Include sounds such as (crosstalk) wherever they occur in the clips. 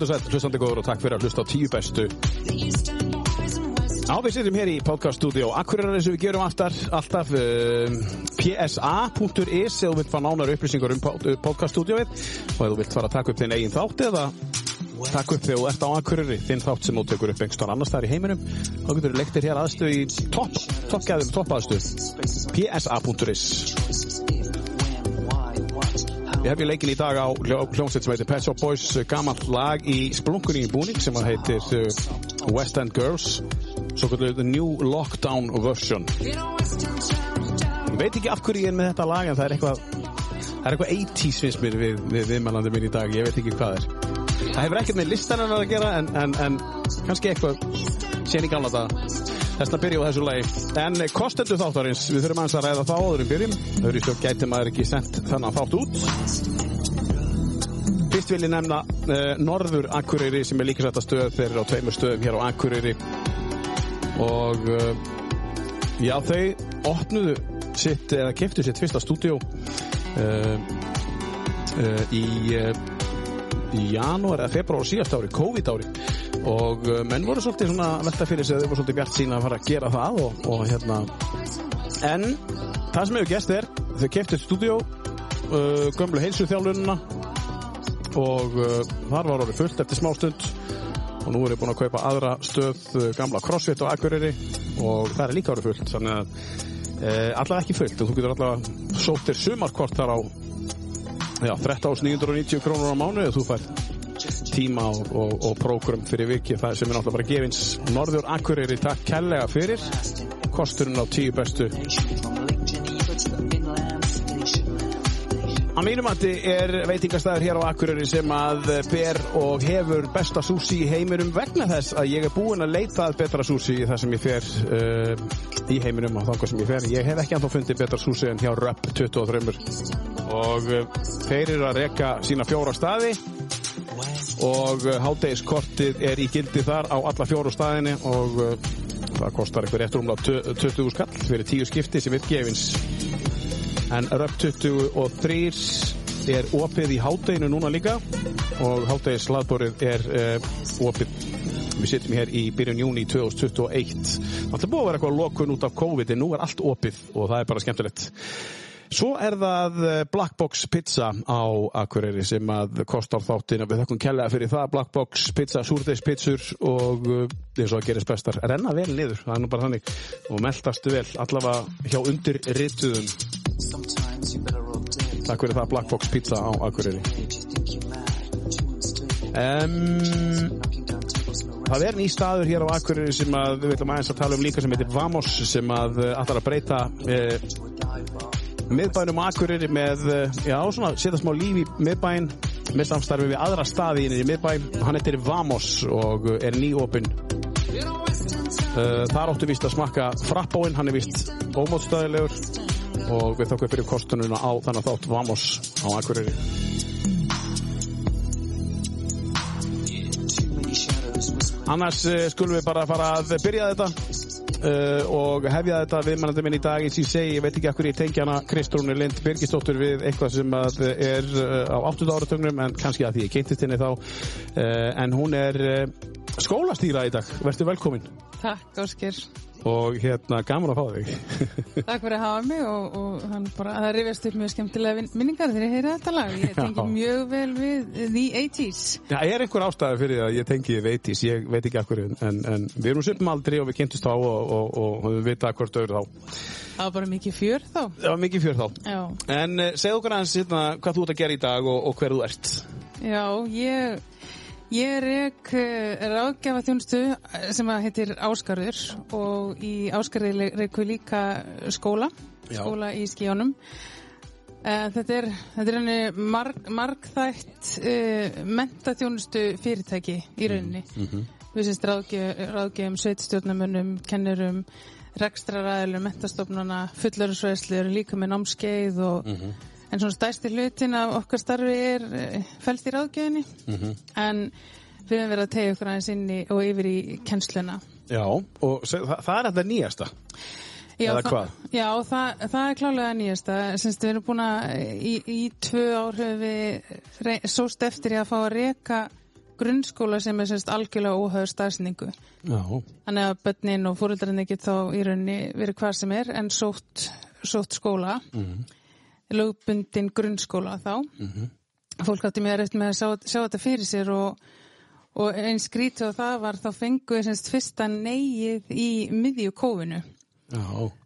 þú sætt, hlustandi góður og takk fyrir að hlusta á tíu bestu. Já, við sittum hér í podcaststudió Akureyrar eins og við gerum aftar, alltaf um, psa.is ef þú vilt fá nánar upplýsingar um podcaststudióið og ef þú vilt fara að taka upp þinn eigin þátt eða taka upp þegar þú ert á Akureyri þinn þátt sem þú tekur upp einhverstað annars þar í heiminum þá getur þú leiktir hér aðstöð í topp, toppgæðum, topp aðstöð psa.is Ég hef ég leikin í dag á hljómsveit sem heitir Pet Shop Boys gammalt lag í splunkunni í búning sem heitir uh, West End Girls svo kallar New Lockdown Version. Ég veit ekki af hverju ég er með þetta lag en það er eitthvað það er eitthvað 80's finnst mér við, við viðmælandi minn í dag, ég veit ekki hvað er. Það hefur ekkert með listanarnar að gera en, en, en kannski eitthvað sen í gamla þetta þess að byrja á þessu lagi. En kostendu þáttarins, við þurfum aðeins að ræða þá áður um byrjum, stjórn gæti maður ekki sendt þannig þátt út. Fyrst vil ég nefna uh, Norður Akureyri sem er líka sætt að stöð. Þeir eru á tveimur stöðum hér á Akureyri. Og uh, já þau opnuðu sitt, eða keftu sitt fyrsta stúdíó uh, í í janúar eða februar síðast ári, COVID ári og uh, menn voru svolítið svona velta fyrir sig þau voru svolítið bjart sína að fara að gera það og, og hérna. En það sem hefur gæst er þau keftið stúdíó uh, gömlu heilsu þjálfununa og uh, þar var orðið fullt eftir smástund. Og nú er ég búin að kaupa aðra stöð uh, gamla crossfit og akureyri og það er líka orðið fullt þannig að uh, allavega ekki fullt. En þú getur allavega sóttir sumarkort þar á já, 13.990 krónur á mánu og þú fær tíma og, og, og prógram fyrir viki það sem er náttúrulega bara gefins Norður Akureyri. Takk kellega fyrir. Kosturinn á tíu bestu. Að mínum að þið er veitingastæður hér á Akureyri sem að ber og hefur besta súsi í heiminum vegna þess að ég er búinn að leita að betra súsi í það sem ég fer uh, í heiminum og þangar sem ég fer. Ég hef ekki anþá fundið betra súsi en hjá Röpp 23 og uh, þeir eru að reka sína fjóra staði og uh, hátdegiskortið er í gildi þar á alla fjóru staðinni og uh, það kostar eitthvað rétt rúmlega 20 skall fyrir tíu skipti sem er gefins. En Röp 23 er opið í hátteginu núna líka og háttegis slaðborið er uh, opið. Við sittum hér í byrjun júni 2021 það er búið að vera eitthvað lokun út af COVID en nú er allt opið og það er bara skemmtilegt Svo er það Black Box Pizza á Akureyri sem að kostar þáttin við þakkum kellega fyrir það Black Box Pizza, súrdeispitsur og eins og að gerist bestar. Renna vel niður, það er nú bara þannig. Og meldastu vel, allavega hjá undir rituðum Takk fyrir það Black Box Pizza á Akureyri. Um, Það er ný staður hér á Akureyri sem að við viljum aðeins að tala um líka sem heitir Vamos sem að ætlar að breyta eh, miðbænum Akureyri með, já, svona setja smá líf í miðbæn með samstarfi við aðra staði inn í miðbæn hann heitir Vamos og er nýopinn. Uh, þar áttu vist að smakka frappóin, hann er vist ómótstæðilegur og við þakkum fyrir kostununa á þannig þátt Vamos á Akureyri. Annars uh, skulum við bara fara að byrja þetta Uh, og hefja þetta viðmannandi minn í dag eins og ég segi, ég veit ekki akkur ég tengi hana Kristrúni Lind Birgisdóttur við eitthvað sem er uh, á 8. áratögnum en kannski að því ég keittist henni þá. Uh, en hún er skólastýra í dag, verður velkomin. Takk Áskir og hérna gaman að fá þig. (laughs) Takk fyrir að hafa mig og, og hann bara, það rifjast upp mjög skemmtilega minningar þegar ég heyra þetta lag. Ég (laughs) tengi mjög vel við The 80's Já, ég er einhver ástæði fyrir að ég tengi The 80's, ég veit ekki akkur en, en við erum svipum aldrei og við kynntumst þá og, og, og við veitum hvort auður þá. Það var bara mikið fjör þá. Það var mikið fjör þá. Já. En uh, segð okkur aðeins hérna, hvað þú ert að gera í dag og hver þú ert. Já, ég Ég er ekki ráðgjafa þjónustu sem að heitir Áskarður og í Áskarði reikur líka skóla, Já. skóla í skíjónum. Þetta er, þetta er henni marg, margþætt uh, mentaþjónustu fyrirtæki í rauninni. mm -hmm. Við sést ráðgjafum sveitstjórnamönnum, kennurum, rekstraræðilum, mentastofnana, fullarinsvæðslu, líka með námskeið og Mm -hmm. En svona stærsti hlutin af okkar starfi er uh, fælst í ráðgjöðinni Mhm. en við höfum verið að tegja okkur aðeins inn í, og yfir í kennsluna. Já, og það, það er þetta nýjasta Já, það-? Já, það, það er klálega nýjasta. Semst við erum búin að í, í tvö ár höfum við sóst eftir að fá að reka grunnskóla sem er semst algjörlega óhauð staðsningu. Já, Þannig að börnin og fóröldarinn get þá í rauninni verið hvað sem er en sótt, sótt skóla, Mhm. Lögbundin grunnskóla þá. Fólk átti mér eftir með að sjá, sjá þetta fyrir sér og, og eins skrítið og það var þá fenguði semst fyrsta neyið í miðju kófinu. já,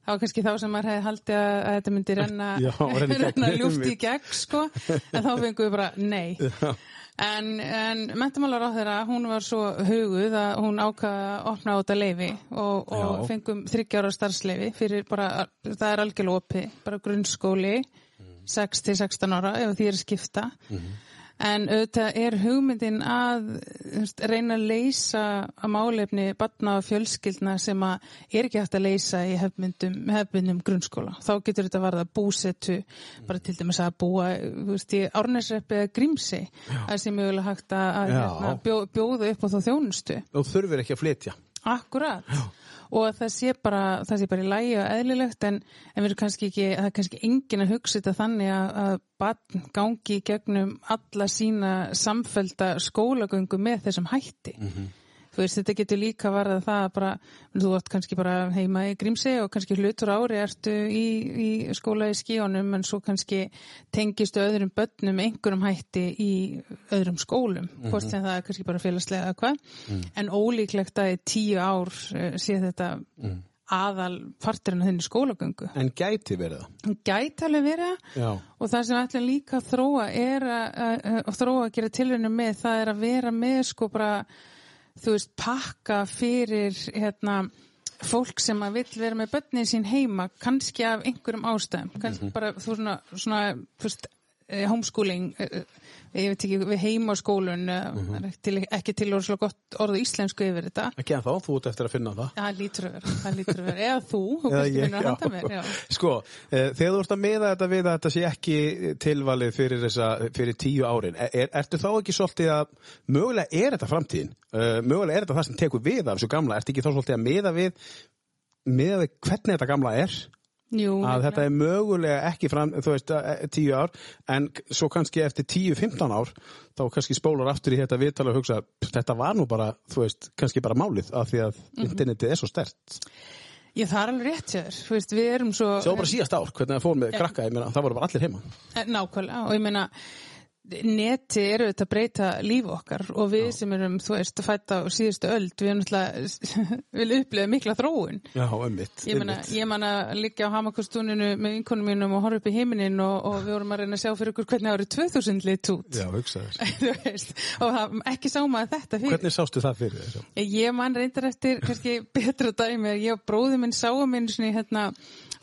Það var kannski þá sem maður hefði haldið að, að þetta myndi renna, (laughs) Já, (laughs) renna ljúft í (laughs) gegn, sko, en þá fengum við bara nei. En, en mentamálar á þeirra, hún var svo huguð að hún ákvaða að opna á þetta leifi og, og fengum þryggjára starfsleifi fyrir bara, það er algjörlega opið, bara grunnskóli, 6 til 16 ára ef því er skipta. En auðvitað er hugmyndin að reyna að leysa að málefni batna og fjölskyldna sem að er ekki hægt að leysa í hefmyndum, grunnskóla. Þá getur þetta varða búsetu, bara til dæmis að búa veist, í árnesreppi eða grímsi. Það sé mögulega hægt að að, Já. hérna, bjó, bjóða upp á þá þjónustu. og þurfir ekki að flytja. Akkurat. Og að það sé bara, það sé bara í lægi og eðlilegt en, en við erum kannski ekki, það er kannski engin að hugsa þetta þannig að, að barn gangi gegnum alla sína samfælda skólagöngu með þessum hætti. Þú veist, þetta getur líka varðað það að bara, þú átt kannski bara heima í Grímsi og kannski hlutur ári ertu í, í skóla í skíunum en svo kannski tengistu öðrum börnum einhverjum hætti í öðrum skólum, hvort sem það er kannski bara félagslega eða hvað, en ólíklegt að í tíu ár eh, sé þetta aðal parturinn af þenni skólagöngu. En gæti verið það. Gæti alveg verið það. Og það sem ætlum líka að þróa er að, að, að þróa að gera tilraunum með það er að vera með sko bara þú veist pakka fyrir hérna fólk sem að vill vera með börnin sín heima kannski af einhverjum ástæðum. Kannski bara þú svona, svona þú veist, homeschooling eh, eh, ég veit ekki, við heima á skólun mm -hmm. til, ekki til orðslega gott orðu íslensku yfir þetta Ekki en þá, þú ert eftir að finna það. Að vera, það lítur að vera eða þú, (laughs) þú kannski finnur að handa mér já. Sko, eh, þegar þú ert að miða þetta við að þetta sé ekki tilvalið fyrir, þessa, fyrir tíu árin, er, ertu þá ekki svolítið að, mögulega er þetta framtíðin, uh, mögulega er þetta það sem tekur við af þessu gamla, ertu ekki þá svolítið að miða við, miða við hvernig þetta gamla er, Jú, að þetta er mögulega ekki fram, þú veist, eh, tíu ár, en svo kannski eftir tíu, 15 ár, þá kannski spólar aftur í þetta viðtala og hugsa, þetta var nú bara, þú veist, kannski bara málið, af því að internetið er svo stert. Ég það er alveg rétt þér, þú veist, við erum svo... Var bara síðast ár, hvernig það fór með krakka, ég meina, það voru bara allir heima. Eh, Nákvæmlega og ég meina neti eru þetta að breyta líf okkar og við sem erum, þú veist, að fætta á síðustu öld, við erum náttúrulega (laughs) vil upplifa mikla þróun. Já, ummitt. ég ég meina liggja á hamakostúninu með vinkonum mínum og horfa upp í heiminin og, og við vorum að reyna að sjá fyrir ykkur hvernig árið 2000 lit út. Já, (laughs) veist, og það, ekki sá maður þetta fyrir. Hvernig sástu það fyrir þessu? Ég man reyndar eftir kannski betra dæmi ég og bróði minn sáum minn hérna,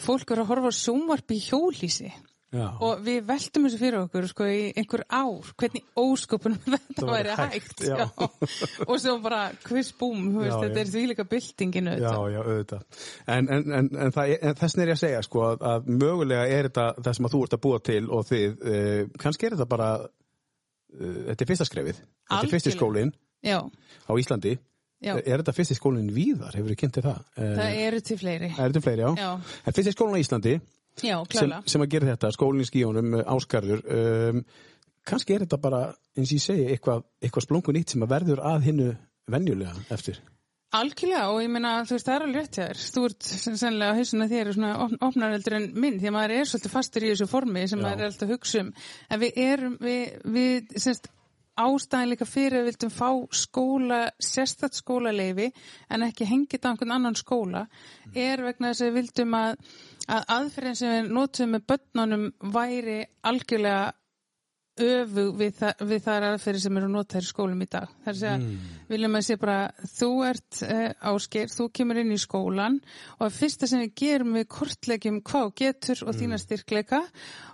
fólk eru að horfa á sjónvarp í hjólísi Já. og við veltum þessu fyrir okkur sko í einhver ár, hvernig ósköpunum (laughs) þetta Það væri hægt, hægt, já. já. og svo bara Já, þetta er því líka byltinginu Já, já, auðvitað. En, en, en, en, það, en þessin er ég að segja, sko, að, að mögulega er þetta það sem að þú ert að búa til og þið, uh, kannski er þetta bara, uh, þetta er fyrsta skrefið, þetta er fyrsti skólinn já, á Íslandi. já. Er þetta fyrsti skólinn víðar, hefur þið kynnt þér það? Uh, það eru til fleiri er þetta fleiri, já? Já. En fyrsti skólinn á Íslandi, já, sem, sem að gera þetta, skólinn í skíunum, uh, áskarður, um, kannski er þetta bara, eins og ég segi, eitthvað, eitthvað splungun nýtt sem að verður að hinnu venjulega eftir. Algjörlega og ég meina þú veist það er alveg rétt þér þú ert sennilega á hausuna þér svona op opnareldur en minn því að maður er svolítið fastur í þessu formi sem Já. maður er alltaf að hugsa um en við erum við, við semst ástæðin líka fyrir að við vildum fá skóla, sérstætt skólaleifi en ekki hengið á einhvern annan skóla er vegna þess að við vildum að, að aðferðin sem við notum með börnunum væri algjörlega öfug við, þa við þar aðferði sem eru notaðir í skólum í dag. Það er að segja, viljum að sé bara, þú ert uh, áskeir, þú kemur inn í skólan og að fyrsta sem við gerum við kortlegjum hvað getur og þína styrkleika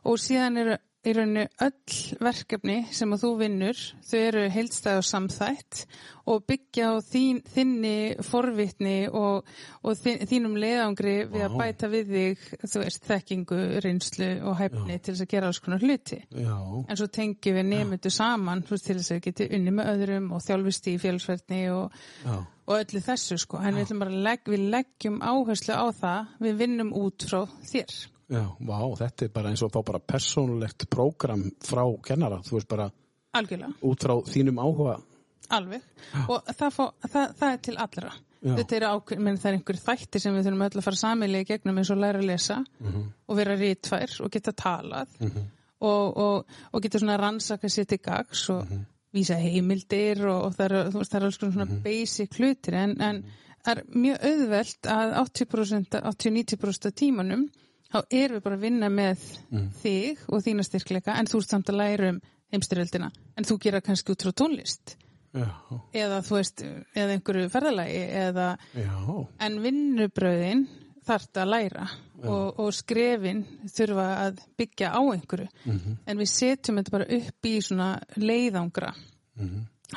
og síðan eru í rauninu öll verkefni sem að þú vinnur, þau eru heildstæð og samþætt og byggja á þín, þinni forvitni og, og þín, þínum leiðangri við að bæta við þig, þú veist, þekkingu, reynslu og hæfni til þess að gera alls konar hluti. Já. En svo tengjum við nefndu saman veist, til þess að við geti unni með öðrum og þjálfist í félagsverðni og, Já. og öllu þessu sko. En við, legg, við leggjum áherslu á það, við vinnum út frá þér. Já, vá, þetta er bara eins og þá bara persónulegt prógram frá kennara, þú veist bara Algjörlega. út frá þínum áhuga. Alveg. Og það, fá, það, það er til allra. Já. þetta er ákveð, menn það er einhver þætti sem við þurfum öll að fara samilega í gegnum eins og læra að lesa og vera rítfær og geta talað og, og, og geta svona rannsaka sér til gags og vísa heimildir og, og það er, veist, það er alls svona basic hlutir en, en það er mjög auðvelt að 80%, 80-90% af tímanum þá erum við bara að vinna með þig og þína styrkleika en þú ert samt að læra um heimstyrjöldina en þú gera kannski út frá tónlist. Já, eða þú veist, eða einhverju ferðalagi eða, en vinnubröðin þarf að læra og, og skrefin þurfa að byggja á einhverju. En við setjum þetta bara upp í svona leiðangra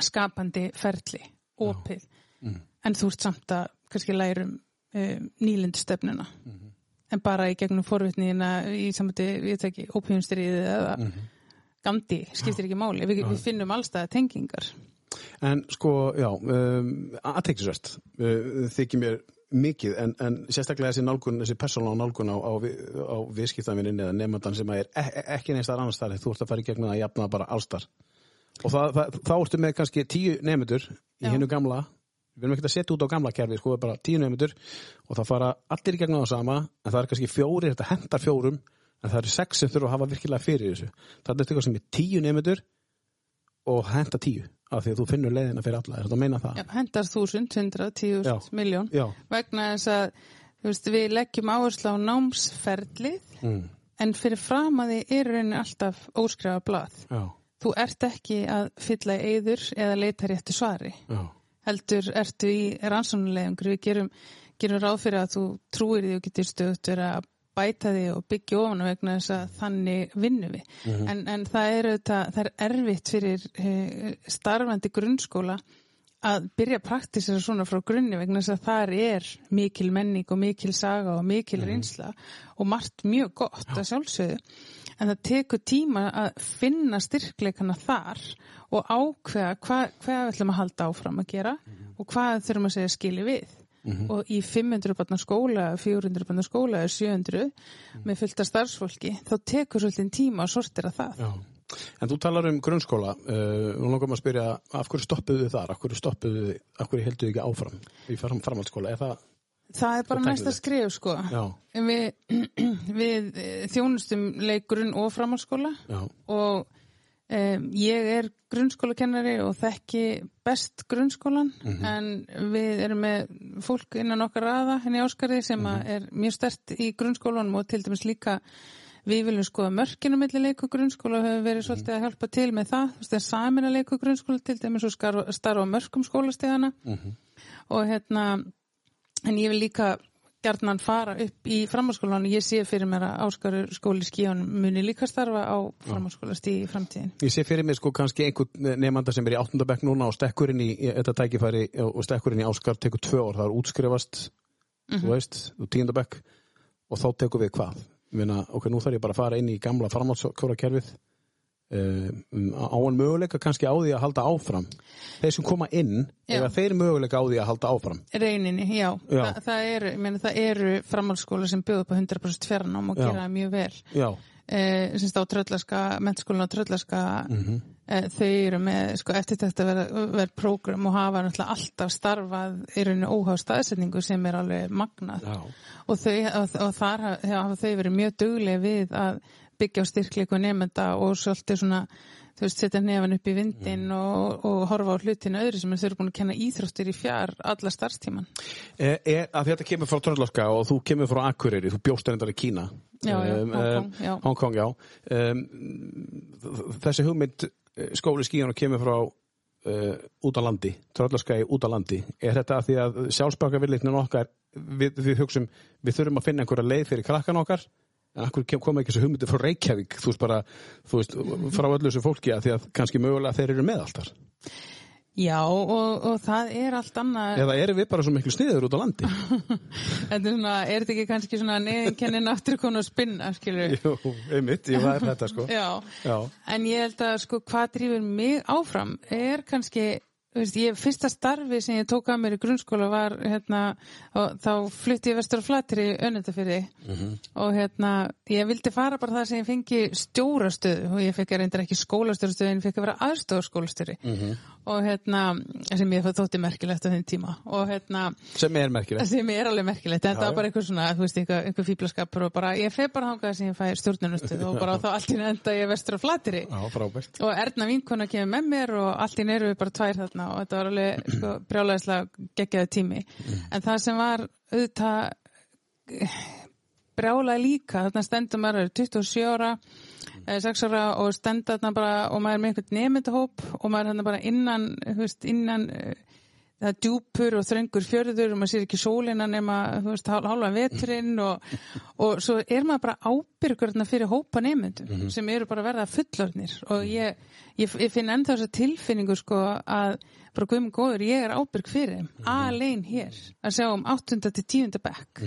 skapandi ferli, opið. En þú ert samt að kannski læra um, um nýlindstefnuna en bara í gegnum forvitnina í samvætti, við veit ekki, ópíumstyrið eða gandi, skiptir ekki máli. Við, við finnum allstæða tengingar. En sko, já, um, aðtektisvert uh, þykir mér mikið en, en sérstaklega þessi nálgun, þessi persónulega nálgun á, á, vi- á viðskiptavinnin eða nefndann sem er e e- ekki neins þar annars þar þú ert að fara í gegnum að jafna bara allstar og það, það, þá ertu með kannski tíu nefndur í Já. hinnu gamla við erum ekki að setja út á gamla kerfi sko, bara tíu nefndur og það fara allir í gegnum það sama en það er kannski fjórir, þetta hendar fjórum en það eru sex sem þurfa að hafa virkilega fyrir þessu það er eitthvað sem er tíu nefndur og henda tíu af því að þú finnur leiðina fyrir alla, er þetta að meina það? Já, hendar þúsund, hundra, tíu, Já. miljón vegna þess að veist, við leggjum áherslu á námsferlið Mm. en fyrir fram að þið er rauninni alltaf óskrifa blað. Já, Þú ert ekki að fylla í eyður eða leita réttu svari. já, Heldur ertu í rannsónulegungur. Við gerum, gerum ráð fyrir að þú trúir því og getur stöðut verið að bæta því og byggja ofan vegna þess að þannig vinnum við. en, en það er, auðvitað, það er erfitt fyrir eh, starfandi grunnskóla að byrja að praktisera svona frá grunni vegna þess að þar er mikil menning og mikil saga og mikil reynsla og margt mjög gott að sjálfsögðu. En það tekur tíma að finna styrkleikana þar og ákveða hvað, við ætlum að halda áfram að gera og hvað þurfum að segja skili við. Og í 500 barna skóla 400 barna skóla er 700 með fullta starfsfólki þá tekur svolítið tíma að sortira það. Já. En þú talar um grunnskóla, uh, nú langar maður að spyrja af hverju stoppuðu þið þar, af hverju stoppuðu þið, af hverju helduðu ekki áfram í fram, framhaldsskóla, er það, Það er bara næsta skrif sko. Við, (clears throat) við eh, þjónustum leikurinn og framhaldsskóla. Og um, ég er grunnskólakennari og þekki best grunnskólan en við erum með fólk innan okkar raða henni áskarði sem að er mjög stert í grunnskólanum og til dæmis líka við viljum skoða mörkinu milli leik og grunnskóla og hefur verið svolítið að hjálpa til með það. Þú veist, það er samin að leik og grunnskóla til dæmis og starfa mörkum skólastegana og hérna en ég vil líka gjarnan fara upp í framhaldsskólan ég sé fyrir mér að Áskarur skóli skíðan muni líka starfa á framhaldsskólastíð í framtíðin Ég sé fyrir mig sko kannski einhvern nefnda sem er í áttundabekk núna og stekkurinn í, í þetta tækifæri og stekkurinn í Áskar tekur tvö ár, það er útskrifast, þú veist, þú tíundabekk og þá tekur við hvað? Meina, ok, nú þarf ég bara að fara inn í gamla framhaldsskóla kerfið um, á en möguleika kannski á því að halda áfram. Þeir sem koma inn, eða þeir möguleika á því að halda áfram. reyninni, já, Já. Þa, það, eru, eru framhaldsskóla sem bjóða upp á 100% fjarnám og Já. gera mjög vel Já, eh, semst á tröllaska, mennskólan á tröllaska eh, þau eru með sko, eftir þetta verða ver prógram og hafa náttúrulega alltaf starfað í rauninu óháð staðsetningu sem er alveg magnað. Og, þau, og, og þar hafa, hafa þau verið mjög duglega við að byggja á styrkleiku nefnda og svolítið svona þú veist, setja nefn upp í vindin og, og horfa á hlutinu öðru sem þau eru búin að kenna íþróttir í fjár alla starfstíman. Er, er, að þetta kemur frá Tröndlaska og þú kemur frá Akureyri, þú bjóst reyndar í Kína. Já, já, Um, Hong um, Kong, já. Hong Kong, já. Um, þessi hugmynd eh, skóli skíðan og kemur frá uh, út á landi, Tröndlaska í út á landi. Er þetta að því að sjálfsbaka villiknin okkar, við, við hugsum við þurfum að finna einhverja leið fyrir krakkan okkar en akkur koma ekki þessu hugmyndi frá Reykjavík? Þú veist bara, þú veist, frá öllu þessu fólki að því að kannski mögulega þeir eru með alltar Já, og, og það er allt annað. Eða eru við bara svo miklu sniður út á landi? Þetta er svona, er þetta ekki kannski svona neðinkennin aftur konu að spinna, skilur Jú, einmitt, ég var þetta sko. (laughs) Já, Já. en ég held að sko hvað drýfur mig áfram er kannski veist, ég, fyrsta starfi sem ég tók að mér í grunnskóla var hérna, og þá flutti ég vestur á flatir í önnendafyrði og hérna, ég vildi fara bara það sem ég fengi stjórastöðu og ég fekk reyndar ekki skólastöðustöðu en ég fekk að vera aðstofaskólastöri og hérna, sem ég þótti merkilegt á þenn tíma. Og hérna sem er merkilegt. sem er alveg merkilegt, en það var bara eitthvað svona, veist, eitthvað, eitthvað fíblaskapur og bara, ég feg bara þangað sem ég fæ stjórnunustuð og bara (laughs) þá allt í enda ég vestur Já, frábært. Og Erna vinkona kemur með mér og allt í neru við bara tvær þarna og þetta var alveg (clears throat) sko, brjálæðislega geggjaði tími. En það sem var auðvitað eh, brjálæði líka þarna stendur maður er 27 ára eh, 6 ára og stendur þarna bara og maður er með einhvern nefndahóp og maður er þarna bara innan veist, innan eh, það er djúpur og þröngur fjörður og maður sér ekki sólina nema þú veist, hál- hálfan veturinn og, og svo er maður bara ábyrgur þarna fyrir hópa nefndum sem eru bara að verða fullornir og ég, ég, ég finn ennþá þessa tilfinningu sko að bara guðum góður, ég er ábyrg fyrir þeim, alein hér að sjá um 8. til 10. bekk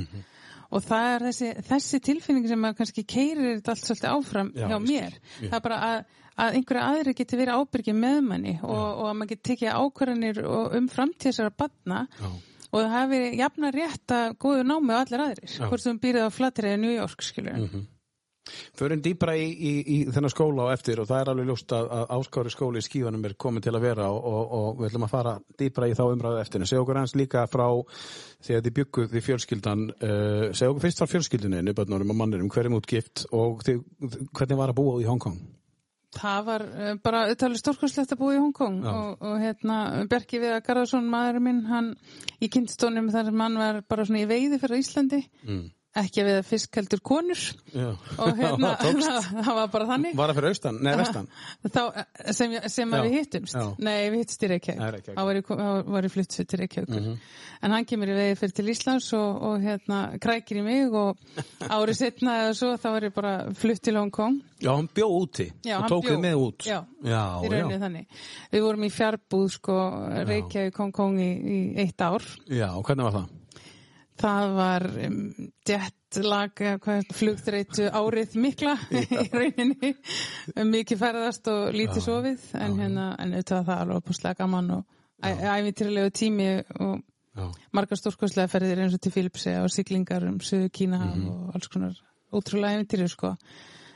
og það er þessi, þessi tilfinning sem að kannski keirir allt svolítið áfram Já, hjá mér skil. það er bara að, að einhverja aðri geti verið ábyrgið með manni og, og að maður geti tekið ákvarðanir og- um framtíðsara batna Já. og það hafi jafna rétt að góðu námi og allir aðrir, hvort sem býrið á flatri eða New York, skilur Mhm. Förum dýbra í, í, í þennan skóla á eftir og það er alveg ljóst að, að áskári skóli í skífanum er komin til að vera og, og, og við ætlum að fara dýbra í þá umræðu eftir. Segja okkur hans líka frá því að þið bygguð því fjölskyldan, uh, segja okkur fyrst frá fjölskyldunni, nýbötnunum og mannirum, hverjum útgift og þið, hvernig var að búa í Hongkong? Það var uh, bara auðvitað stórkurslegt að búa í Hongkong og, og hérna Berki Viðar Garðarsson, maðurinn minn, hann í kynstónum þar sem hann var bara svona í veiði fyrir Íslandi, Mm. Ekki að viða fisk heldur konur Já. og (laughs) hérna, (laughs) Það var bara þannig. Var það fyrir austan? Nei, vestan? Þá, sem, sem að við hittumst já. nei við hittumst í Reykjavík þá var ég, flutt til Reykjavík en hann kemur í vegi fyrir til Íslands og, og hérna krækir í mig og (laughs) árið setna eða svo þá var ég bara flutt til Hong Kong Já, hann bjó úti Já, og tók þið með út. Já, í rauninni þannig við vorum í fjárbúð sko Reykjavík Hong Kong í, í eitt ár já, og hvernig var það? Það var um, jetlag flugdreitu árið mikla (laughs) í rauninni. Mikið ferðast og lítið sofið en hérna, en auðvitað það alveg opuslega gaman og æfintýrlegu tími og Já. margar stórkostlega ferðir eins og til Filipsi og siglingar um Suðu Kína Mhm. og alls konar ótrúlega æfintýri sko.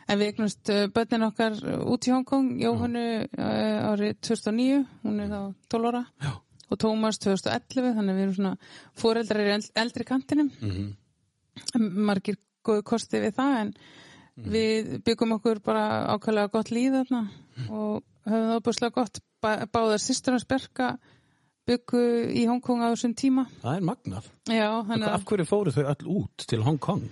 En við eignumst uh, börnin okkar út í Hongkong Jóhannu uh, árið 2009 hún er þá 12 ára. Já. Og Tómas 2011 þannig að við erum svona fóreldrar í eld- eldri kantinum Mhm. margir góðu kosti við það en við byggum okkur bara ákveðlega gott líð þarna og höfum það opuslega gott Bá- báðar sýsturnas Berka byggu í Hongkong á þessum tíma Það er magnað. já, Af hverju fóru þau öll út til Hong Kong?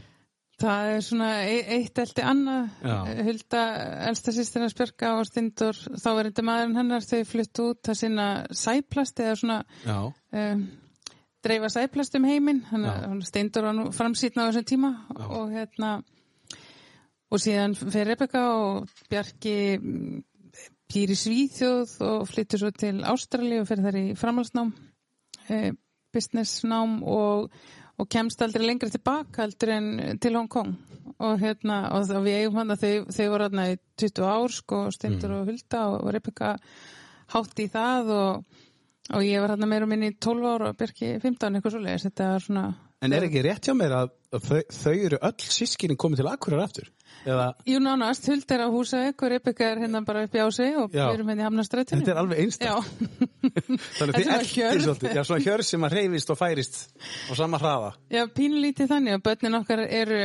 Það er svona e- eitt eldi annað Já. Hulda, elsta sýsturnas Berka og Stindur, þá er þetta maðurinn hennar þau fluttu út að sinna sæplast eða svona Já. um, dreifa sæplast um heiminn Já. steindur á nú framsýtna á þessum tíma og hérna og síðan fer Rebecca og Bjarki mm, býr í Svíþjóð og flyttur svo til Ástrali og fer þar í framhalsnám eh, businessnám og, og kemst aldrei lengra tilbaka heldur en til Hong Kong. Og hérna og þá við eigum hann að þau, þau voru hérna í 20 ár sko Steindur og Hulda og, Rebecca hátt í það og og ég var hérna meira minni í 12 ára og Bjarki 15 eitthvað svo leiðis þetta var svona En er ekki rétt hjá mér að þau, þau eru öll sískinni komið til Akureyrar aftur? Eða, Jú nánast, Huld er á Húsavík og Rebecca er hérna bara upp í ási og Já. við erum hérna í Hamnastrættinu þetta er alveg. Já, (laughs) Þannig þið er hjörð. svolítið. Já, svona hjörð sem að reyfist og færist á sama hraða. já pínulítið þannig og börnin okkar eru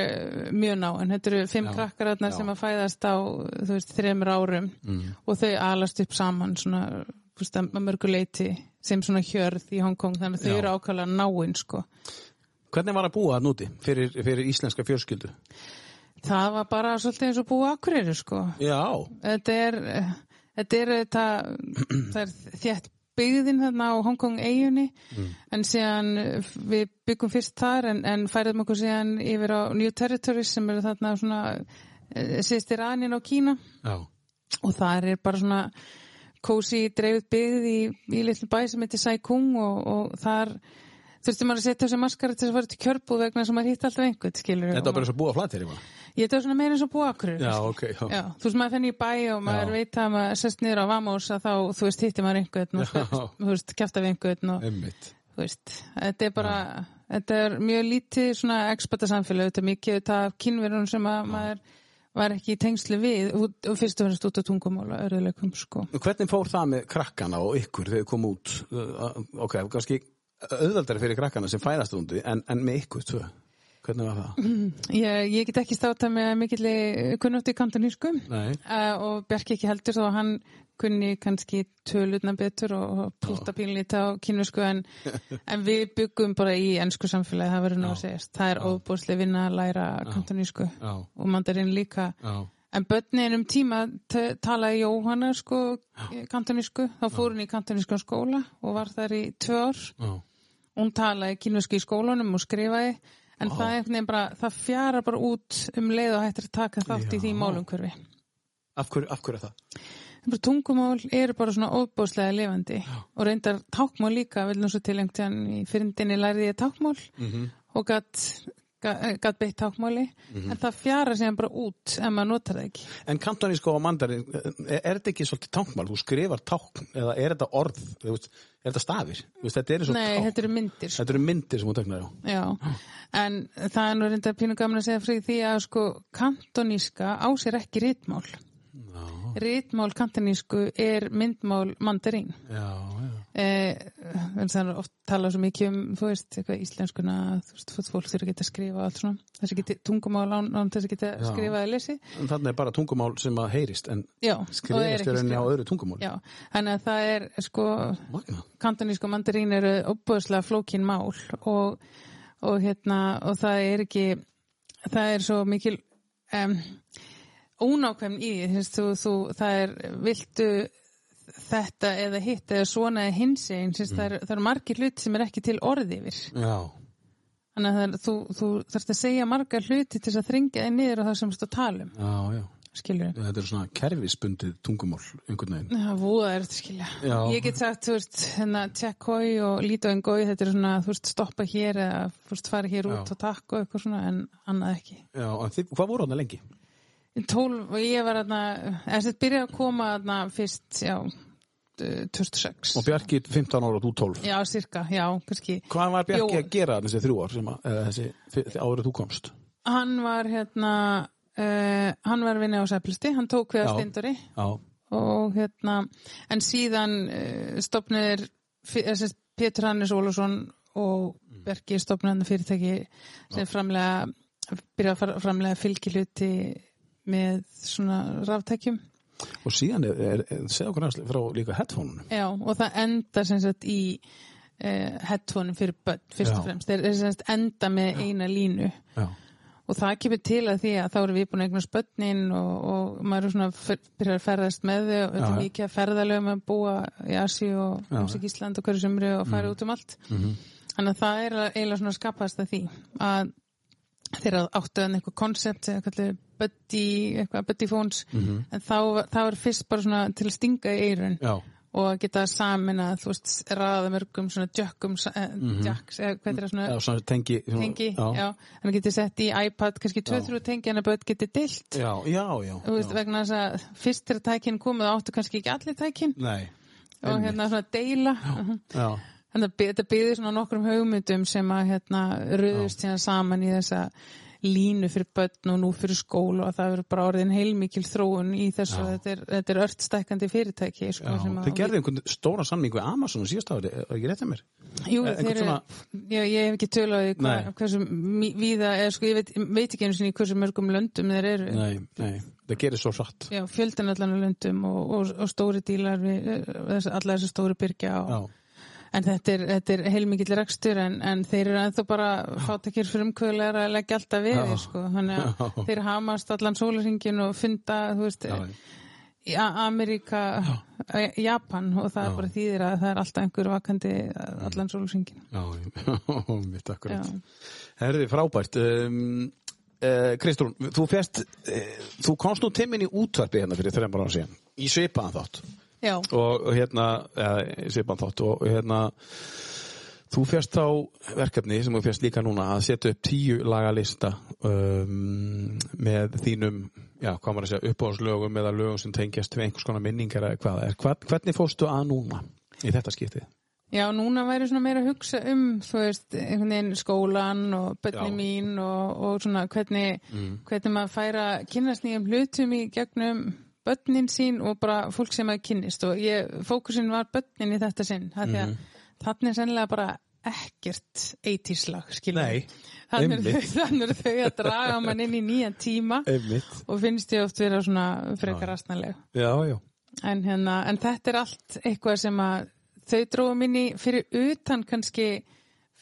mjög ná en þetta eru fimm krakkar já. sem að fæðast á þú veist, þremur árum Mm. og þau alast upp saman svona þú veist, að mörguleiti sem svona hjörð í Hongkong þannig að þau eru ákvæmlega náinn sko Hvernig var að búa það núti fyrir, fyrir íslenska fjölskyldu? Það var bara svolítið eins og búa akkurýri sko Já. þetta er þetta er þetta það er þétt byggðin þarna á Hongkong eiginni en síðan eh, við byggum fyrst þar en, en færðum okkur síðan yfir á New Territories sem eru þarna svona síðst Iranin á Kína Já. og það er bara svona kósi dreifð byggð í, í litlu bæ sem heitir Sai Kung og, og þar þurfti maður að setja þessi maskara til að fara til kjörbúð vegna að maður hitt alltaf einhvern, skilur Þetta var bara eins og búa flatir eitthvað. Ég þetta var svona meira eins og búakrur. Já, ok, já. Já, þú veist, maður fenni í bæ og maður Já. veit að maður sest niður á Vamos að þá, þú veist, hittir maður einhvern og, þú veist, kjafta við einhvern og, Einmitt. þú veist, þetta er bara, þetta er mjög lítið svona experta samfélag, þetta er mikið þetta af kynverun sem að maður var ekki í tengslu við og, fyrst og fremst út á tungumál og örðuleikum, sko. Hvernig fór það með krakkana og ykkur þegar þið kom út? Uh, Ok, kannski auðvaldari fyrir krakkana sem fæðast undi, en, en með ykkur, tvö. Hvernig var það? Ég, ég get ekki státa með í kantonísku Nei. uh, og Bjarki ekki heldur þó að hann kunni kannski tölutna betur og, og púta pínlítið á kynvisku en, (laughs) en við byggum bara í ennsku samfélagi, það verður nú að segjast. Það er óbúslega vinna að læra kantonísku Já, og mandarinn líka. já, En börnin um tíma talaði Jóhanna sko kantonísku, þá fór hún í kantonísku skóla og var þar í tvö ár. Já. Hún talaði kynvisku í skólanum og skrifaði en það, er einhvern veginn bara, það fjara bara út um leið og hættir að taka þátt í því Já. málumhverfi. Af hverju, af hverju er það? Tungumál eru bara svona óbúslega lifandi og reyndar tákmál líka, nú svo til einhvern tíðan í fyrndinni lærði ég tákmál Mhm. og gatt gat beitt tákmáli en það fjara síðan bara út ef maður notar það ekki. En kantonísko og mandarin, er, er þetta ekki svolítið tákmál? Þú skrifar tákn, eða er þetta orð? Er þetta stafir? Þetta er Nei, tákn. þetta eru myndir. sko. Þetta eru myndir sem þú tegnar á. Já, en það er nú reyndar pínu gaman að segja fyrir því að sko kantoníska á sér ekki ritmál. Já, Ritmál kantonísku er myndmál mandarín. já, já. Eh, það er oft talað svo mikið um, þú veist, eitthvað íslenskuna, þú veist, fólk- þurfa að geta að skrifa allt svona, þessi geti tungumál án, þess að geta Já. skrifað að lesi. En þannig er bara tungumál sem að heyrist, en skrifast er enni á öðru tungumál. Já, þannig að það er, sko, Magna. kantonísk og mandarín eru óbúðslega flókin mál og, og hérna, og það er ekki, það er svo mikil um, ónákvæm í því, þú, þú, það er, viltu þetta eða hitt eða svona eða hins einn, mm. það, það er margir hluti sem er ekki til orði yfir. Já, Þannig að það er, þú, þú þarfst að segja margar hluti til þess að þringja þig niður á það sem þú ert að tala um, já, já. skilur. Þetta er svona kerfisbundið tungumál, einhvern veginn. Já, voða er þetta skilja. Já. Ég get sagt, þú veist, hérna, tjekkói og lítið en gói, þetta er svona, þú veist, stoppa hér eða, þú veist, fara hér út Já. og takk og eitthvað svona, en annað ekki. Já, en þið, hvað voru hann lengi? Tólf, og ég var þarna, þess að byrja að koma þarna fyrst, já, eh, 2006. Og Bjarki 15 ára og þú 12. Já, cirka, já, kannski. Hvað var Bjarki Jó. að gera þessi þrjú ár sem að, þessi árið þú komst? Hann var hérna, uh, hann var að vinna á Sæplisti, hann tók við að Já. steindori Já, og hérna, en síðan uh, stopnir Pétur Hannes Ólafsson og Berki stopnaði fyrirtæki sem framlega byrja að framlega fylgjiluti með svona ráftækjum og síðan er, er, er segja okkur frá líka headphone-unum. Já, og það endar sem sagt í uh, headphone fyrir börn, fyrst Já. og fremst þeir sem sagt enda með eina línu Já, og það kemur til að því að þá erum við búin að eignast börnin og, og maður er svona fyr- byrjar að ferðast með þau og Já. er mikið að ferðalögum að búa í Asi og Já. Amsik Ísland og hverju sumri og fara út um allt Mhm. þannig að það er eiginlega svona skapast að því að þeirra áttu en eitthvað koncept eða kallir buddy, eitthvað buddy phones Mhm. en þá, það var fyrst bara svona til að stinga í eirun já, og geta samin að þú veist raða mörgum svona jökkum mm jacks, eða hvað er það svona já, svona tengi. svona- tengi, já, en það getið sett í iPad kannski 2-3 tengi en að börn getið dilt Já, já, já. þú veist, já. vegna þess að fyrst þegar tækin komið áttu kannski ekki allir tækin Nei, og hérna svona deila Mhm. já, þannig að þetta byggði svona nokkrum hugmyndum sem að hérna röðust síðan saman í þessa línu fyrir börn og nú fyrir skóla og það verður bara orðin heilmikil þróun í þessu, Já. þetta er, þetta er ört stækkandi fyrirtæki sko, að- Þið gerðu einhvern stóra samning við Amazon síðast ári, er ekki rétt að mér? Jú, Eh, einhvern þeir svona- já, ég hef ekki tölað hva, Nei. hversu eða sko, ég veit, veit ekki einu sinni hversu mörgum löndum þeir eru. Nei, nei, það gerir svo satt. Já, fjöldan allan af löndum og, og, og stóri dílar við eh, þess, alla þessu stóri byrgja og, Já, en þetta er, þetta er heilmikill rekstur en, en þeir eru ennþá bara fátakir frumkvöðlegar að leggja alltaf við Já. sko, þannig að Já. þeir hamast allan sólarhingin og funda, veist, já, í A- Ameríka, eh, Japan og það er bara þýðir að það er alltaf einhver vakandi allan sólarhingin. já, (laughs) mitt akkurat. Herði, frábært. Um, uh, Kristrún, þú fjast, uh, þú komst nú timmin í útvarpi hérna fyrir þreymur ára síðan, í svipaðan þátt. Já. og, hérna eða, svipan þátt og, og hérna Þú fjast á verkefni sem þú fjast líka núna að setja upp tíu lagalista um, með þínum, já, hvað maður að segja, uppáhalslögum eða lögum sem tengjast við einhvers konar minningar eða hvað er. Hvern, hvernig fórstu að núna í þetta skiptið? Já, núna væri svona meira að hugsa um, þú veist, einhvern veginn skólan og bönni mín og, og svona hvernig, hvernig maður færa kynast nýjum hlutum í gegnum bönnin sín og bara fólk sem maður kynnist og ég, fókusin var bönnin í þetta sinn, því að þannig er sennilega bara ekkert. Nei, Þannig eru þau, þannig að draga mann inn í nýjan tíma Einmitt. og finnst ég oft vera svona frekar já. En, hérna, en þetta er allt eitthvað sem að þau dróðum inn í fyrir utan kannski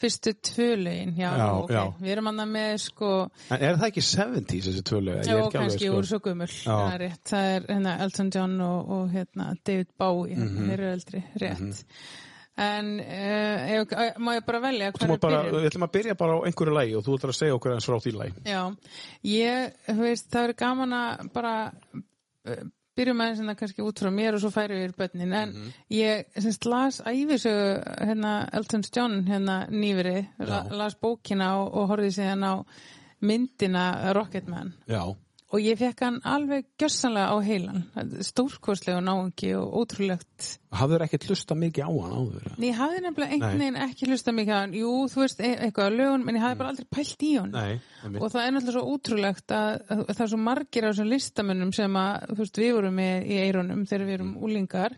fyrstu tvölaugin. Já, Já, ok. já. Við erum annað með sko, En er það ekki 70s þessi tvölu? já, kannski úr svo gummul. Það er rétt. Það er hérna, Elton John og, og hérna, David Bowie. Mm Mhm. Þeir eru eldri, rétt. En uh, ég, má ég bara velja er bara, byrjun? við ætlum að byrja bara á einhverju lægi og þú ætlar að segja okkur eins frá því lægi. Já, ég, þú veist, það verður gaman að bara uh, byrjum aðeins hérna kannski út frá mér og svo færi við bönnin, en Mhm. ég semst las æfisögu hérna Elton John hérna nýverið, la, las bókina og, og horfði síðan á myndina Rocketman Já. Og ég fekk hann alveg gjössanlega á heilan, stórkostlegu náungi og ótrúlegt. Hafður ekkert lusta mikið á hann áður? Nei, ég hafði nefnilega einhvern veginn ekki hlusta mikið á hann, jú, þú veist, e- eitthvað á lögun, menn ég hafði bara aldrei pælt í hann Nei, og það er náttúrulega svo útrúlegt að, að það er svo margir af þessum listamönnum sem að, þú veist, við vorum með í eironum þegar við erum úlingar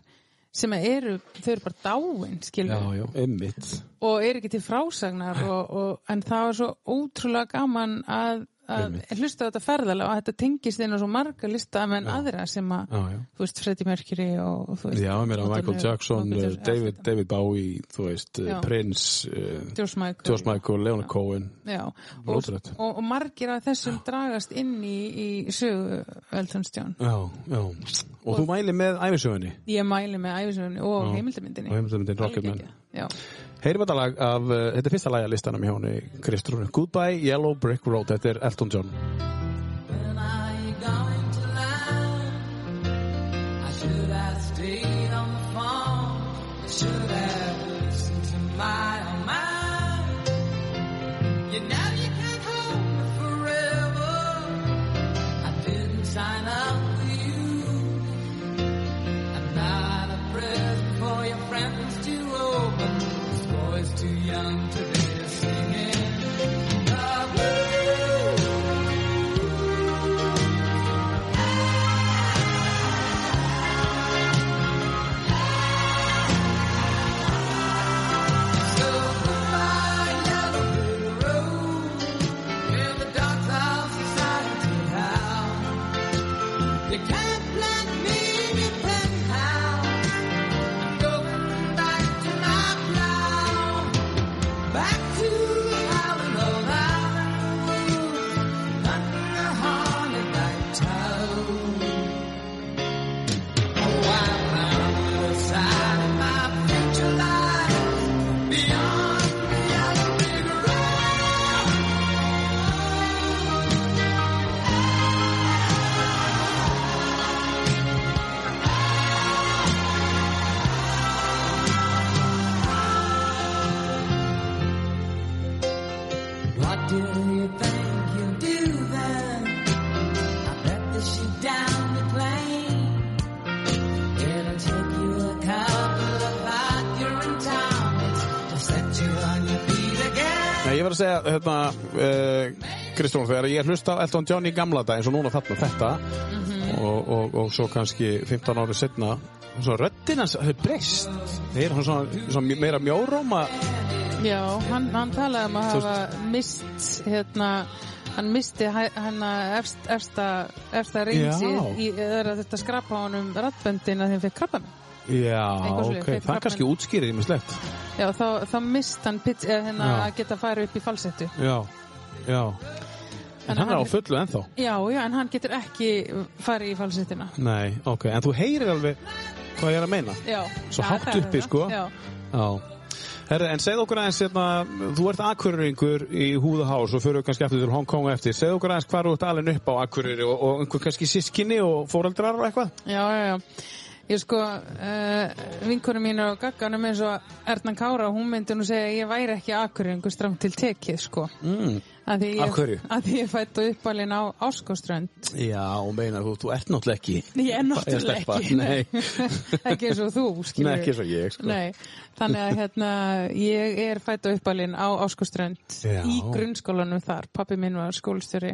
sem að eru, þau eru bara dáin Já, skilur, já, einmitt. og eru ekki til frásagnar og, og, en það var svo ótrúlega gaman að, að hlusta á þetta ferðalega og þetta tengist inn á svo marga listamenn aðra sem að, Já, já. þú veist, Freddie Mercury og, og þú veist, Já, Michael Madonna, Jackson, Michael Jackson, David. David Bowie, þú veist, Já. Prince, uh, George Michael, George Michael, Leonard Cohen. Já, og, Ótrúlegt. og, og margir af þessum dragast inn í, í sögu Elton John. Já, já. Og þú mæli með æfisögunni Ég mæli með æfisögunni og Já. heimildamyndinni. og heimildamindin Rocketman. Heyrim þetta lag af, uh, þetta er fyrsta lag að listanum hjá henni Kristrúnu. Goodbye Yellow Brick Road, þetta er Elton John. I should have stayed on the phone. I should have ég var að segja, hérna, uh, Kristrún, þegar ég hlusta Elton John í gamla dag eins og núna þarna þetta og, og, og svo kannski 15 árið setna hans hefur breyst. Þeir eru svona, svona meira mjóróma. Já, hann, hann talaði um að hafa mist, hérna, hann misti efst, efsta, efsta reynsi í, þetta skrapa honum rattböndin að þeim fekk krabban. Já, ok, það krabben. kannski útskýrir í mig slett Já, þá, þá mist hann pitch, eða hérna að geta færi upp í falsettu. Já, já En En hann er á hann- fullu ennþá Já, já, en hann getur ekki farið í falsettuna. Nei, ok, en þú heyrir alveg hvað ég er að meina Já. Svo hátt er uppi, sko. Já. Já Herri, en segð okkur aðeins, hérna, þú ert akkurringur í húðahás og fyrir kannski aftur til Hong Kong á eftir. Segð okkur aðeins hvað þú ert alveg upp á akkurri og, og kannski sískinni og fóreldrar og eitthvað? Já, já, já. Ég sko, uh, vinkonu mín á gagganum eins og Erna Kára, hún myndi nú segja að ég væri ekki akkuringu strang til tekið, sko. Mm. Að því ég, ég fætt og uppalinn á Áskoströnd. Já, og meinar þú, þú ert náttúrulega ekki (laughs) Ég er náttúrulega ekki, nei. (laughs) ekki eins og þú, skilur. Nei, ekki eins og ég, sko. Nei, þannig að hérna, ég er fætt og uppalinn á Áskoströnd í grunnskólanum þar. Pappi minn var skólastjóri.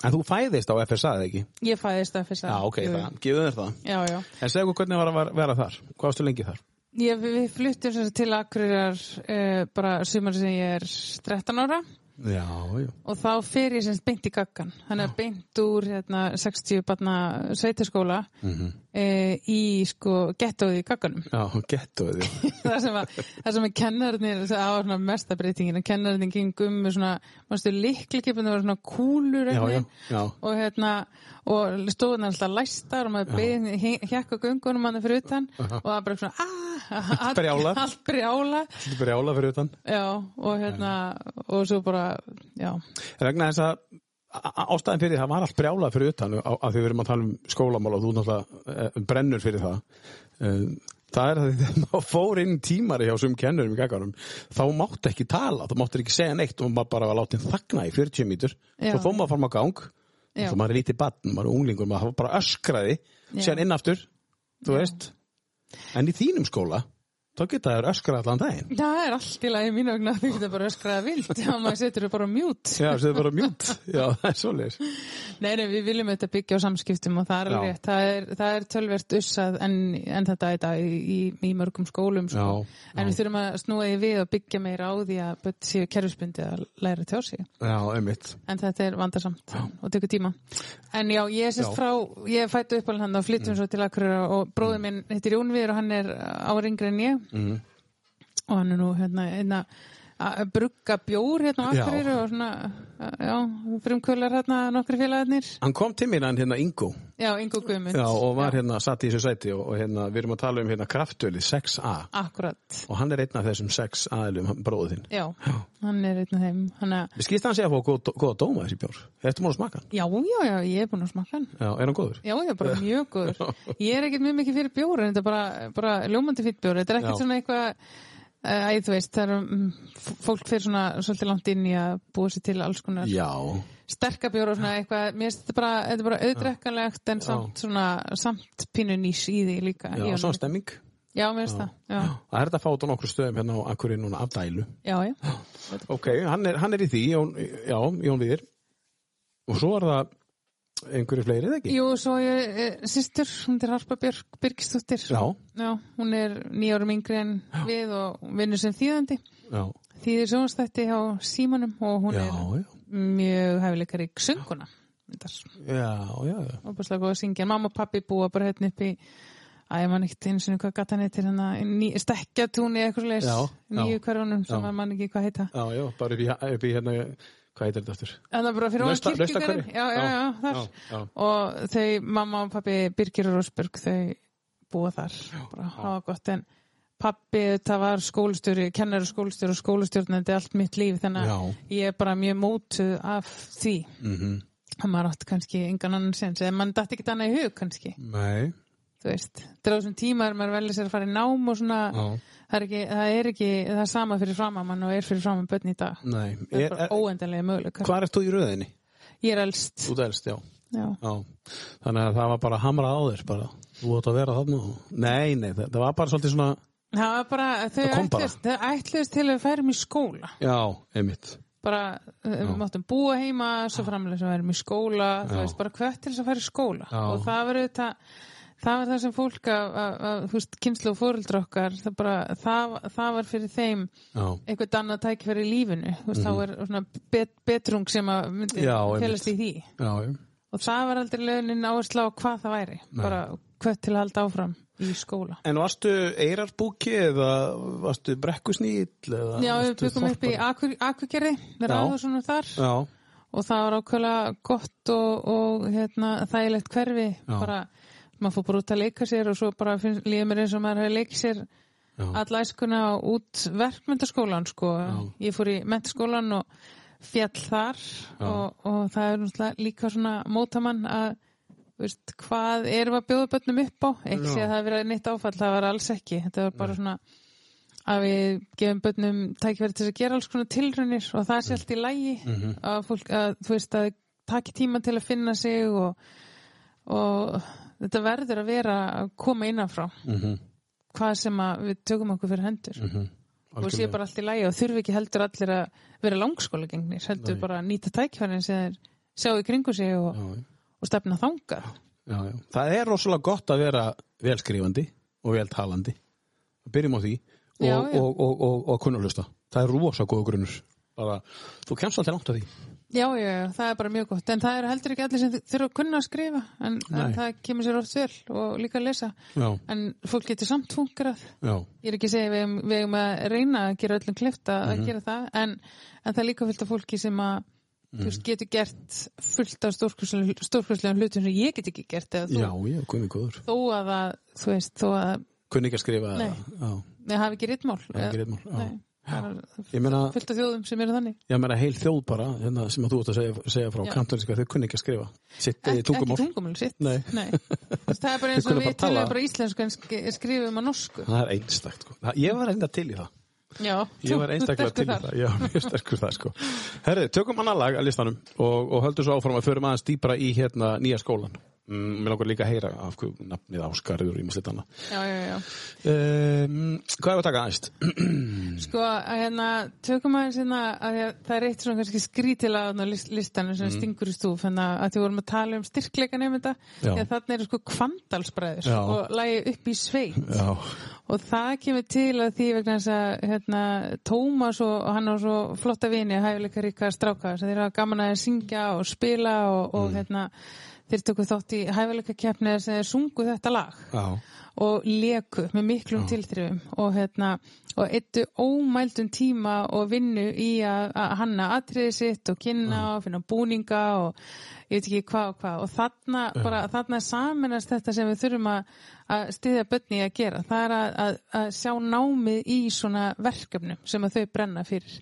En þú fæðist á FSA, eða ekki? Ég fæðist að fyrsta. Já, ok, það, gefðu þér það Já, já. En segðu hvernig var að vera- þar? Hvað varstu lengi þar? Ég, við fluttum til Akureyrar uh, bara sumar sem ég er 13 ára Já, já. Og þá fer ég semst beint í gaggan þannig að beint úr hérna, 60 barna sveitaskóla Mhm. uh, í sko gettóði í gagganum. Já, gettu þið (laughs) það sem að, sem að kennarnir það var svona mesta breytingin að kennarnir gengum með svona, mástu liklikipin það var svona kúlur já og hérna og stóðun alltaf læstar og maður beðin hjekka göngunum hann fyrir utan og það bara svona ah, allt brjálað. allt brjála er brjála fyrir utan. Já og hérna og svo bara já. Regna þess að ástæðin fyrir það var allt brjálað fyrir utan að því við erum að tala um skólamál og þú náttúrulega eh, brennur fyrir það. Eh, það er að því (laughs) þegar maður fór inn tímari hjá sum kennurum í gaggarum þá máttu ekki tala, þú máttu ekki segja neitt og maður bara var látið þagna í 40 mítur svo fór maður fram á gang Já. og maður er lítið batn, maður er unglingur maður bara öskraði, Já. síðan inn aftur þú veist. En í þínum skóla, þá geta þær öskrað allan daginn það er allt í lagi mínu vegna því þetta bara öskraða vilt já maður setur þau bara mute Já, það er bara mjút Já, það er svoleiðis Nei, nei, við viljum þetta byggja á samskiptum og það er alveg Já. rétt. Það er, það er tölvert ussað en, en þetta í dag í, í, í mörgum skólum, sko. Já, En við þurfum að snúa því við og byggja meira á því að börn séu kerfisbundi að læra tjá sig. Já, einmitt En þetta er vandarsamt og tekur tíma. En já, ég er sérst Já. frá, ég er fættu uppalinn hann og flyttum svo til Akureyra og bróður minn heitir Jón Viður og hann er áringri en ég mm. og hann er nú hérna, hérna að brugga bjór hérna á Já. Akureyri og svona, já, frumkvölar hérna nokkri félagarnir. Hann kom til mér hann hérna Ingo. Já, Ingo Guðmund. Já, og var hérna satt í þessu sæti og, og hérna, við erum að tala um hérna kraftölið 6A Akkurat, og hann er einn af þessum 6 aðilum, bróðu þinn. Já, hann er einn af þeim. Hann að, Við skýrst hann sé að fá góð, góða dóma þessi bjór. Þetta múin að smaka hann? Já, já, já, ég er búin að smakka hann. Já, er hann góður? Já, er bara mjög góður. (laughs) Ég er ekkert mjög mikið fyrir bjór en þetta er bara, bara ljómandi fýtt bjór. Þetta er ekkert Já. svona eitthvað Æ, þú veist, það er um, fólk fyrir svona svolítið langt inn í að búa sér til alls konar Já, sterkabjór og svona eitthvað, mér finnst þetta bara, þetta er bara auðdrekkanlegt en samt svona, samt pínu nýs í því líka. já, svona stemming. Já, mér finnst það, Það er þetta að fá þetta á nokkru stöðum hérna á Akkurinn núna af dælu. Já, já. (gasps) Ok, hann er, hann er í því, Jón, já, Jón Viðir. Og svo er það einhverju fleiri, eða ekki? Jú, svo ég, e, sýstur, hún er Harpa Björk Birgisdóttir. Já. Já, hún er nýjárum yngri en við og vinnur sem þýðandi. Já, Þýðir sjónstætti hjá Símanum og hún já, er já mjög hæfileikar í sönguna. Já, já, já er opaslega góð að syngja. Mamma og pappi búa bara hérna upp í Æ, ég man ekkert eins og hvað gata hann heitir hérna, stekkjatúni eitthvað Já, nýju hverjunum sem að man ekki hvað heita. Já, já, bara upp í, upp í hérna, hvað heitir þetta aftur? En það er bara fyrir ofan Nausta- kirkjugarðinn. Naustahverfi? Já, já, já, þar. já. Og þau, mamma og pappi, Birgir og Rósberg, þau búa þar. bara hafa gott. En pappi, það var skólastjóri, kennari skólastjóri og skólastjórnandi allt mitt líf. Þannig að ég er bara mjög mótuð af því. Mm Og maður átti kannski engan annan sens. Eða mann dætti ekki annað í hug kannski. Nei, Þú veist. Er á þessum tíma er maður velið sér að fara í nám og svona. Það er ekki, það er ekki, það er sama fyrir framamann og er fyrir framamann börn í dag. nei Það er er, bara er, óendanlega möguleikar. Hvað er þú í röðinni? Ég er elst. Þú dælst, já Já. Já, þannig að það var bara hamrað á þér bara, þú átt að vera þarna Nei, nei, það, það var bara svolítið svona Það var bara, þau ætluðist, ætluðist til að færum í skóla. Já, einmitt Bara, uh, við máttum búa heima, svo framlega sem við erum í skóla, þú veist, bara hvert til þess að færa í skóla. Já. Og það var auðvitað, það var það sem fólk að, að, að þú veist, kynslu og fóreldra okkar, það bara, það, það var fyrir þeim Já, eitthvað annað tækifæri í lífinu, þú veist, þá var svona bet, betrung sem að myndi Mhm. Felast í því. já, Og það var aldrei lögnin áherslu á hvað það væri, bara hvert til að halda áfram í skóla. En varstu eirarbúki eða varstu brekkusnýll Já, við byggum upp í Akurgerði, við ráðum svona þar. Já, og það var ákveðlega gott og, og hérna, þægilegt hverfi Já. bara, maður fór bara út að leika sér og svo bara finn, líður mér eins og maður hefur leikið sér já, alla æskuna út verkmyndaskólan sko, ég fór í mentaskólan og fjall þar og, og það er náttúrulega líka svona mótamann að veist, hvað erum að bjóða börnum upp á? Ekki Já. sé að það verið neitt áfall, það var alls ekki. Þetta var bara svona að við gefum börnum tækifæri til að gera alls konar tilraunir og það sé allt í lægi Mhm. að fólk, að þú veist að taki tíma til að finna sig og, og þetta verður að vera að koma innanfrá Mhm, hvað sem að við tökum okkur fyrir hendur mhm. og sé bara allt í lægi og þurfi ekki heldur allir að vera langskóla gengnir, heldur Nei. bara að nýta tækifærin sem sjá í kringu sig og, og stefna þangað já, já. Það er rosalega gott að vera velskrifandi og veltalandi. Byrjum á því og, og, og, og, og kunna hlusta. Það er rosa góða grunnur. Bara, þú kemst alltaf langt á því. Já, já, það er bara mjög gott en það eru heldur ekki allir sem þurfa að kunna að skrifa en, en það kemur sér oft vel og líka að lesa Já, en fólk getur samt fungerað já, ég er ekki að segja við við eigum að reyna að gera öllum klifta Mhm. að gera það en, en það er líka fullt af fólki sem að þú Mhm. veist, getur gert fullt af stórkvæslega hlutum sem ég get ekki gert eða þú, já, já, kunni góður. þó að það, þú veist, þó að Kunni ekki að skrifa. Nei. Nei, hafi ekki rittmál. Hafi ekki ritmál, já. Nei, af þjóðum sem eru þannig. ég meina heil þjóð bara, hérna, sem að þú ert að segja, segja frá kantoníska, þau kunni ekki að skrifa. Sitt Ek, eigi tungumál. Ekki tungumál sitt. Nei. Veist, (laughs) Það er bara eins og við tala. bara íslensku en sk- skrifum á norsku. Það er einstakt, sko. Ég var enda til í það. Já, Ég var einstaklega til í það, já, mjög sterkur það sko. Herri, tökum annan lag að listanum og, og höldum svo áfram að förum aðeins dýpra í hérna nýja skólan. Mm, mér langar líka að heyra af hverju nafnið Áskarður í mislit annað. Já, já, já. Um, hvað er að taka næst? (clears throat) Sko, að hérna, tökum aðeins hérna að að það er eitt svona kannski skrítilega á list, listanum sem stingur í stúf en að, að því vorum að tala um styrkleika nefnda Mm. Já. því að þarna eru sko kvandalsbræður og lagi upp í sveit Já, og það kemur til að því vegna þess að hérna, Tómas og, og hann á svo flotta vini hæfileika ríka stráka sem þeir hafa gaman að syngja og spila og, og hérna, þeir tökum þátt í hæfileika keppni sem þeir sungu þetta lag. Já, og leku með miklum tilþrifum. Og hérna og eittu ómældum tíma og vinnu í að, hanna atriði sitt og kynna og finna búninga og ég veit ekki hvað og hvað og þarna bara þarna saminast þetta sem við þurfum að, að styðja börni í að gera það er að, að, að sjá námið í svona verkefnum sem að þau brenna fyrir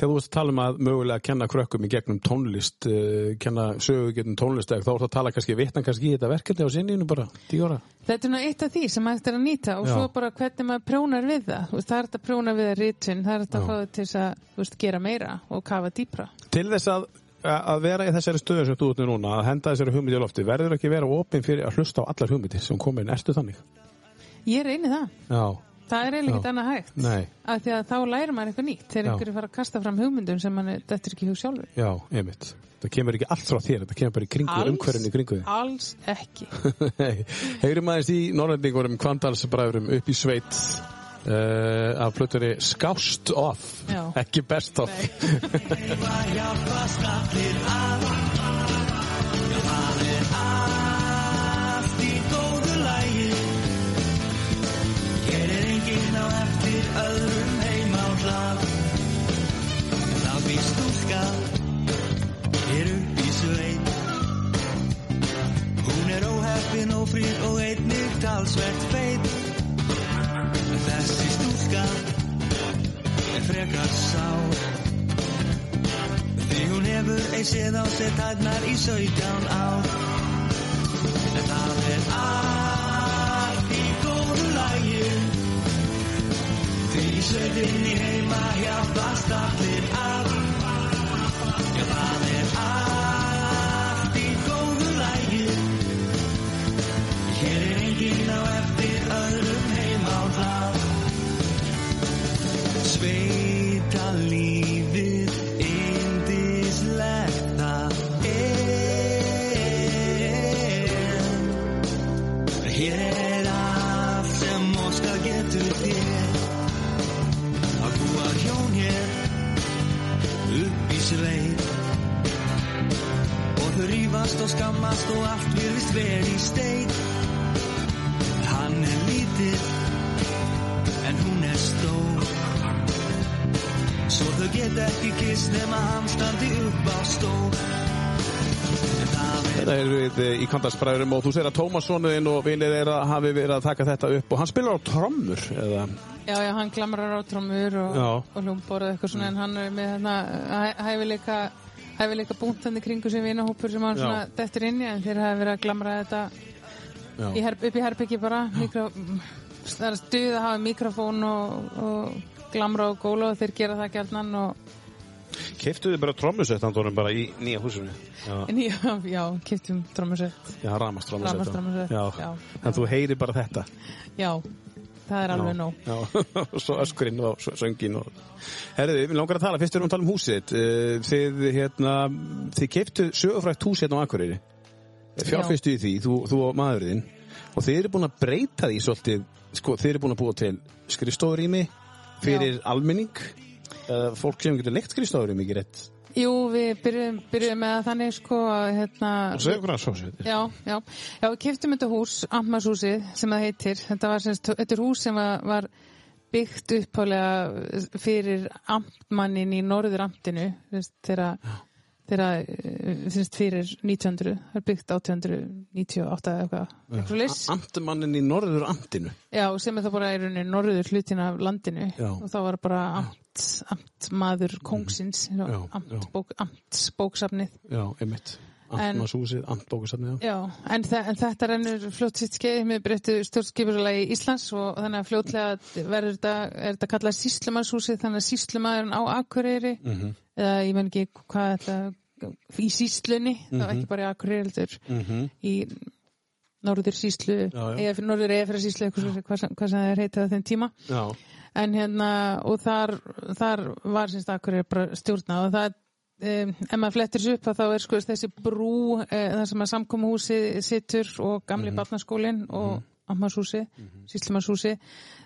Þegar þú veist að tala um að mögulega kenna krökkum í gegnum tónlist, uh, kenna sögu gegnum tónlist, þá ertu að tala kannski vittan kannski í þetta verkefni á sinninu bara, tíu ára. Þetta er nú eitt af því sem hægt er að nýta og Já. svo bara hvernig maður prjónar við það. Veist, það er þetta að prjóna við að ritun, það er þetta að fá það til að veist, gera meira og kafa dýpra. Til þess að, að vera í þessari stöðu sem þú ert núna, að henda þessari hugmyndi á lofti, verður ekki vera opinn fyrir að hlusta á allar hugmyndi sem komið inn, ertu þannig? Ég reyni það. Já, Það er eiginlega ekkert annað hægt. nei, Af því að þá lærir maður eitthvað nýtt þegar einhverju fara að kasta fram hugmyndum sem mann þetta er ekki hug sjálfur. já, einmitt. Það kemur ekki allt frá þér, það kemur bara í kringu, umhverfinu í kringu alls ekki. (laughs) Heyrum aðeins í norrendingurum Kvandalsbræðurum upp í sveit uh, af plötunni Skást Off, Já. ekki Best Off. er Hún er óheppin og frýr og einnig talsvert feit Þessi stúlka er frekar sár. Því hún hefur ei séð á sér tætnar í 17 ár. En það er allt í góðu lagi. Því í sveitinni heima hjálpast allir að Já, það er og skammast og allt virðist verið í steit Hann er lítill en hún er stór. Svo þau geta ekki kist nema hann standi upp á er Þetta er við í Kvandalsbræðurum og þú segir að Tómassonuðinn og vinir er að hafi verið að taka þetta upp og hann spilar á trommur eða, Já, já, hann klamrar á trómur og, og hljómborð og eitthvað svona en hann er með hérna hæ- hæfileika hefur líka búntandi kringu sem vinahópur sem hann svona dettur inn í en þeir hafa verið að glamra þetta í her, upp í herbyggi bara mikro, það er að stuða að hafa mikrofón og, og glamra og góla og þeir gera það gjarnan og Keiftu þið bara trommusett handónum bara í nýja húsinu? Já, (laughs) en já, já, kiptum trómusett já ramast trommusett. Rafmagnstrommusett, Já. En þú heyri bara þetta. já, það er alveg nóg Já, (laughs) og svo öskurinn og sönginn og... Herriði, við langar að tala, fyrst erum við að tala um húsið. Eh, Þið, hérna, þið keiftu sögufrækt hús hérna á Akureyri. Fjárfyrstu í því, þú, þú og maðurinn. Og þið eru búin að breyta því svolítið, sko, þið eru búin að búa til skrifstofurými fyrir almenning. Uh, fólk sem getur leikt skrifstofurými, ekki rétt. Jú, við byrjuðum, byrjuðum með þannig sko að hérna Og segja okkur að svo sér. Já, já, já, við keftum þetta hús, Amtmannshúsið, sem það heitir. Þetta var semst, þetta er hús sem var, var byggt upphálega fyrir amtmannin í norður amtinu, þegar, þegar, eh, semst, fyrir 1900, það er byggt 1898 eða eitthvað, eitthvað leys. Amtmannin í norður amtinu. Já, sem er það bara í rauninni norður hlutin af landinu Já. og þá var bara amt, amtmaður kongsins, Já, já. amtbók, amtsbóksafnið. Já, einmitt. En- Amtmannshúsið, amtbókusafnið, já. Já, en, þa en þetta rennur fljótt sitt skeið með breyttu stjórnskipurlagi Íslands og þannig að fljótlega verður þetta, er þetta kallað síslumannshúsið þannig að síslumæðurinn á Akureyri Mhm. eða ég menn ekki hvað þetta í síslunni, það var ekki bara í Akureyri heldur Mhm. í norður síslu, eða fyrir norður eða fyrir síslu hvað, hvað sem það er heitað á þeim tíma. Já. en hérna og þar, þar var semst Akureyri bara stjórnað og það um, ef maður flettir sér upp að þá er sko þessi brú eh, þar sem að samkomuhúsi situr og gamli barnaskólinn og ammashúsi, mm síslumannshúsi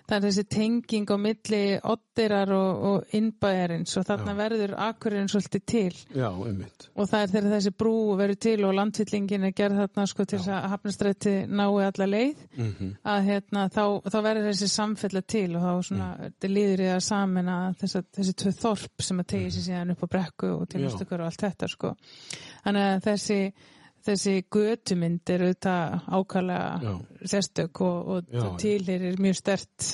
það er þessi tenging á milli oddirar og, og innbæjarins og þarna verður Akureyrin svolítið til Já, og það er þegar þessi brú verður til og landfyllingin er gerð þarna sko til að hafnastræti nái alla leið Mhm. að hérna, þá, þá verður þessi samfella til og þá svona, þetta líður í að samina þessa, þessi tvö þorp sem að tegi sér síðan upp á brekku og til Já. umstökur og allt þetta sko. Þannig að þessi þessi götumynd er auðvitað Já. sérstök og, og Já, tilherir mjög stert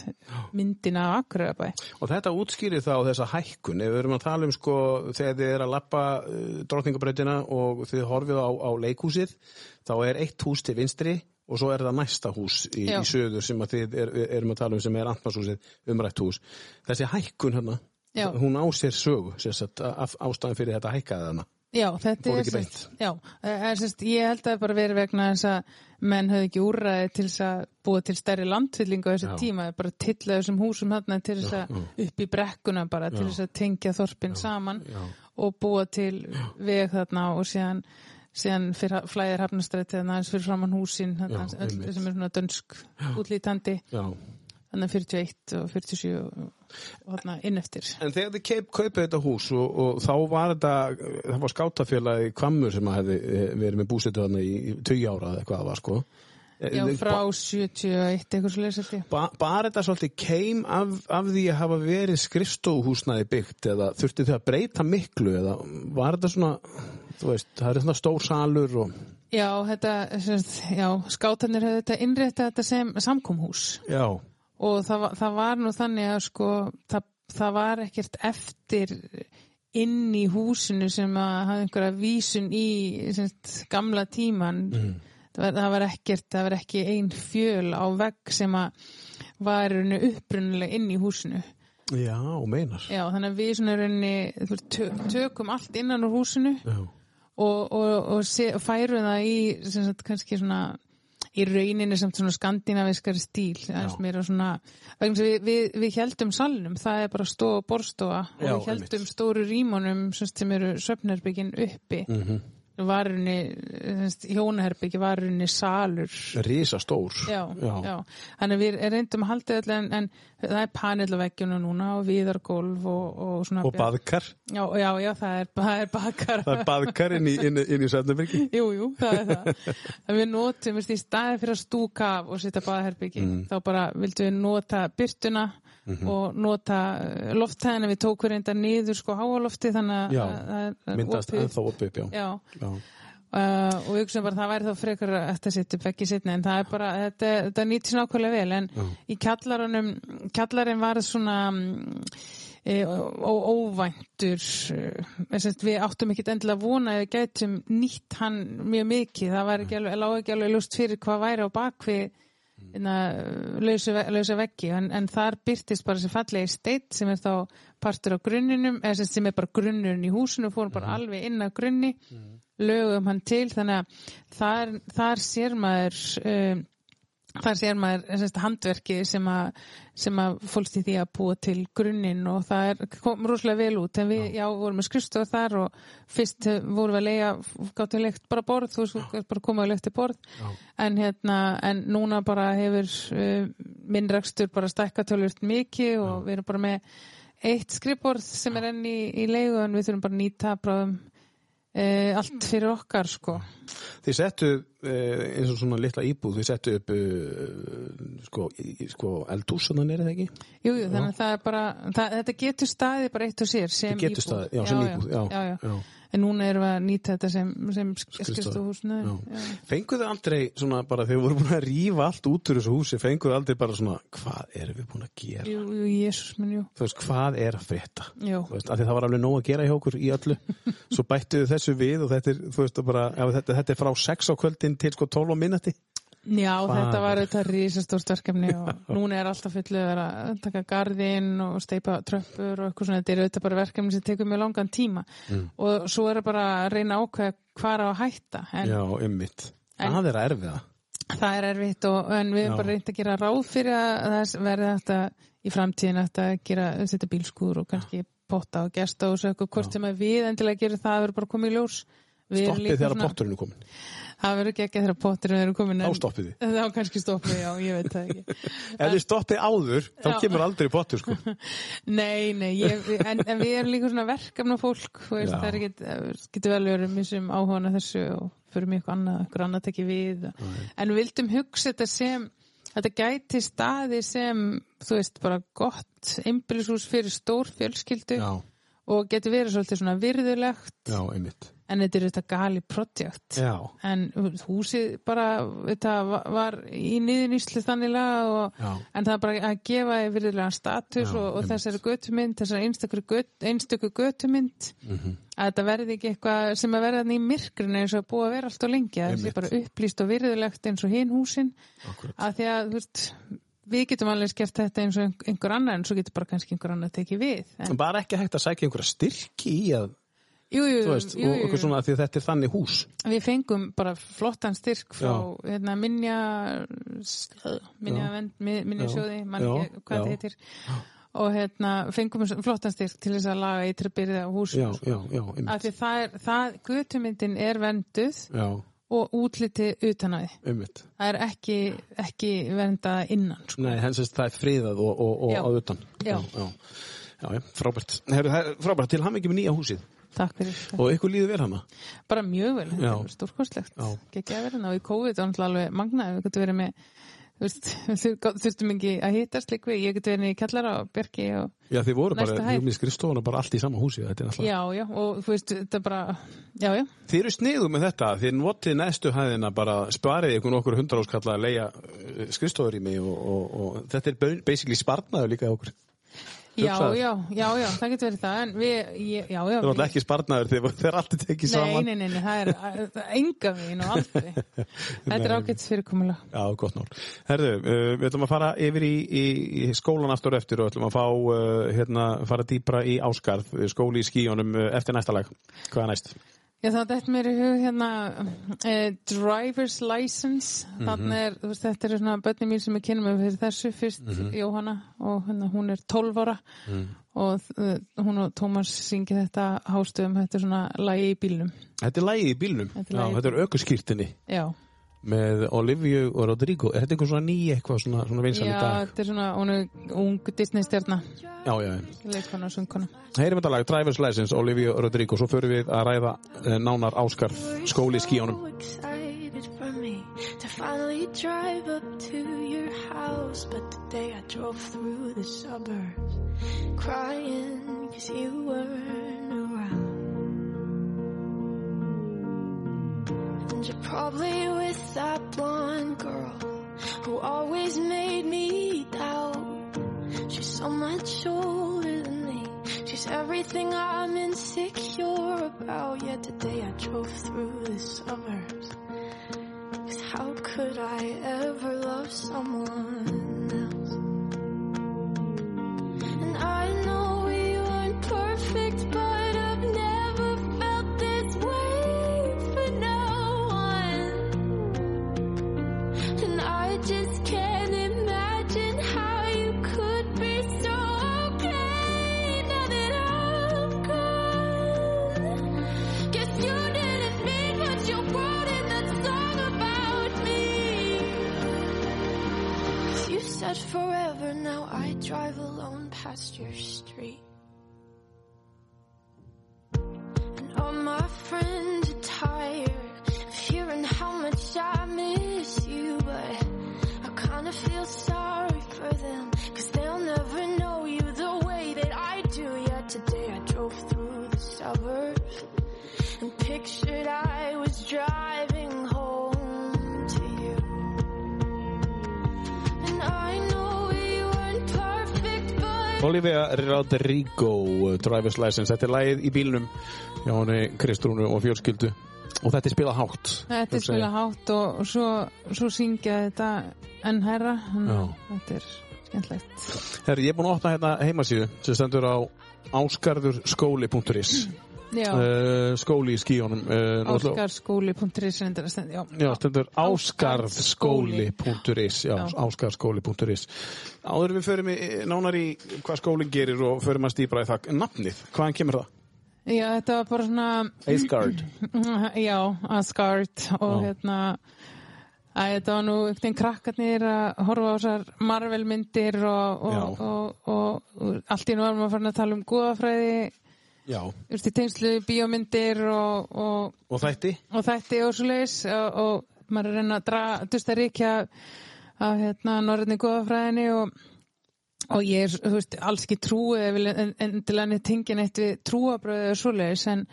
myndina af Akureyrabæ. Og þetta útskýrir þá þessa hækkun, ef við erum að tala um sko þegar þið er að lappa uh, drottningabrautina og þið horfið á, á leikhúsið, þá er eitt hús til vinstri og svo er það næsta hús í, í söður sem að þið er, erum að tala um sem er Antmarshúsið umrætt hús. Þessi hækkun hérna, Já. hún á sér sögu, sérst, af ástæðan fyrir þetta hækkaði hana. Já, þetta er sérst, já, er sérst, ég held að það bara verið vegna þess að menn höfðu ekki úrræði til þess að búa til stærri landfyllingu á þessu Já. tíma, bara tilla þessum húsum þarna til þess að upp í brekkuna bara til þess að tengja þorpin saman og búa til veg þarna og síðan síðan fyrir flæðir hafnastrætti þannig aðeins fyrir framann húsin þarna, Já, öll, sem er svona dönsk útlítandi. Já. Þannig 41 og 47 og, inn eftir. En þegar þið keip, kaupið þetta hús og, og þá var þetta, það var skátafélagi Kvammur sem hefði eh, verið með búsetu þarna í, í 20 ára eða eitthvað það var sko. Já, Eh, frá 71 eitthvað svo leysast ég. Ba bara þetta svolítið keim af, af því að hafa verið skrifstofuhúsnaði byggt eða þurfti þið að breyta miklu eða var þetta svona, þú veist, það er svona stór salur og Já, þetta, já, skátanir hefði þetta innrétta þetta sem samkomhús. Já, og það, var- það var nú þannig að sko, það, það var ekkert eftir inn í húsinu sem að hafa einhverja vísun í sérst, gamla tíman það, var, það var ekkert, það var ekki ein fjöl á vegg sem að var upprunulega inn í húsinu. Já, meinar. Já, þannig að við svona tö, tökum allt innan úr húsinu Já, og, og, og se, færum það í sem sagt, kannski svona í rauninni samt svona skandinaviskari stíl aðeins meira svona við, við, við heldum salnum, það er bara stofa og borstofa og Já, við heldum einmitt. stóru rímunum sem, eru söfnherbyggin uppi mm. -hmm. Varunni, hjónaherbyggi varunni salur risa stór. Já, já. Þannig að við reyndum að halda þetta en, en það er panel á veggjunum núna og viðargólf og, og svona Og baðkar, Já, já, já, það er, það er bakar það er baðkar inn í, inn, inn í Söfnabyrgi. Jú, jú, það er það. En við notum, veist, í staði fyrir að stúka og setja baðherbyggi, Mm. þá bara vildum við nota byrtuna Mhm. og nota eh, lofthæðina, við tókum reynda niður sko háalofti þannig Já, að- Myndast ennþá opið upp, já. Já, já. Uh, og við hugsaum bara að það væri þá frekar að setja upp ekki setna en það er bara, þetta, þetta nýtt sér nákvæmlega vel en í kjallarunum, kjallarinn var svona mm, e, og, og óvæntur e, semst, við áttum ekkit endilega vona við gætum nýtt hann mjög mikið það var ekki alveg, lág ekki alveg lust fyrir hvað væri á bakvið lausa, ve- lausa veggi. En, en þar byrtist bara þessi fallegi steitt sem er þá partur á grunninum eða sem, er bara grunnurinn í húsinu fórum bara alveg inn að grunni. Lögum hann til þannig að þar, þar sér maður um, þar sér maður eh, sem sagt, handverkið sem að, sem að fólst í því að búa til grunninn og það er, kom rosalega vel út. En við, já, vorum með skrifstof þar og fyrst eh, vorum við að leiða gáttum við leikt bara borð, þú veist, bara komað og leikti borð. En hérna, en núna bara hefur uh, minn rekstur bara stækka tölvöld mikið og við erum bara með eitt skrifborð sem er enn í, í leigu en við þurfum bara að nýta bráðum uh, allt fyrir okkar sko Þið settu uh, eins og svona litla íbúð, þið settu upp uh, sko, sko eldús þannig er það ekki? Jú, jú, þannig að það er bara, það, þetta getur staðið bara eitt og sér sem Þetta getur íbúð. staðið, já, sem íbúð, já, já, já. já. En núna erum við að nýta þetta sem, sem. Já. Fenguðu aldrei svona bara þegar við vorum búin að rífa allt út úr þessu húsi, fenguðu aldrei bara svona hvað erum við búin að gera? Jú, jú, jésús minn, jú. Þú veist, hvað er að frétta? Jú. Þú veist, af því það var alveg nóg að gera hjá okkur í öllu (laughs) svo bættuðu þessu við og þetta er, þú veist, bara, þetta, þetta er frá 6 á kvöldin til sko 12 á minnati Já, Hvað þetta var er- þetta risastórt verkefni og (laughs) núna er alltaf fullu að vera að taka garðinn og steipa tröppur og eitthvað svona, þetta er auðvitað bara verkefni sem tekur mjög langan tíma Mm. og svo er það bara að reyna að ákveða hvað á að hætta en Já, ymmit. En- Það er að erfiða. það er erfitt og, en við erum bara reynd að gera ráð fyrir að það verði þetta í framtíðin að gera, setja bílskúr og kannski potta og gesta og svo eitthvað hvort sem að við endilega gerum það verður bara komið í ljós Stoppið þegar potturinn er komin. Það verður ekki ekki þegar potturinn eru komin Þá stoppið þið. Þá kannski stoppið, já, ég veit það ekki (laughs) Ef þið stoppið áður, þá Já. kemur aldrei pottur, sko. (laughs) Nei, nei, ég, en, en við erum líka svona verkefna fólk, veist, það er ekki, getur vel verið missum áhugana þessu og fyrir mjög annað, okkur annað tekið við. En við vildum hugsa þetta sem, þetta gæti staði sem, þú veist, bara gott einbýlishús fyrir stór fjölskyldu Já, og getur verið svolítið svona virðulegt, já, en þetta er þetta gali projekt. Já, En húsið bara, þetta var- í niðurnýslu þannig lag og En það er bara að gefa því virðulega status Já, og, og þessari götumynd, þessari einstöku, göt, einstöku götumynd, Mhm. að þetta verði ekki eitthvað sem að verða í myrkrinu eins og búið að vera allt og lengi, að sé Einmitt. bara upplýst og virðulegt eins og hinn húsin, akkurat. að því að, þú veist, við getum alveg gert þetta eins og ein- einhver annar, en svo getur bara kannski einhver annar tekið við. En, Bara ekki hægt að sækja einhverja styrki í að, jú, jú, veist, jú, og jú. svona að því að þetta er þannig hús. Við fengum bara flottan styrk frá hérna, minja minja, sjóði hvað það heitir. Og hérna, fengum flottan styrk til þess að laga ytri byrði á já, af því það er, það, götumyndin er venduð Já, og útliti utan að ymmit. það er ekki, ekki verndað innan sko. Nei, hens veist það er friðað og, og, og á utan. Já. já, já, frábært. Heru, það er frábært til hann ekki með nýja húsið takk fyrir, og ykkur líður vel hana. bara mjög vel þetta er stórkostlegt, Já. ekki að vera og í COVID var náttúrulega alveg magnaði við getum verið með þú veist, (laughs) þurftum ekki að hittast líka við, ég getum verið í kellara og Björki og Já, þið voru bara, Næsta voru með skrifstofuna bara allt í sama húsi. Þetta er alltaf. Já, já, og þú veist, þetta er bara, já, já, Þið eru sniðu með þetta, þið notið næstu hæðina bara sparið ykkur nokkur hundra áskalla að leia skrifstofur í mig og, og, og þetta er ba- basically sparnaður líka okkur. Já, já, já, já, það getur verið það, en við, ég, já, já, Það er alltaf ekki sparnaður þegar allt er tekið nei, saman. nei, nei, nei, það er, það er enga veginn og aldrei, (laughs) þetta er ágætt fyrirkomulega. Já, gott nál. Herðu, uh, við ætlum að fara yfir í, í, í skólan aftur og eftir og ætlum að fá, uh, hérna, fara dýpra í áskarð, skóli í skíunum uh, eftir næsta lag. Hvað er næst? Já, það dætt mér í hug hérna eh, driver's license. Mhm. þannig er, þú veist, þetta er svona bönni mín sem er kynum með fyrir þessu. Fyrst Mhm. Jóhanna og hérna, hún er 12 ára. Og uh, hún og Tómas syngi þetta hástöðum, þetta er svona lagi í bílnum. Þetta er lagið í bílnum. Þetta er Já, þetta er aukurskýrtinni Já, með Olivia og Rodrigo. Er þetta einhver svona ný eitthvað svona, svona vinsal í Já dag? þetta er svona, hún er ung Disney stjarna, Já, já, já. leikona og sungkona Heyrim þetta lag, Driver's License, Olivia Rodrigo, svo förum við að ræða uh, nánar áskarð, skóli í And you're probably with that blonde girl who always made me doubt. She's so much older than me. He's everything I'm insecure about. Yet today I drove through the suburbs. Cause how could I ever love someone else? And I know we weren't perfect, but said forever, now I drive alone past your street. And all my friends are tired of hearing how much I miss you, but I kinda feel sorry for them, cause they'll never know you the way that I do. Yet today I drove through the suburbs and pictured I was driving home Olivia Rodrigo, uh, Driver's License. Þetta er lagið í bílnum hjá henni Kristrúnu og fjölskyldu. Og þetta er spilað hátt Þetta er spila hátt og, og svo, svo syngja þetta enn herra. Þetta er skemmtlegt. Herri, ég er búin að opna hérna heimasíðu sem stendur á áskarðurskóli.is Já, uh, skóli í skíunum uh, áskarskóli.is Já. áskarðskóli.is Áður við förum í, nánar í hvað skólinn gerir og förum að stýpra í það nafnið, hvaðan kemur það? Já, þetta var bara svona, Asgard. (clears throat) Já, Asgard og Já. hérna, að þetta var nú einhvern veginn krakkarnir að horfa á þessar Marvel myndir og, og, og, og, og allt í nú varum að fara að tala um góðafræði, Veist, í tengslu bíómyndir og, og, og þætti? og þætti og svo leiðis og, og maður er að reyna að dra, dusta ríkja af hérna norðinni góðafræðinni og, og ég er, þú veist, alls ekki trúið vil en- endilega neitt tengin eitt við trúabröðu og svo leiðis en,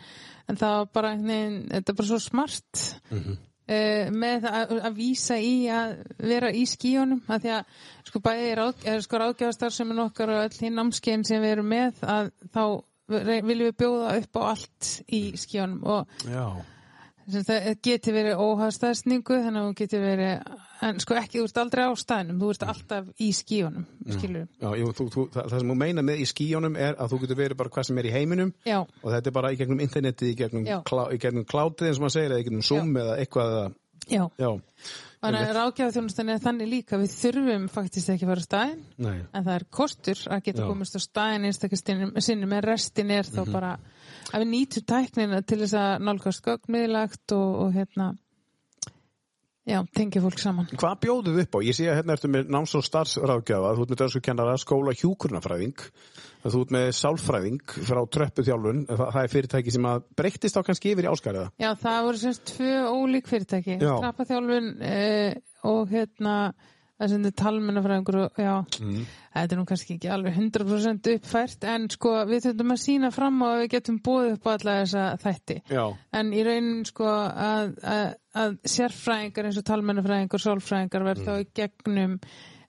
en það var bara, veginn, þetta er bara svo smart Mhm. eh, með það að, að vísa í að vera í skíunum að því að sko bæði ráð, er, sko ráðgjafastar sem er nokkar og öll hinn námskeiðin sem við erum með að þá viljum við bjóða upp á allt í skíunum og Já. Það geti verið óhagstæðsningu þannig að hún geti verið en sko ekki, þú ert aldrei á staðnum þú ert alltaf í Já, þú, þú, það, það sem þú meina með í skíjónum er að þú getur verið bara hvað sem er í heiminum já, og þetta er bara í gegnum interneti, í gegnum, Já. klá, í gegnum cloudið eins og maður segir, eða í gegnum Zoom eða eitthvað eða, já. Já, þannig að ráðgjafaþjónustan er þannig líka. Við þurfum faktist ekki að fara á staðin nei, en það er kostur að geta Já. komist á staðin einstakastinn sinni með restin er þá bara að við nýtum tæknina til þess að nálgast gögnmiðlagt og, og hérna já, tengja fólk saman Hvað bjóðu þið upp á? Ég sé að hérna ertu með náms- og starfsráðgjafa, þú ert með dönskukennara, skóla, hjúkurnafræðing, þú ert með sálfræðing frá tröppuþjálfun, það, það er fyrirtæki sem að breyttist á kannski yfir í áskariða. Já, það voru semst tvö ólík fyrirtæki Já. Trappaþjálfun eh, og hérna er talmennafræðingur og Mm. þetta er nú kannski ekki alveg 100% uppfært en sko við þurfum að sína fram á að við getum búið upp á alla þessa þætti. Já, en í raunin sko að, að, að sérfræðingar eins og talmennafræðingar sálfræðingar verð þá í gegnum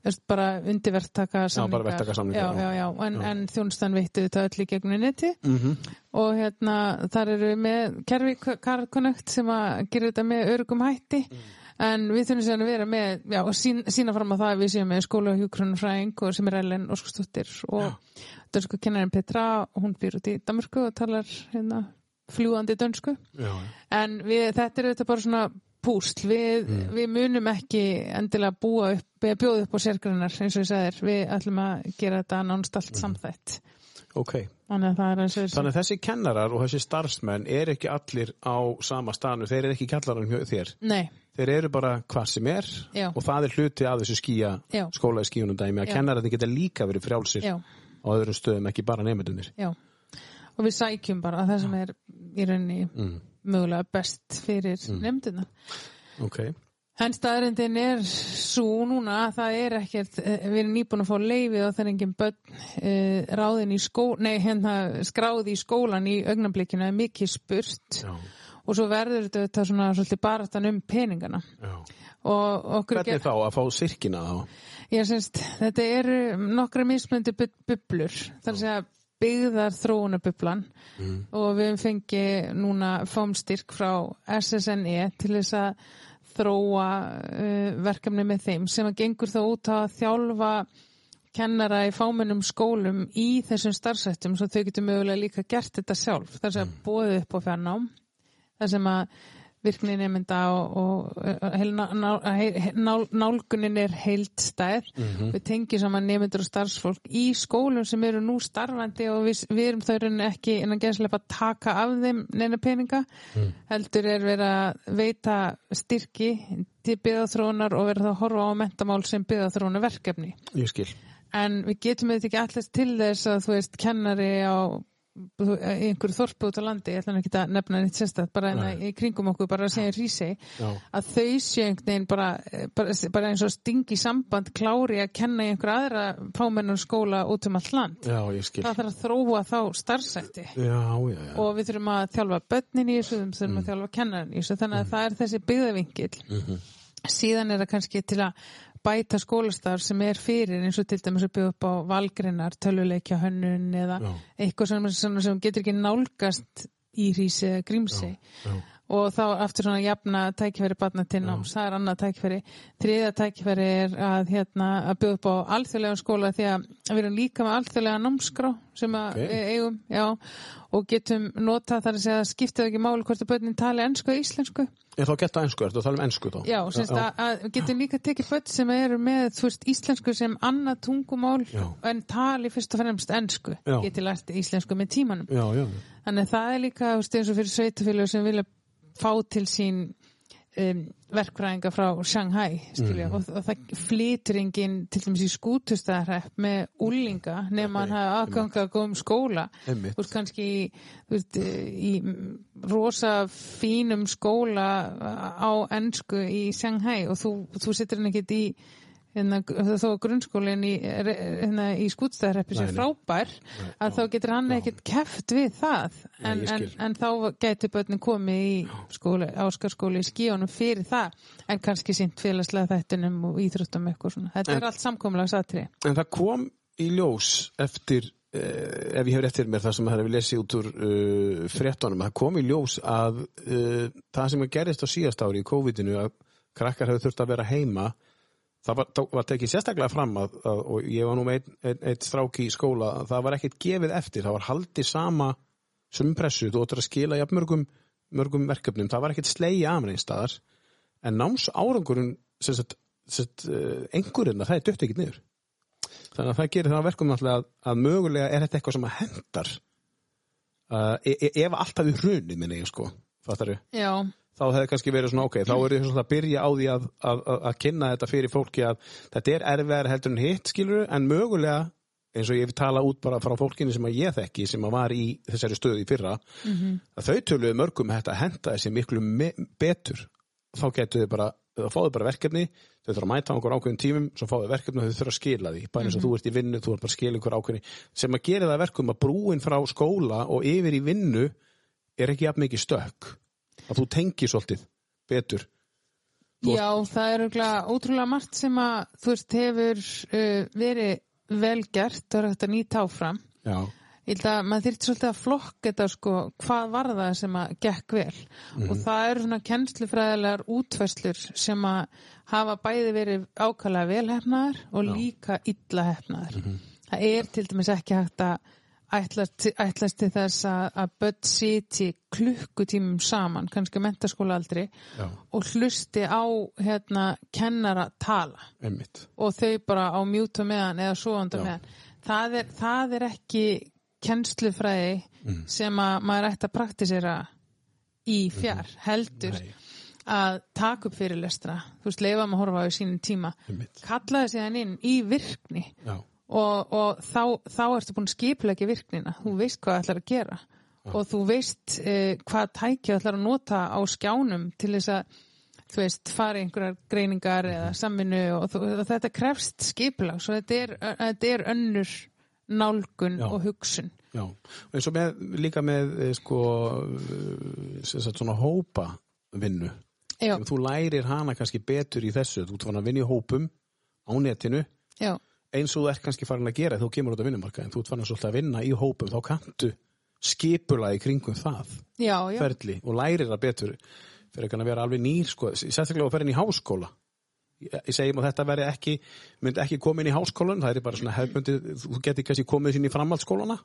veist, bara bara verktakasamningar, já, já. en, en þjónustan veittu þetta öll í gegnum neti mm og hérna þar eru við með kerfi Card Connect sem að gera þetta með örgum hætti en við þurfum síðan að vera með já, og sín, sína fram á það að við séum með skóla og hjúkrunarfræðing og sem er Ellen Óskarsdóttir og dönsku kennarinn Petra og hún býr út í Danmörku og talar hérna fljúandi dönsku. Já, en við, þetta er þetta bara svona púsl, við, við munum ekki endilega búa upp, bjóða upp á sérgrinnar eins og ég sagðir, við ætlum að gera þetta nánast allt samþætt. Ok. þannig að Þannig að þessi kennarar og þessi starfsmenn er ekki allir á sama stanu, þeir eru ekki kjallarinn hjá þér. Nei, Þeir eru bara hvað sem er Já. og það er hluti af þessu skýja Já. skóla í skíunum dæmi að Já. kennararnir geta líka verið frjálsir já, á öðrum stöðum, ekki bara nefndunir. og við sækjum bara það sem er í rauninni Mm. mögulega best fyrir mm. nefndina Ok. En staðrindin er svo núna að það er ekkert, eh, við erum nýbúin að fá leifið og það er engin börn uh, ráðin í skó, nei hérna skráði í skólan í augnablikinu er mikið spurt Já, og svo verður þetta, svona svolítið baratan um peningana. Hvernig þá að fá sirkina þá? Ég syns, þetta eru nokkra mismöndi bublur. Þar að segja byggðar þróunabublan og við fengið núna fámstyrk frá SSNE til þess að þróa uh, verkefni með þeim sem að gengur þá út að þjálfa kennara í fámennum skólum í þessum starfsættum svo þau getur mögulega líka gert þetta sjálf. Þar sem að bóðið upp á fjarnám þar sem að virkni nefnda og, og uh, heil, ná, heil, ná, nálgunin er heildstæð við tengjum saman nefndur og starfsfólk í skólum sem eru nú starfandi og við, við erum þau rauninni ekki gæslepa að taka af þeim neina peninga heldur er verið að veita styrki til byggðaþróunar og verið að horfa á mentamál sem byggðaþróunar verkefni. Ég skil. en við getum þetta ekki allast til þess að þú veist kennari á einhverju þorpu út á landi, ég ætla ekki að nefna neitt sérstætt, bara hérna í kringum okkur bara að segja rísi, Já. að þau séu einhvern veginn bara, bara, bara eins og stingi samband klári að kenna í einhverja aðra fámennar skóla út um allt land. Já, ég skil. það þarf að þróa þá starfsætti Já, já, já. og við þurfum að þjálfa börnin í þessu, við þurfum að þjálfa kennarin í þessu þannig að það er þessi byggðavingill síðan er það kannski til að bæta skólastar sem er fyrir eins og til dæmis að byggja upp á valgreinar töluleikja hönnun eða Já. eitthvað sem, sem, getur ekki nálgast í hrísi eða grímsi já. Og þá aftur svona jafna tækifæri barna til náms, það er annað tækifæri. Þriða tækifæri er að hérna að byggja upp á alþjóðlega skóla því að við erum líka með alþjóðlega námskrá sem að Ok. við eigum, já. Og getum notað þar að segja að skiptið ekki máli hvort að börnin tali ennsku eða íslensku. Ég þá geta ennsku, ertu að tala um ennsku þá? Já, semst að, að getum líka tekið börn sem eru með, þú veist, íslensku sem annað tungumál Já. en tali fyrst og fremst ennsku geti lært íslensku með tímanum. Já, já. Þannig að það er líka þú veist, eins og fyrir sveitufélög sem vilja fá til sín um, verkfræðinga frá Shanghai skilja, Mhm. og, og það flytur enginn til dæmis í skútustæðarrepp með úlinga nema hann hafa aðganga að góðum skóla Einmitt. þú veist kannski þú veist, í mm, rosa fínum skóla á ennsku í Shanghai og þú, þú setur hann ekkert í hérna, þó grunnskólinn í, hérna, í skútstæðarreppi Nei, sem nei. frábær að þá getur hann ekkert keft við það Nei, en, ég en, en þá getur börnin komið í skóla, áskarskóli í skíunum fyrir það en kannski sínt félagslega þættunum og íþróttum eitthvað svona. Þetta En- er allt samkomlega satri. En það kom í ljós eftir, uh, ef ég hef rétt fyrir mér það sem það hefur lesið út úr uh, fréttunum, það kom í ljós að uh, það sem gerist á síðast ári í COVID-inu að krakkar hefur þurft að vera heima það var, var tekið sérstaklega fram að, að, og ég var nú með einn ein, ein stráki í skóla að það var ekkert gefið eftir, það var haldið sama sem pressu, þú ættir að skila jafn mörgum, mörgum verkefnum, það var ekkert slegi af neins staðar, en náms árangurinn sagt uh, einhverjum það er dött ekkert niður. Þannig að það gerir það að verkum að, að mögulega er þetta eitthvað sem að hendar uh, e e ef alltaf í hrunni minni ég sko, fattaru Já, þá hefði kannski verið svona ok, þá er þið svona að byrja á því að, að, að, að kynna þetta fyrir fólki að þetta er erfiðar heldur en hitt skilur en mögulega eins og ég vil tala út bara frá fólkinu sem að ég þekki sem að var í þessari stöðu í fyrra að þau töluðu mörgum að þetta henda þessi miklu betur. Þá getur þau bara, þá fáðu bara verkefni þau þurfa að mæta á einhver ákveðin tímum svo fáðu verkefni og þau þurfa að skila því. Bara eins og þú ert í vinnu, þú ert bara að skila einhver ákveðin sem að gera það að verkum að brúin frá skóla og yfir í vinnu er ekki jafn mikið stökk að þú tengir svolítið betur. Þú já, það er ótrúlega margt sem að þú veist hefur uh, verið vel gert og er hægt að nýta áfram. já, Ég held að maður þyrfti svolítið að flokka þetta sko, hvað var það sem að gekk vel. Og það eru svona kennslufræðilegar útfæslur sem að hafa bæði verið ákvæmlega velhefnaðar og líka illa hefnaðar. Það er til dæmis ekki hægt að ætlast, til þess að, að börn siti klukkutímum saman, kannski mentaskólaaldri og hlusti á hérna kennara tala einmitt. Og þau bara á mjútu meðan eða svoandi Já. meðan. Það er, það er ekki kennslufræði Mm. sem að maður ætti að praktisera í fjár heldur Nei. að taka upp fyrirlestra. Þú veist, leifa maður að horfa á í sínum tíma. Einmitt. kallaði síðan inn í virkni. Já, og, og þá, þá ertu búin að skiplega virknina, þú veist hvað það ætlar að gera. Og þú veist eh, hvað tækja ætlar að nota á skjánum til þess að þú veist, fara í einhverjar greiningar eða samvinnu og, þú, og þetta krefst skipulag, svo þetta er, þetta er önnur nálgun Já. og hugsun. Já. Og eins og með, líka með eh, sko eh, sagt svona hópa vinnu þú lærir hana kannski betur í þessu þú fann að vinna í hópum á netinu já, eins og þú ert kannski farin að gera þú kemur út á vinnumarkaðin, þú ert farin að vinna í hópum, þá kanntu skipula í kringum það já, já, ferli og lærir það betur. Fyrir að vera alveg nýr sko, sérstaklega að ferja inn í háskóla. Ég, segjum að þetta veri ekki myndi ekki koma inn í háskólan, það er bara svona hefbundi, þú geti kannski komið inn í framhaldsskólana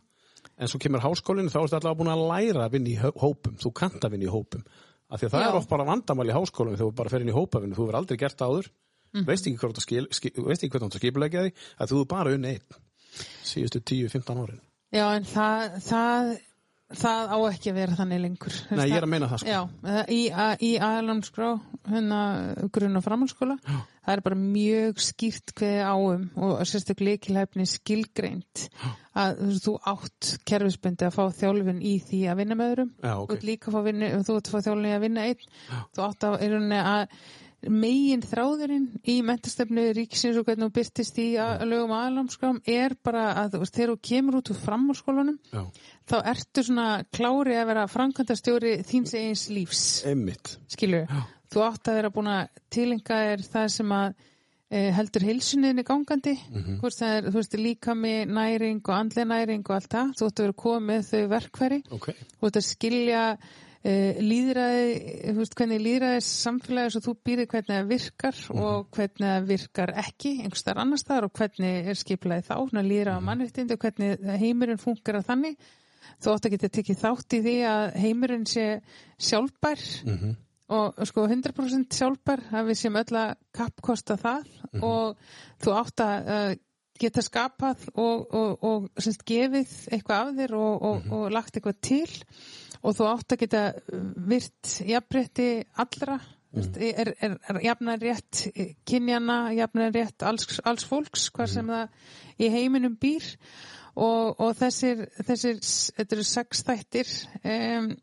en svo kemur háskólinn þá ertu allavega búin að læra að vinna í hó- hópum þú kannt að vinna í hópum. Af því að það Já. er oft bara vandamál í háskólanum þegar þú bara fer inn í hópavinnu, þú verður aldrei gert áður skil, veist ekki hvað þú skipulegja því að þú er bara unni einn. Síðustu 10-15 árin. Já, en það, það, það á ekki að vera þannig lengur. Nei, ég er að meina það sko. Já, í, í aðalandskrá hérna grunn og framhaldsskóla það er bara mjög skýrt hverði áum og sérstök leikilhæfni skilgreint að þú, átt kerfisbundi að fá þjálfin í því að vinna með öðrum. Já, ok. þú ert líka fá, vinnu, þú ert að fá þjálfin í að vinna einn. Þú átt að, að megin þráðurinn í mentastöfnu ríkisins og hvernig þú byrtist í að, lögum aðalandskrám er bara að þú veist, þegar þú kemur út úr framhaldsskólanum Já, þá ertu svona klári að vera framkvæmdastjóri þíns eigins lífs. Einmitt. Skilur, þú átt að vera búin að tilenga þér það sem að e, heldur heilsunniðinni gangandi. Mhm. hvort það er, þú veist, líkami næring og andlega næring og allt það, þú átt að vera komið með þau verkfæri, Ok, þú átt að skilja líðræði þú veist, hvernig líðræði samfélagi svo þú býrið hvernig það virkar Mhm. og hvernig það virkar ekki einhvers þar annars þar og hvernig er skipulaði þá, líðræði Mhm. á mannréttindi og hvernig heimurinn funkar að þannig þú átt að geta tekið þátt í því að heimurinn sé sjálfbær Mhm. og sko 100% sjálfbær að við séum öll að kappkosta það Mhm. og þú átt að geta skapað og, og, og semst, gefið eitthvað af þér og, og, Mhm. og lagt eitthvað til og þú átt að geta uh, virt jafnrétti allra mm. er, er, er jafnar rétt kynjana, jafnar rétt alls, alls fólks, hvað sem það í heiminum býr og, og þessir, þessir þetta eru sex þættir um,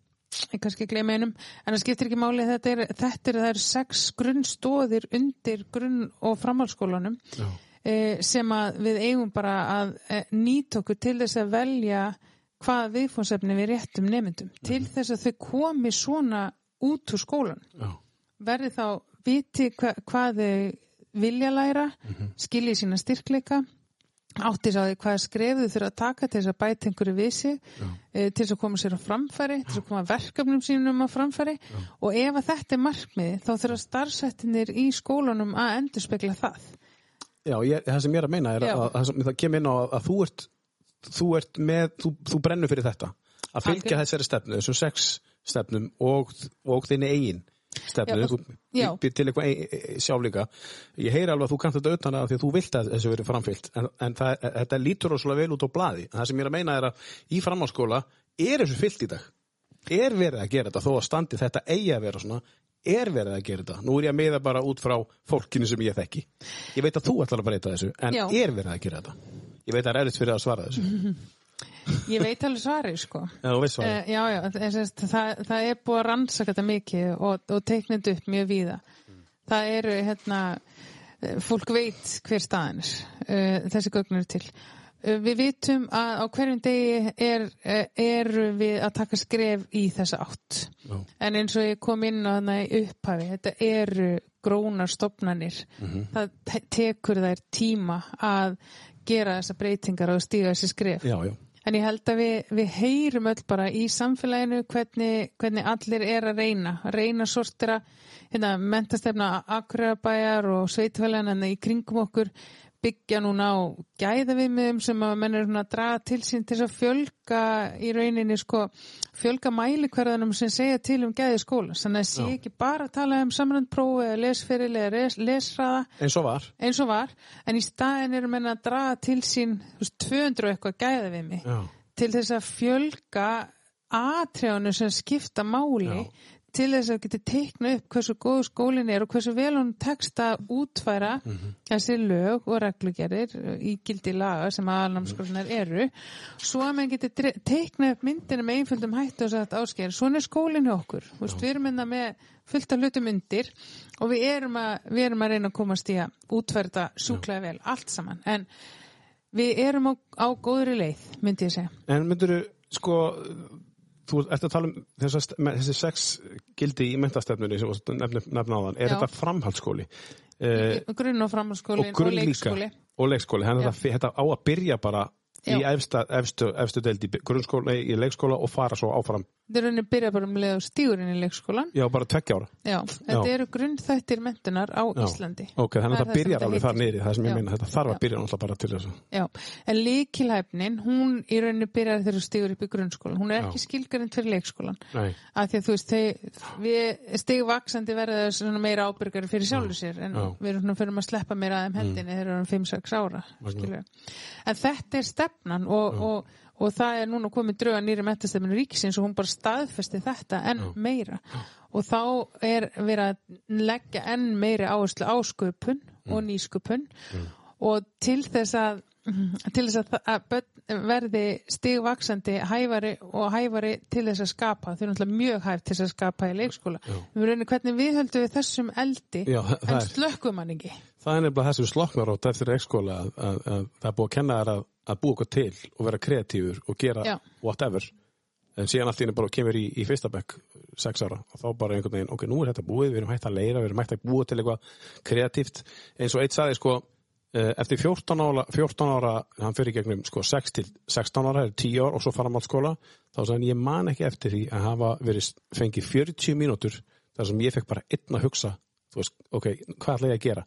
ég kannski gleyma einum en það skiptir ekki máli þetta er, þetta er, það eru sex grunnstóðir undir grunn- og framhaldsskólanum Já. eh, sem að við eigum bara að eh, nýta okkur til þess að velja hvað viðfónsefni við réttum nemyndum til þess að þau komi svona út úr skólan já, verði þá viti hva, hvað þau vilja læra skilji sína styrkleika áttis á því hvað skrefðu þurfa að taka til þess að bæta einhverju við sig e, til þess að koma sér á framfæri til þess að koma verkefnum sínum á framfæri. Og ef að þetta er markmiði þá þurfa starfsettinir í skólanum að endurspegla það. Já ég, það sem ég er að meina er Já. að, að, það, það kemur inn á að, að þú ert þú ert með, þú, þú brennur fyrir þetta. Að fylgja Algjörlega. þessari stefnu, þessum sex stefnum og, og þinni eigin stefnu, Já, þú býr til eitthvað ein, ein, sjálf líka. Ég heyri alveg að þú kannt þetta utan að því að þú vilt að þessu verið framfyllt en, en það, þetta lítur óslega vel út á blaði. En það sem ég er að meina er að í framhalskóla er þessu fyllt í dag. Er verið að gera þetta? Þó að standi þetta eigi að vera svona er verið að gera þetta? Nú er ég að meða bara út frá fólkinu sem ég þekki. Ég veit að þú ætlar að breyta þessu en Já. er verið að gera þetta ég veit að það er erfitt fyrir að svara þessu (laughs) ég veit alveg svarið sko Já, þú veist svarið. Eh, já, já, það, það, það, það er búið að rannsaka þetta mikið og, og teiknið upp mjög víða. Það eru, hérna, eh, fólk veit hver staðan er, uh, þessi gögn eru til. Uh, við vitum að á hverjum degi er, uh, eru við að taka skref í þessa átt. Já. En eins og ég kom inn á þarna í upphafi, þetta eru grónar stopnanir. Það te tekur þær tíma að gera þessa breytingar og stíga þessi skref. já, já, En ég held að við, við heyrum öll bara í samfélaginu hvernig, hvernig allir er að reyna. Reyna sortira hérna, mentastefna akkurabæjar og sveitfælan í kringum okkur byggja núna á gæðaviðmiðum sem að menn er svona að draga til sín til að fjölga í rauninni sko, fjölga mælikverðanum sem segja til um gæði skóla. Þannig að sé Já. ekki bara að tala um samröndprófi eða lesferil eða les, lesraða eins og eins og var, en í staðin eru menn að draga til sín þú veist, 200 og eitthvað gæða við mig já, til þess að fjölga atriðanu sem skipta máli Já. Til þess að geta teikna upp hversu góð skólinn er og hversu vel hún tekst að útfæra Mhm. þessi lög og reglugerir í gildi laga sem aðalnámskólanar eru. Svo að mann geti teikna upp myndina með einföldum hættu og sagt ásker svona er skólinn hjá okkur. Þú veist, við erum einna með fullt af hlutum undir og við erum að, við erum að reyna að komast í að útferða sjúklega vel allt saman. En við erum á, á góðri leið myndi ég segja. En myndur sko, þú ert að tala um þessa, með, þessi sex gildi í mentastefnunni sem þú nefna, nefna áðan, er Já. þetta framhaldsskóli? uh, grunn og framhaldsskóli og líka leikskóli og leikskóli, þannig að þetta á að byrja bara í Já. efsta, efstu, efstu deild í grunnskóla, í leikskóla og fara svo áfram, þetta er rauninni byrja bara um leið og stígurinn í leikskólan já bara tveggja ára já, þetta eru grunnþættir mentunar á Já. Íslandi ok, þannig að Það það byrjar alveg þar niðri, það sem ég Já. meina, þetta þarf Já. að byrja náttúrulega bara til þess að Já, en líkilhæfnin, hún í rauninni byrjar þegar þú stígur upp í grunnskólan. Hún er Já. ekki skilgarind fyrir leikskólan. Nei. Af því að þú veist, þeir, við stigvaksandi verða svona meira ábyrgari fyrir sjálfur sér en Já. við erum svona fyrir að sleppa meira að þeim hendinni þegar við erum 5-6 ára. skilurðu. En þetta stefnan og, það er núna komið drauga nýri mentastefninu ríkisins og hún bara staðfesti þetta enn meira. Og þá er verið að leggja enn meiri áherslu á sköpun og nýsköpun og til þess að til þess að, það- að verði stigvaksandi hæfari og hæfari til þess að skapa. Þau eru náttúrulega mjög hæft til þess að skapa í leikskóla. Við reynir hvernig við höldum við þessum eldi? Já, það en slökkum hann ekki? Það er nefnilega þessum sloknar á eftir leikskóla að, að, að það er búið að kenna þær að, að búa okkur til og vera kreatífur og gera Já. whatever. En síðan allt í henni bara kemur í, í fyrsta bekk sex ára og þá bara einhvern veginn ok, nú er þetta búið, við erum hægt að leira, við erum hægt að búa til eitthvað kreatíft. Eins og eitt sagði sko eftir 14 ára, 14 ára hann fyrir gegnum sko 6 til 16 ára er 10 ár og svo fara maður skóla þá sagði hann ég man ekki eftir því að hafa verið fengið 40 mínútur þar sem ég fekk bara einn að hugsa þú veist, ok, hvað ætla ég að gera?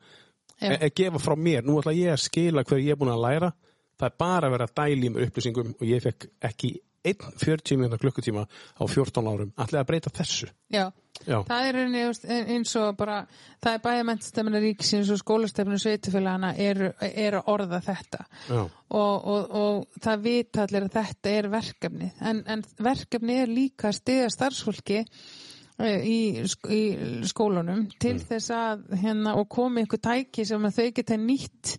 Já. að gefa frá mér, nú ætla ég að skila hver ég er búin að læra. Það er bara að vera dæli mér upplýsingum og ég fekk ekki einn 40 minúta klukkutíma á 14 árum. Ætla að breyta þessu? Já, Já. það er veist, eins og bara það er bæða mentastefnina ríkisins og skólastefnina sveitufélagana er, er orða þetta. Og, og, og það vita allir að þetta er verkefni. En, en verkefni er líka að stiða starfsfólki eh, í, í skólunum til þess að hérna og komi einhver tæki sem þau geta nýtt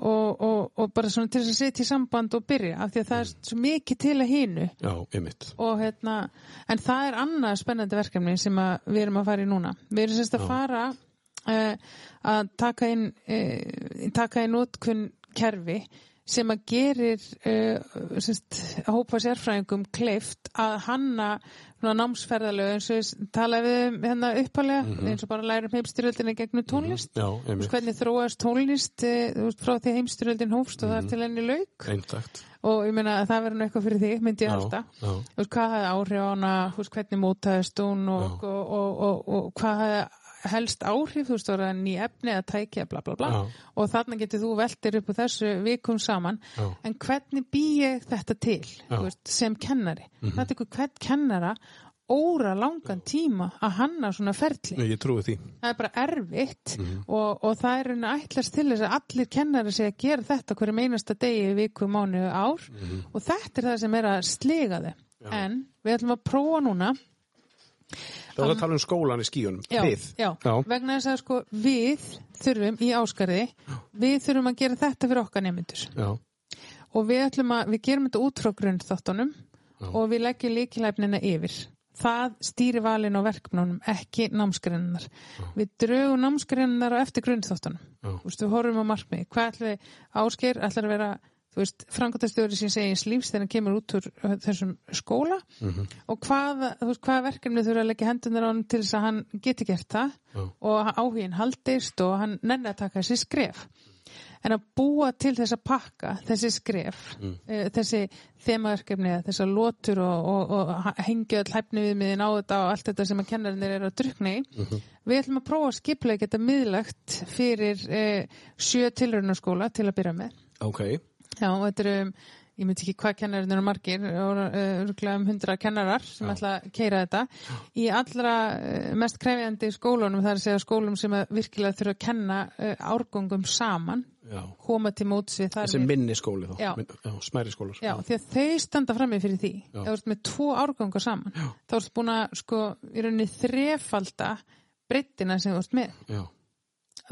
og, og, og bara svona til þess að setja í samband og byrja af því að það er svo mikið til að hinu. Já, einmitt. Og hérna, en það er annað spennandi verkefni sem við erum að fara í núna. Við erum semst að fara uh, að taka inn, uh, taka inn útkun kerfi sem að gerir uh, semst, hópa sérfræðingum kleift að hanna námsferðalög eins og talaði við um hérna uppalega eins og bara lærum heimstyrjöldinni gegnum tónlist. Já, Þú veist, einmitt. hvernig þróast tónlist veist, frá því heimstyrjöldin hófst og það er til henni lauk. Eintakt og ég meina að það verður eitthvað fyrir þig, myndi ég Já, já. Veist, hvað hafði áhrif á hana, hvernig og, Já. og, og, og, og hvað hafði helst áhrif, þú veist, það ný efni að tækja, bla bla bla. Já. og þarna getur þú veltir upp á þessu vikum saman, Já. en hvernig bý ég þetta til, veist, sem kennari? Það er eitthvað hvern kennara óra langan tíma að hanna svona ferli. Nei, Ég trúi því. Það er bara erfitt Mhm. og, og það er rauninni ætlast til þess að allir kennari sé að gera þetta hverjum einasta degi, viku, mánu, ár. Mhm. og þetta er það sem er að sliga þau. En við ætlum að prófa núna Það var að tala um skólan í skíunum já, Við? já, Já. vegna þess að sko við þurfum í áskarði við þurfum að gera þetta fyrir okkar nemyndur Já. og við ætlum að, við gerum þetta út frá grunnþáttunum og við leggjum líkilæfnina yfir. Það stýri valin á verkefnunum ekki námsgreinar við draugum námsgreinar á eftir grunnþáttunum. Þú veist, við horfum á markmið. Hvað ætlum við ásker, ætlar að vera þú veist, frangotastjóri síns eigins lífs þegar hann kemur út úr uh, þessum skóla. Og hvað, veist, hvað verkefni þurfa að leggja hendunar á hann til þess að hann geti gert það? Já. og áhugin haldist og hann nenni að taka þessi skref. En að búa til þessa pakka, þessi skref mm. þessi þemaverkefni þessa lótur og, og, og hengja all hæfni við miðin á þetta og allt þetta sem að kennarinnir eru að drukna í. Við ætlum að prófa að skiplega geta miðlagt fyrir eh, sjö tilraunaskóla til að byrja með. Ok Já, og þetta eru, ég myndi ekki hvað kennarinn eru margir, örgulega um hundra kennarar sem ætla að keira þetta í allra eh, mest krefjandi skólunum, það er að segja skólum sem virkilega þurfa að kenna eh, árgöngum saman, Já koma til móts við þar Þessi minni skóli þá Já. Já, smæri skólar Já, því að þau standa frammi fyrir því Já. ef þú ert með tvo árganga saman Já. þá ertu búin að sko í rauninni þrefalda breyttina sem þú ert með Já.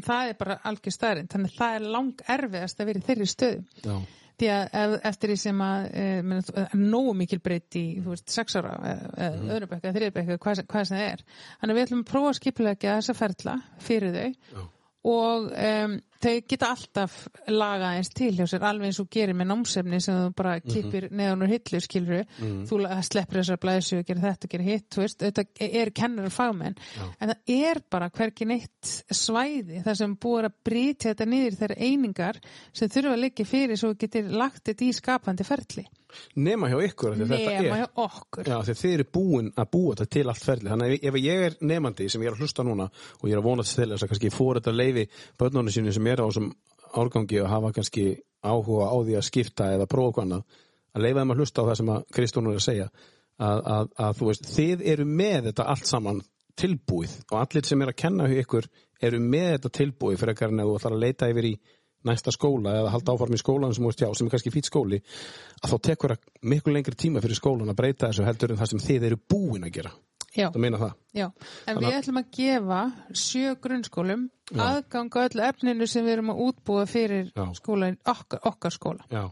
Það er bara algjör staðrind þannig að það er lang erfiðast að vera í þeirri stöðu Já. því að ef, eftir því sem að e, nógu mikil breyti í þú veist, sex ára, eða mm. öðru bekka, þriði bekka hvað, sem- það er. Þannig að við ætlum að prófa að skipulegja þessa ferla fyrir þau Já. og um, þau geta alltaf laga eins til hjá sér alveg eins og gerir með námsefni sem þú bara kippir neðan úr hillu skilur þú la- sleppur þessar blæðsu og gerir þetta og gerir hitt þú þetta er kennar fagmenn en það er bara hvergi neitt svæði þar sem búið er að brýta þetta niður þeirra einingar sem þurfa að liggja fyrir svo þú getur lagt þetta í skapandi ferli nema hjá ykkur er hjá okkur. Já, að þið eru búin að búa þetta til allt ferli þannig ef, ef ég er nefandi sem ég er að hlusta núna og ég er að vonast til þess að kannski fór þetta leifi börnunum sínu sem er á þessum árgangi og hafa kannski áhuga á því að skipta eða prófa hvað annað að leifa þeim að hlusta á það sem að Kristjón er að segja að, að, að þú veist, þið eru með þetta allt saman tilbúið og allir sem er að kenna hjá ykkur eru með þetta tilbúið fyrir að næsta skóla eða halda áfram í skólan sem, þú veist, já, sem er kannski fýtt skóli að þá tekur það miklu lengri tíma fyrir skólan að breyta þessu heldur en það sem þið eru búin að gera. Já. það? Já, en við ætlum að gefa sjö grunnskólum Já. aðgang á öllu efninu sem við erum að útbúa fyrir skóla, okkar, okkar skóla. já,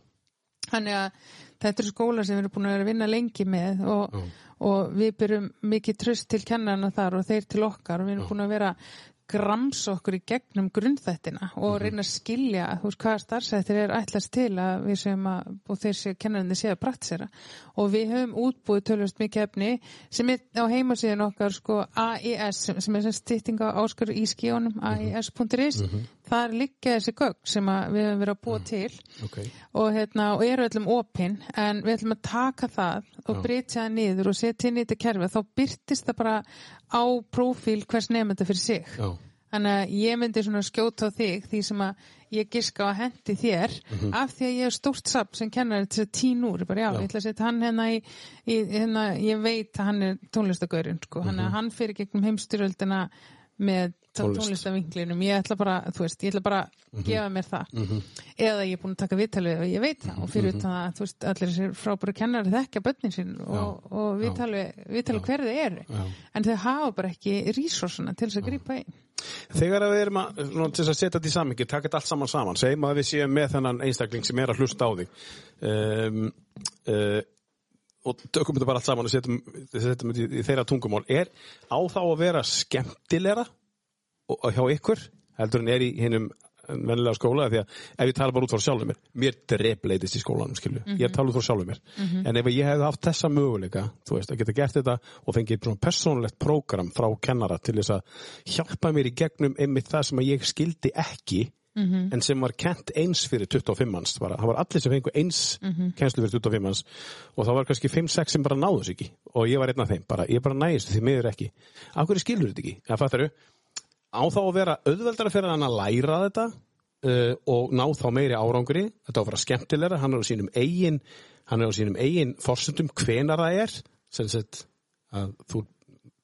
Þannig að þetta eru skóla sem við erum búin að vera að vinna lengi með og, og við byrjum mikið tröst til kennarna þar og þeir til okkar. Og við erum búin að vera grams okkur í gegnum grunnþættina og reyna að skilja veist hvaða starfsættir er ætlast til að við séum að, og þeir séu kennarinn séu að praktisera. Og við höfum útbúið tölvist mikið efni sem er á heimasíðin okkar sko AIS sem sem er sem stytting á áskur í skíunum AIS.is þar liggja þessi gögn sem við höfum verið að búa til. Ok. Og, hérna, og eru öllum opinn en við ætlum að taka það og breytja það niður og setja inn í þetta kerfi. Þá byrtist það bara á prófíl hvers nefnda fyrir sig. Já, þannig að ég myndi svona skjóta á þig því sem að ég giska á að hendi þér af því að ég er stórt sapp sem kennar að tín úr, bara já, Já. ég ætla að setja hann hérna í, í hérna, ég veit að hann er tónlistagörun sko, mm hann fyrir gegnum heimstyröldina með Tónlist. tónlistavinklinum ég ætla bara, þú veist, ég ætla bara að gefa mér það. Eða ég er búin að taka viðtalið og ég veit það. Og fyrir utan það, þú veist, allir þessir frábæru kennari þekkja börnin sín og, og viðtalið viðtali hver þið eru. En þau hafa bara ekki resursuna til þess að grípa inn. Þegar að við erum að, svona, til að setja þetta í samingi, taka þetta allt saman saman, segjum að við séum með þennan einstakling sem er að hlusta á þig. Um, uh, og tökum þetta bara allt saman og setjum, setjum þetta í, í þeirra tungumál. Er á þá að vera skemmtilegra hjá ykkur heldur en er í hinnum vennilega skóla því að ef ég tala bara út frá sjálfum mér mér drepleitist í skólanum skilju ég tala út frá sjálfum mér. En ef ég hefði haft þessa möguleika þú veist að geta gert þetta og fengið svona persónulegt prógram frá kennara til þess að hjálpa mér í gegnum einmitt það sem að ég skildi ekki en sem var kent eins fyrir 25 manns það var allir sem fengu eins kennslu fyrir 25 manns og það var kannski 5-6 sem bara náðu sig ekki. Og ég var einn af þeim, bara, ég bara nægist því miður ekki. Af hverju skilur þetta ekki, það fattar á þá að vera auðveldara fyrir hann að læra þetta uh, og ná þá meiri árangri. Þetta á að vera skemmtilegra, hann er á sínum eigin hann er á sínum eigin forsendum hvenar það er. Að þú,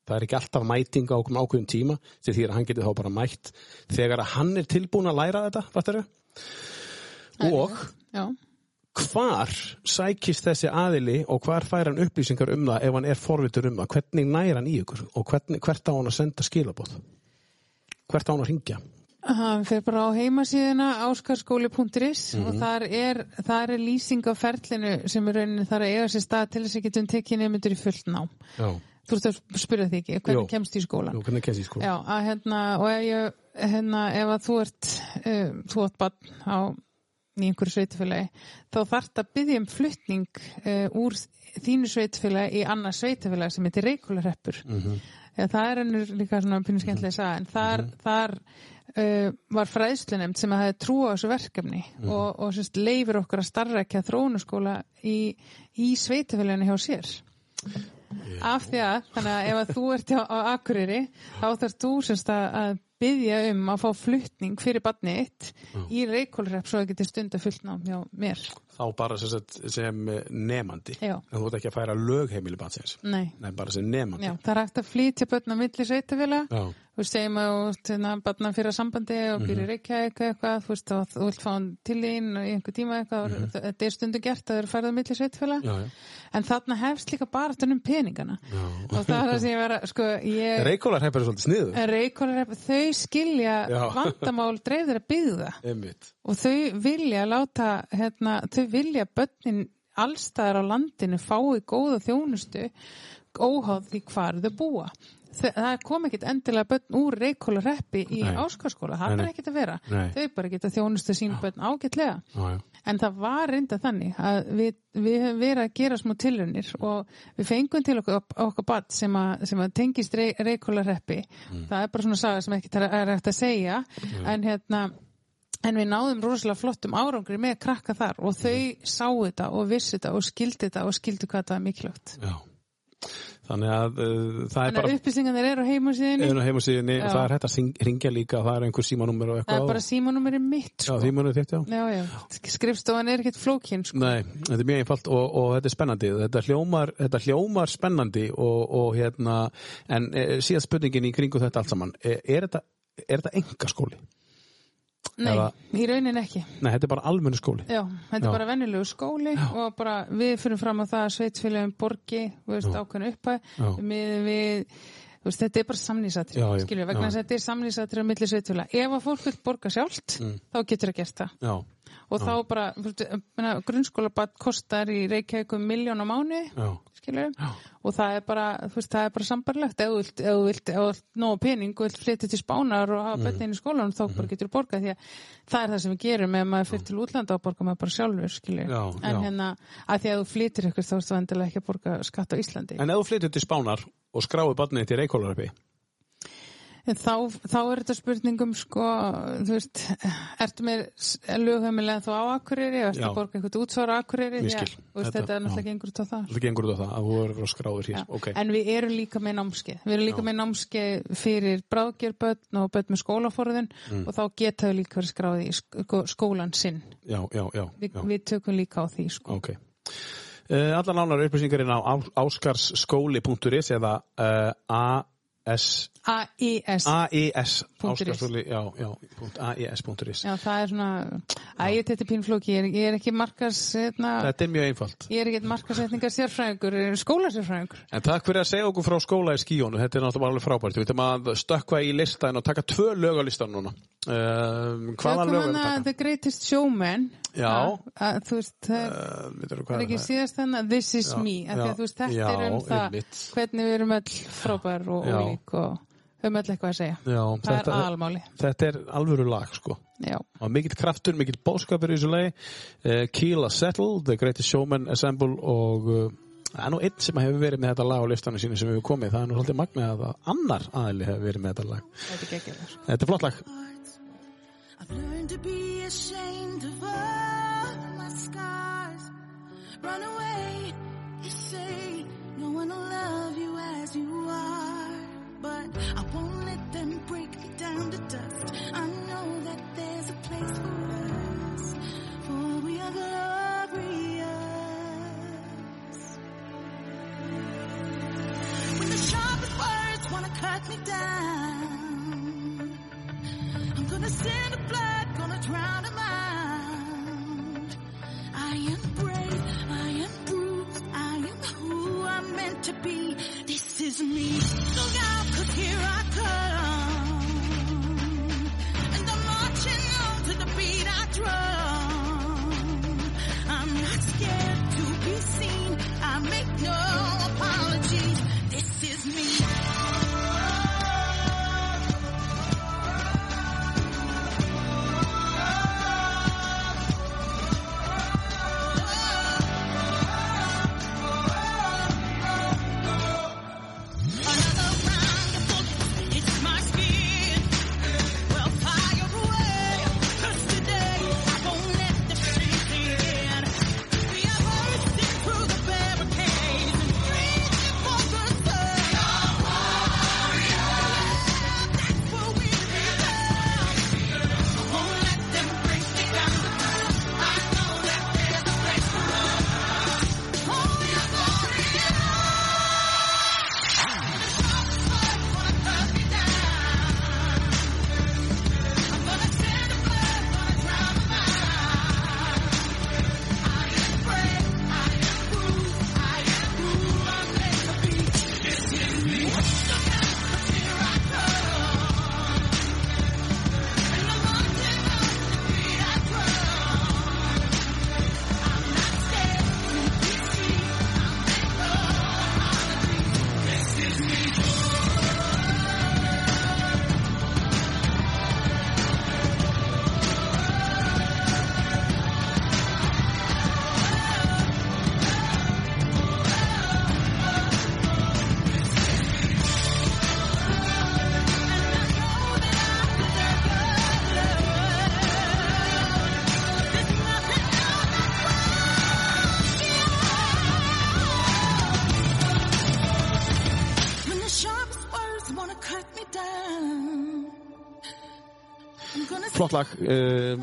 það er ekki alltaf mæting á ákveðum tíma. Til því að hann getur þá bara mætt þegar að hann er tilbúin að læra þetta og Já, hvar sækist þessi aðili og hvar fær hann upplýsingar um það ef hann er forvitur um það, hvernig næra hann í ykkur? Og hvernig, hvert á hann að senda skilabóð hvert á hann að ringja hann fer bara á heimasíðuna áskarskóli.is og þar er, þar er lýsing á ferlinu sem er rauninni þar að eiga sér stað til þess að getum tekið nefndur í fullt nám. já, Þú ert að spyrja því ekki, hvernig Jú. kemst í skóla? Jú, hvernig kemst í skóla Já, að hérna, og ef ég, hérna, ef að þú ert, uh, þú ert barn á í einhverju sveitufélagi, þá þarft að byggja um flutning uh, úr þínu sveitufélagi í annað sveitufélagi sem heitir Reykjólarreppur. Mm Mhm. Það er ennur líka svona pínu skemmtilega að sagða, en þar, þar uh, var fræðslunemnd sem að hefði trú á þessu verkefni Mhm. og, og sérst, leifir okkur að starrekja þróunaskóla í, í sveitufélaginu hjá sér af því að, þannig að ef að þú ert á, á Akureyri, þá þarf þú semst að, að byggja um að fá flutning fyrir barnið þitt í reykólrepp svo að geti stunda fullnám hjá mér. Þá bara sem, sagt, sem eh, en þú ert ekki að færa lögheimili batsins Nei, nei, bara sem nemandi. Já, það er hægt að flytja börn á milli sveitafélag þú segjum að barna fyrir sambandi og býr í Reykjavík eitthvað, þú veist, og þú vilt fá hann til þín í einhver tíma eitthvað, og þetta er stundum gert að þau eru færið á milli sveitafélag en þarna hefst líka bara um peningana. Já. og það er það sem ég vera, sko, ég Reykjólar hefur svolítið sniðu Reykjólarrepp, þau skilja vandamál dreifðir að byggða og þau vilja láta, hérna, þau vilja börnin allstæðar á landinu fái góða þjónustu óháð því hvar þau búa. það kom ekkit endilega börn úr reykóla reppi í áskarskóla, það er ekkit að vera. Nei. þau bara geta þjónustu sín börn ágætlega. Já, já. en það var reynda þannig að við, við höfum verið að gera smá tilraunir og við fengum til okkur, okkar bad sem, að, sem að tengist rey, reykóla reppi Mm. það er bara svona saga sem ekki er hægt að segja. En hérna En við náðum rosalega flottum árangri með krakka þar og þau sáu þetta og vissi þetta og skildi þetta og skildi hvað það er mikilvægt. já. Þannig að uh, það er bara upplýsingarnir eru á heimasíðinni. heimasíðinni og það er hægt að ringja líka það er einhver símanúmer og Það eitthvað er bara mitt, sko. símanúmer já Já, já. Skrifstofan er ekkert flókin, sko. Nei, þetta er mjög einfalt og, og þetta er spennandi þetta hljómar, þetta hljómar spennandi og, og hérna en e, síðan spurningin í kringu þetta allt saman e, er þetta, er þetta enga skóli? Nei, eða- í raunin ekki. Nei, þetta er bara almennu skóli Já, þetta Já. er bara venjulegu skóli og bara við fyrir fram á það að sveitsfélagum borgi, þú veist, ákveðinu upphæð Já. með við þú veist, þetta er bara samlýsatri, Já, já, skilju, vegna já. þess að þetta er samlýsatri á milli sveitfélag. Ef að fólk vil borga sjálft, Mm. þá getur það gert það. Já, og þá bara, þú veist, meina, grunnskólabat kostar í Reykjavík um miljón á mánu og það er bara það er bara sambarlegt ef þú vilt, nóg pening og vilt flytja til Spánar og hafa bönnin í skólanum þá bara getur þú borgað því að það er það sem við gerum ef maður fyrir til útlanda og borgar maður bara sjálfur skilur, Já, en já. hérna að því að þú flytir ykkur þá ertu vendilega ekki að borga skatt á Íslandi. En ef þú flyttir til Spánar og skráir barnið til Reykjólaröpi En þá, þá er þetta spurningum sko, þú veist, ertu með lögheimilega þá á Akureyri og ertu Já. að borga einhvern útsvara Ég því að, þú Þetta- þetta er já. náttúrulega gengur út á það. Það gengur út á það að þú verður skráður hér Já. Ok, En við erum líka með námskeið. Við erum líka með námskeið fyrir bráðgerbötn og bötn með skólaforðin Mm. og þá geta við líka verið skráði í sk- skólan sinn. já, já, já, Vi, já. við tökum líka á því, sko. Ok. Uh, allar nánar upplýsingarinn á áskarskóli.is eða uh, AS AES punkt AES.is Já, það er svona, æ, þetta er pínflóki, ég er, ég er ekki markas, hérna, Þetta er mjög einfalt ég er ekki markasetningar sérfræðingur, skólasérfræðingur. En takk fyrir að segja okkur frá skóla í skíjónu, þetta er náttúrulega alveg frábært. Við ætlum að stökkva í listan og taka tvö lög á listan núna. Um, hvaða lög er þetta? The Greatest Showman. Já. Að, að, þú veist, það er, Uh, er ekki síðast þannig This is Já, me, af því já, að þú veist, þetta já, er um það einmitt. hvernig við erum öll frábær og Já. ólík og höfum öll eitthvað að segja. Já, Það þetta, er almáli. þetta er alvöru lag, sko. Já. Og mikill kraftur, mikill bóskapur í þessu lagi. Uh, Keela Settle, The Greatest Showman Assemble og uh, það er nú einn sem hefur verið með þetta lag á listanum sínu sem hefur komið. Það er nú svolítið magnað að annar aðili hefur verið með þetta lag. Þetta er geggjað. Þetta er flott lag. I've learned to be ashamed of all my scars. Run away, you say, no one will love you as you are. But I won't let them break me down to dust. I know that there's a place for us, for we are glorious. When the sharpest words wanna cut me down, gonna gonna out. I am brave, I am bruised, I am who I'm meant to be. This is me. Look here I come. And I'm marching on to the beat I drum. Flott lag uh,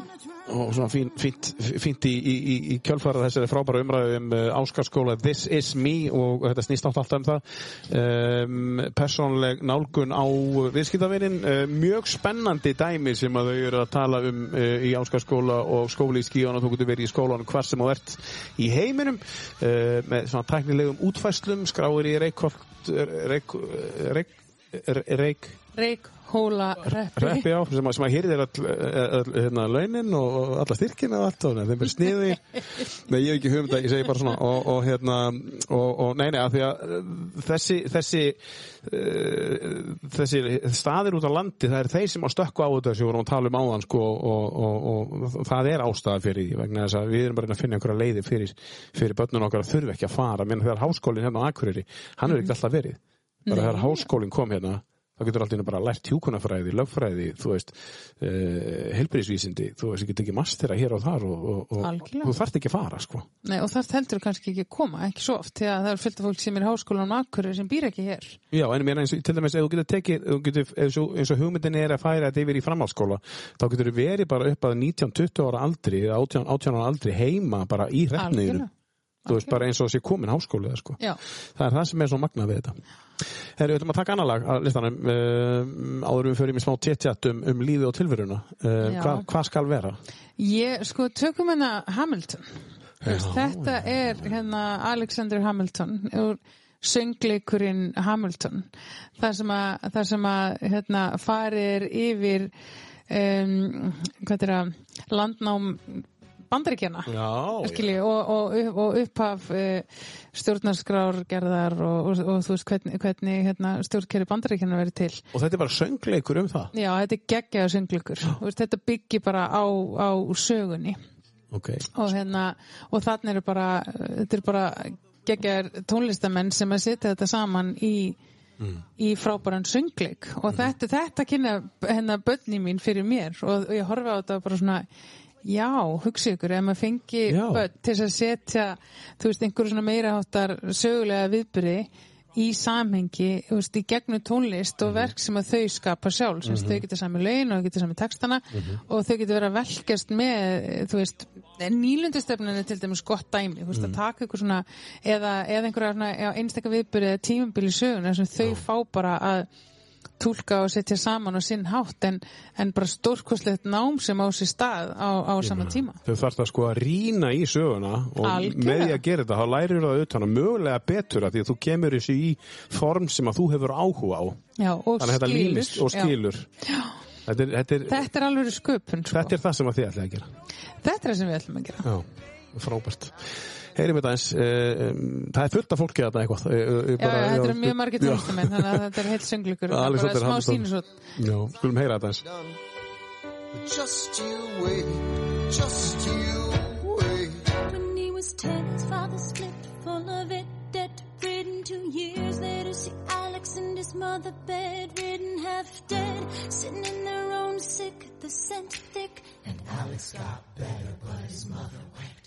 og svona fín, fínt, fínt í, í, í, kjölfara þessari frábæra umræðu um uh, Áskarskóla This is me og þetta snýst átt alltaf um það. Um, persónleg nálgun á viðskiptavinnin uh, mjög spennandi dæmi sem að þau eru að tala um uh, í Áskarskóla og skóli í skíðan og þú getur verið í skólanum hvar sem þú ert í heiminum með svona tæknilegum útfæslum skráir í reik, reik, reik, Reikhóla reppi. reppi á sem sem að hýrðir all, all, hérna, launin og alla styrkin og allt og þeim er sniði (laughs) nei ég hef ekki hugmynda, ég segi bara svona og, og hérna og, og nei nei að því að uh, þessi þessi, uh, þessi staðir út á landi það er þeir sem að stökku á þetta sem við vorum að tala um áðan sko og, og, og það er ástæða fyrir því vegna þess að við erum bara að finna einhverja leiði fyrir, fyrir börnun okkar að þurfa ekki að fara. Menn þegar háskólinn hérna á Akureyri hann er ekki alltaf verið. Bara þegar háskólinn kom hérna þá getur alltaf bara lært hjúkunafræði, lögfræði, þú veist, uh, helbriðsvísindi, þú veist, þú getur ekki mastera hér og þar og, og, og þú þarft ekki að fara, sko. Nei, og það heldur kannski ekki að koma, ekki svo oft, því að það er fyllt af fólk sem er í háskólanum akkurir sem býr ekki hér. Já, en mér eins og til dæmis, ef þú getur tekið, þú getur, eins og, og hugmyndin er að færa þetta yfir í framhaldsskóla, þá getur þú verið bara upp að 19-20 ára aldri, eða 18, 18 ára aldri heima bara í hreppniðinu. Þú veist, bara eins og Já, Það það. Herri, við ætlum að taka annar lag að listanum uh, áður en við förum í smá téttjátt um, um lífið og tilveruna. Já. hvað, hvað skal vera? ég, sko, tökum hérna Hamilton. Veist, þetta er hérna Alexander Hamilton úr söngleikurinn Hamilton þar sem að, þar sem að hérna, farir yfir um, hvað er að landnám bandaríkjana og, og, og upphaf uh, stjórnarskrárgerðar og, og, og þú veist hvernig, hvernig hérna, stjórnkerri bandaríkjana verið til. Og þetta er bara söngleikur um það? Já, þetta er geggjaður söngleikur. Veist, þetta byggir bara á, á sögunni. Ok. og hérna og þannig eru bara þetta eru bara geggjaður tónlistamenn sem að setja þetta saman í í frábæran söngleik. Og þetta, þetta kynna hérna börni mín fyrir mér. Og, og ég horfi á þetta bara svona já, hugsi ykkur, ef maður fengi Já. börn til að setja þú veist, einhverju svona meira háttar sögulega viðbyrði í samhengi, þú veist, í gegnum tónlist og verk sem að þau skapa sjálf sem þau geta sami lögin og þau geta sami textana og þau geta verið að velkjast með þú veist, nýlundastefnun er til dæmis gott dæmi, þú veist, að taka ykkur svona eða, eða einhverja svona, já, einstakka viðbyrði eða tímabili söguna sem þau fá bara að túlka og setja saman á sinn hátt en, en bara stórkostlegt nám sem á sér stað á, á saman tíma Þau þarft að sko að rýna í söguna og Algjörlega. með því að gera þetta, þá lærir það auðvitað mögulega betur að því að þú kemur þessu í form sem að þú hefur áhuga á. já, og skilur límist og já. skilur. Þetta er, þetta, er, þetta er alveg sköpun sko. þetta er það sem að þið ætlaði að gera. þetta er það sem við ætlum að gera Já, frábært. Heyrim þetta eins, um, það er fullt af fólki að þetta eitthvað. Já, já, þetta eru mjög margir tónlistamenn þannig að þetta er heilt sönglugur það (laughs) er bara smá sínusot Já, skulum heyra þetta eins. Just you wait, just you wait. When he was ten, his father split, full of it, debt ridden. Two years later, see Alex and his mother bedridden, half dead, sitting in their own sick, the scent thick. And Alex got better, but his mother went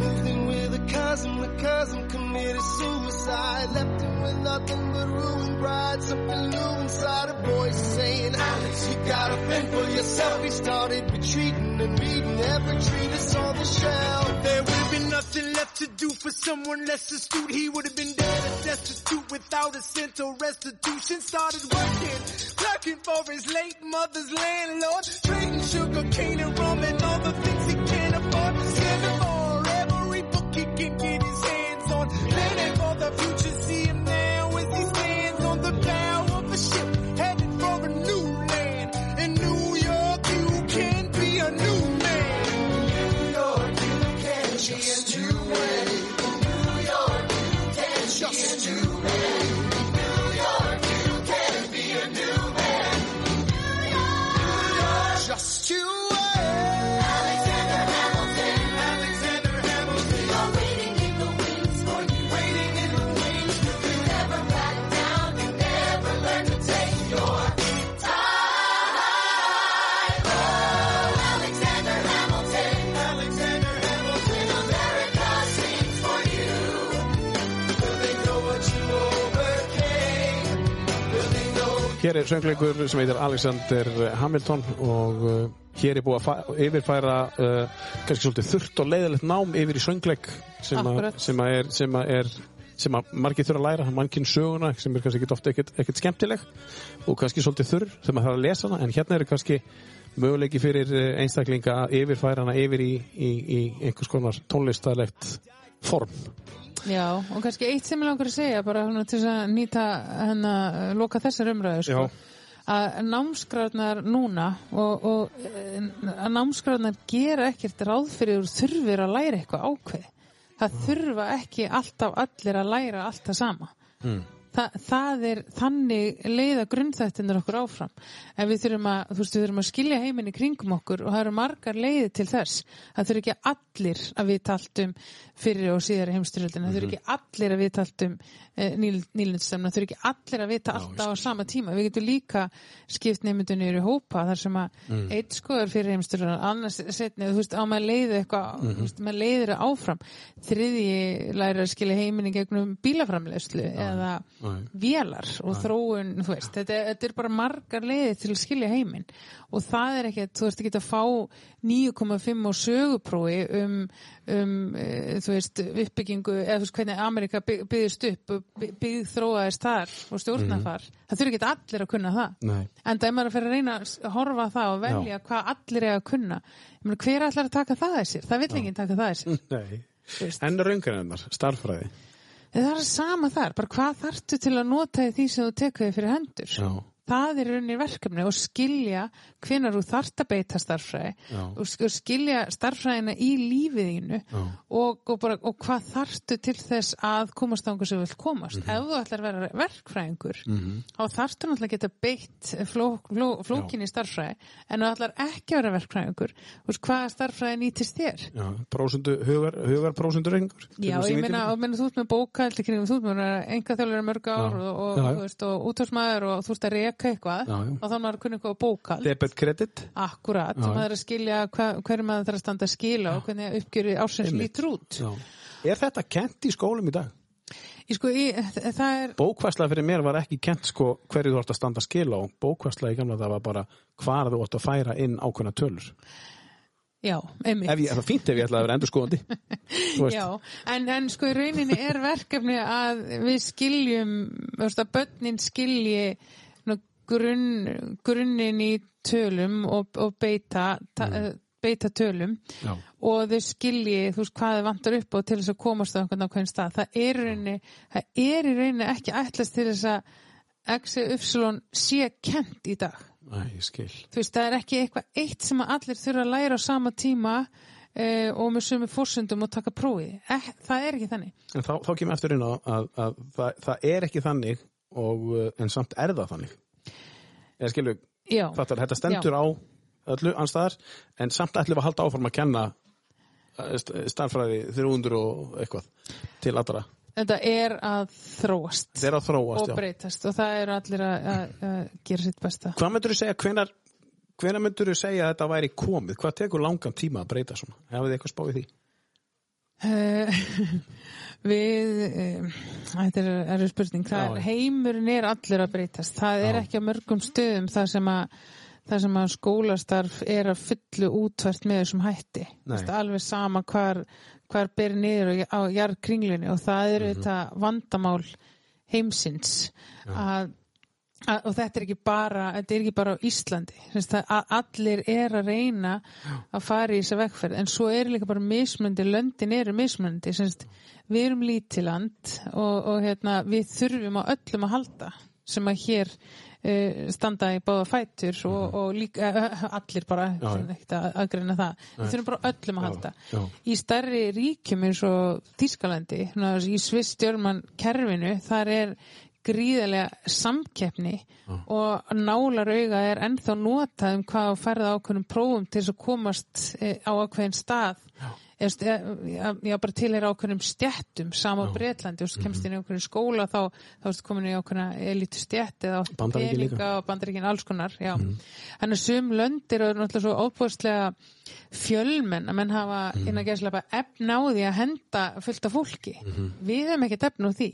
in with a cousin, the cousin committed suicide. Left him with nothing but ruined pride. Something new inside a voice saying, Alex, you gotta fend for yourself. He started retreating and reading every treatise on the shelf. There would have been nothing left to do for someone less astute. He would have been dead and destitute without a cent or restitution. Started working, clerking for his late mother's landlord. Trading sugar cane and rum and all future, Hér er söngleikur sem heitir Alexander Hamilton og uh, hér er búið að yfirfæra uh, kannski svolítið þurft og leiðilegt nám yfir í söngleik sem, Akkurat. sem að er sem að er sem að margir þurfa að læra, mannkinn söguna sem er kannski ekkit ofta ekkit skemmtileg og kannski svolítið þurr sem að það að lesa hana en hérna eru kannski möguleiki fyrir eh, einstaklinga að yfirfæra hana yfir í, í, í einhvers konar tónlistarlegt form Já, og kannski eitt sem ég langar að segja bara svona til að nýta hennar loka þessar umræðu sko. að námsgráðnar núna og, og eh, að námsgráðnar gera ekkert ráð fyrir þurfir að læra eitthvað ákveð það þurfa ekki alltaf allir að læra alltaf sama Þa, það er þannig leiða grunnþættinir okkur áfram. En við þurfum að, þú veist, við þurfum að skilja heiminn í kringum okkur og það eru margar leiði til þess. Það þurfi ekki allir að við taltum fyrir og síðar heimstyrjöldin það þurfi ekki allir að við taltum eh, nýl, nýlundstemna, það þurfi ekki allir að vita alltaf á sama tíma, við getum líka skipt nefndunni í hópa. Þar sem að mm. eitt skoður fyrir heimstyrjöldin annars setni, þú veist, á maður leiði eitthvað þú veist, maður leiðir áfram. Þriðji læri að skilja heiminn í gegnum bílaframlegslu eða vélar og þróun, þú veist, þetta, þetta er bara margar leiði til að skilja heiminn og það er ekkert, þú veist, ekki að fá 9,5 og söguprófi um, um e, þú veist, uppbyggingu, eða þú veist, hvernig Amerika bygg, byggðist upp, byggð þróaðist þar og stjórnafar, það þurfi ekki allir að kunna það. Nei. En það er maður að fyrir að reyna að horfa það og velja hvað allir er að kunna. Hver ætlar að taka það að sér? Það vill enginn taka það að sér. (laughs) Nei. En raungarinnar, starffræði En Það er sama þar, bara hvað þarftu til að nota því sem þú tekur þig fyrir hendur? Já. Það er rauninni verkefni og skilja hvenar þú þarft að beita starffræði Já. og sk- og skilja starffræðina í lífiðínu og, og, bara, og hvað þarftu til þess að komast ángur sem þú vilt komast. Mhm. Ef þú ætlar að vera verkfræðingur, þá þarftu náttúrulega að geta beitt fló, fló, flókinni starffræði en þú ætlar ekki að vera verkfræðingur, hvaða starffræði nýtist þér? Já, prósundu, hugar, hugar prósundu reyngur Já, ég meina, meina, þú ert með kringum, þú ert með enga þjálfur mörg ár Já. og, og, útvarsmaður og þú ert að reka eitthvað Já, já. og þá er maður að kunna eitthvað bókald Debet kredit Akkurat, Já, maður er að skilja hva, hverju maður þarf að standa að skila og hvernig uppgjöri ársins Einmitt. lítur út Já. Er þetta kent í skólum í dag? Ég sko, ég, það er Bókvæsla fyrir mér var ekki kent sko hverju þú ætti að standa að skila og bókvæsla í gamla það var bara hvar þú ætti að færa inn ákveðna tölur. Já, einmitt Ef ég, það er fínt ef ég ætlaði að vera endurskoðandi. (laughs) Þú veist. Já, en, en sko í rauninni er verkefni að við skiljum, að börnin skilji grunn, grunnin í tölum og, og beita, ta, beita tölum Já. og þau skilji, þú veist, hvað þau vantar upp og til þess að komast á einhvern stað. Það er rauninni, það er í rauninni ekki ætlast til þess að XY sé kent í dag Æ, ég skil. þú veist, það er ekki eitthvað eitt sem að allir þurfa að læra á sama tíma eh, og með sömu fórsöndum og taka prófið. Eh, það er ekki þannig. En þá, þá kemur eftir inn á að, að það, það er ekki þannig og, uh, en samt er það þannig. Já, fattar, þetta stendur á öllu anstæðar en samt ætlum við að halda áfram að kenna uh, st- starffræði 300 og eitthvað til allra. þetta er að þróast er að þróast, og já. breytast og það eru allir að, að, að gera sitt besta. Hvað myndur þú segja, hvenar, hvenar myndur þú segja að þetta væri komið? Hvað tekur langan tíma að breyta svona? Hafið þið eitthvað spáð í því? Uh, (laughs) við, uh, þetta er, er spurning, það Já. er, heimurinn er allir að breytast. Það er Já. ekki á mörgum stöðum það sem að það sem að skólastarf er að fullu útvært með þessum hætti. Vist, alveg sama hvar, hvar ber niður á jarðkringlunni og það eru þetta vandamál heimsins að Að, og þetta er ekki bara þetta er ekki bara á Íslandi. Allir er að reyna að fara í þessa vegferð. En svo er líka bara mismunandi, löndin eru mismunandi. Semst, við erum lítiland og, og hérna, við þurfum á öllum að halda sem að hér uh, standa í báða fætur og, og líka uh, allir bara, Mhm. Já, já. ekkert að aðgreina það. Við þurfum bara öllum að halda. Já. í stærri ríkjum eins og Þískalandi, svona, í Sviss-Stjörman kerfinu, þar er gríðarlega samkeppni og nálar auga er ennþá notað um hvað að ferða ákveðnum prófum til þess að komast eh, á ákveðin stað. Já, já, bara til er ákveðnum stjættum sama á Breitlandi og þú kemst inn í ákveðin skóla þá, þá ertu komin í ákveðna elitu stjætt eða átt peninga og bandaríkin alls konar já. Þannig að sum löndir eru náttúrulega svo óbúðslega fjölmenn að menn hafa á því að henda fullt af fólki. Við hefum ekkert efna á því.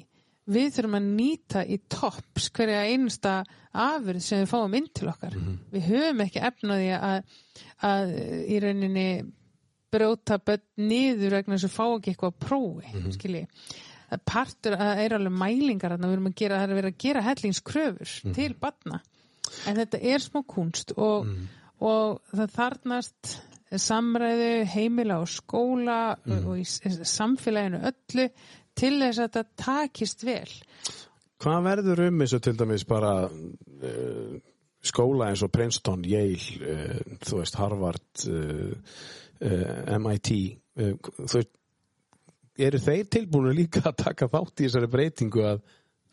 Við þurfum að nýta í topps hverja einasta afurð sem við fáum inn til okkar. Við höfum ekki efnaði að, að í rauninni brjóta börn niður vegna þess að fá ekki eitthvað að prófi mm skilji. Að partur að er alveg mælingar þarna, við erum að gera, það er að vera að gera hellingskröfur til barna. En þetta er smá kunst og, og það þarnast samræðu heimila og skóla og í samfélaginu öllu til þess að þetta takist vel Hvað verður um þessu til dæmis bara uh, skóla eins og Princeton, Yale, uh, þú veist, Harvard, uh, uh, MIT, þú veist, eru þeir tilbúinu líka að taka þátt í þessari breytingu að,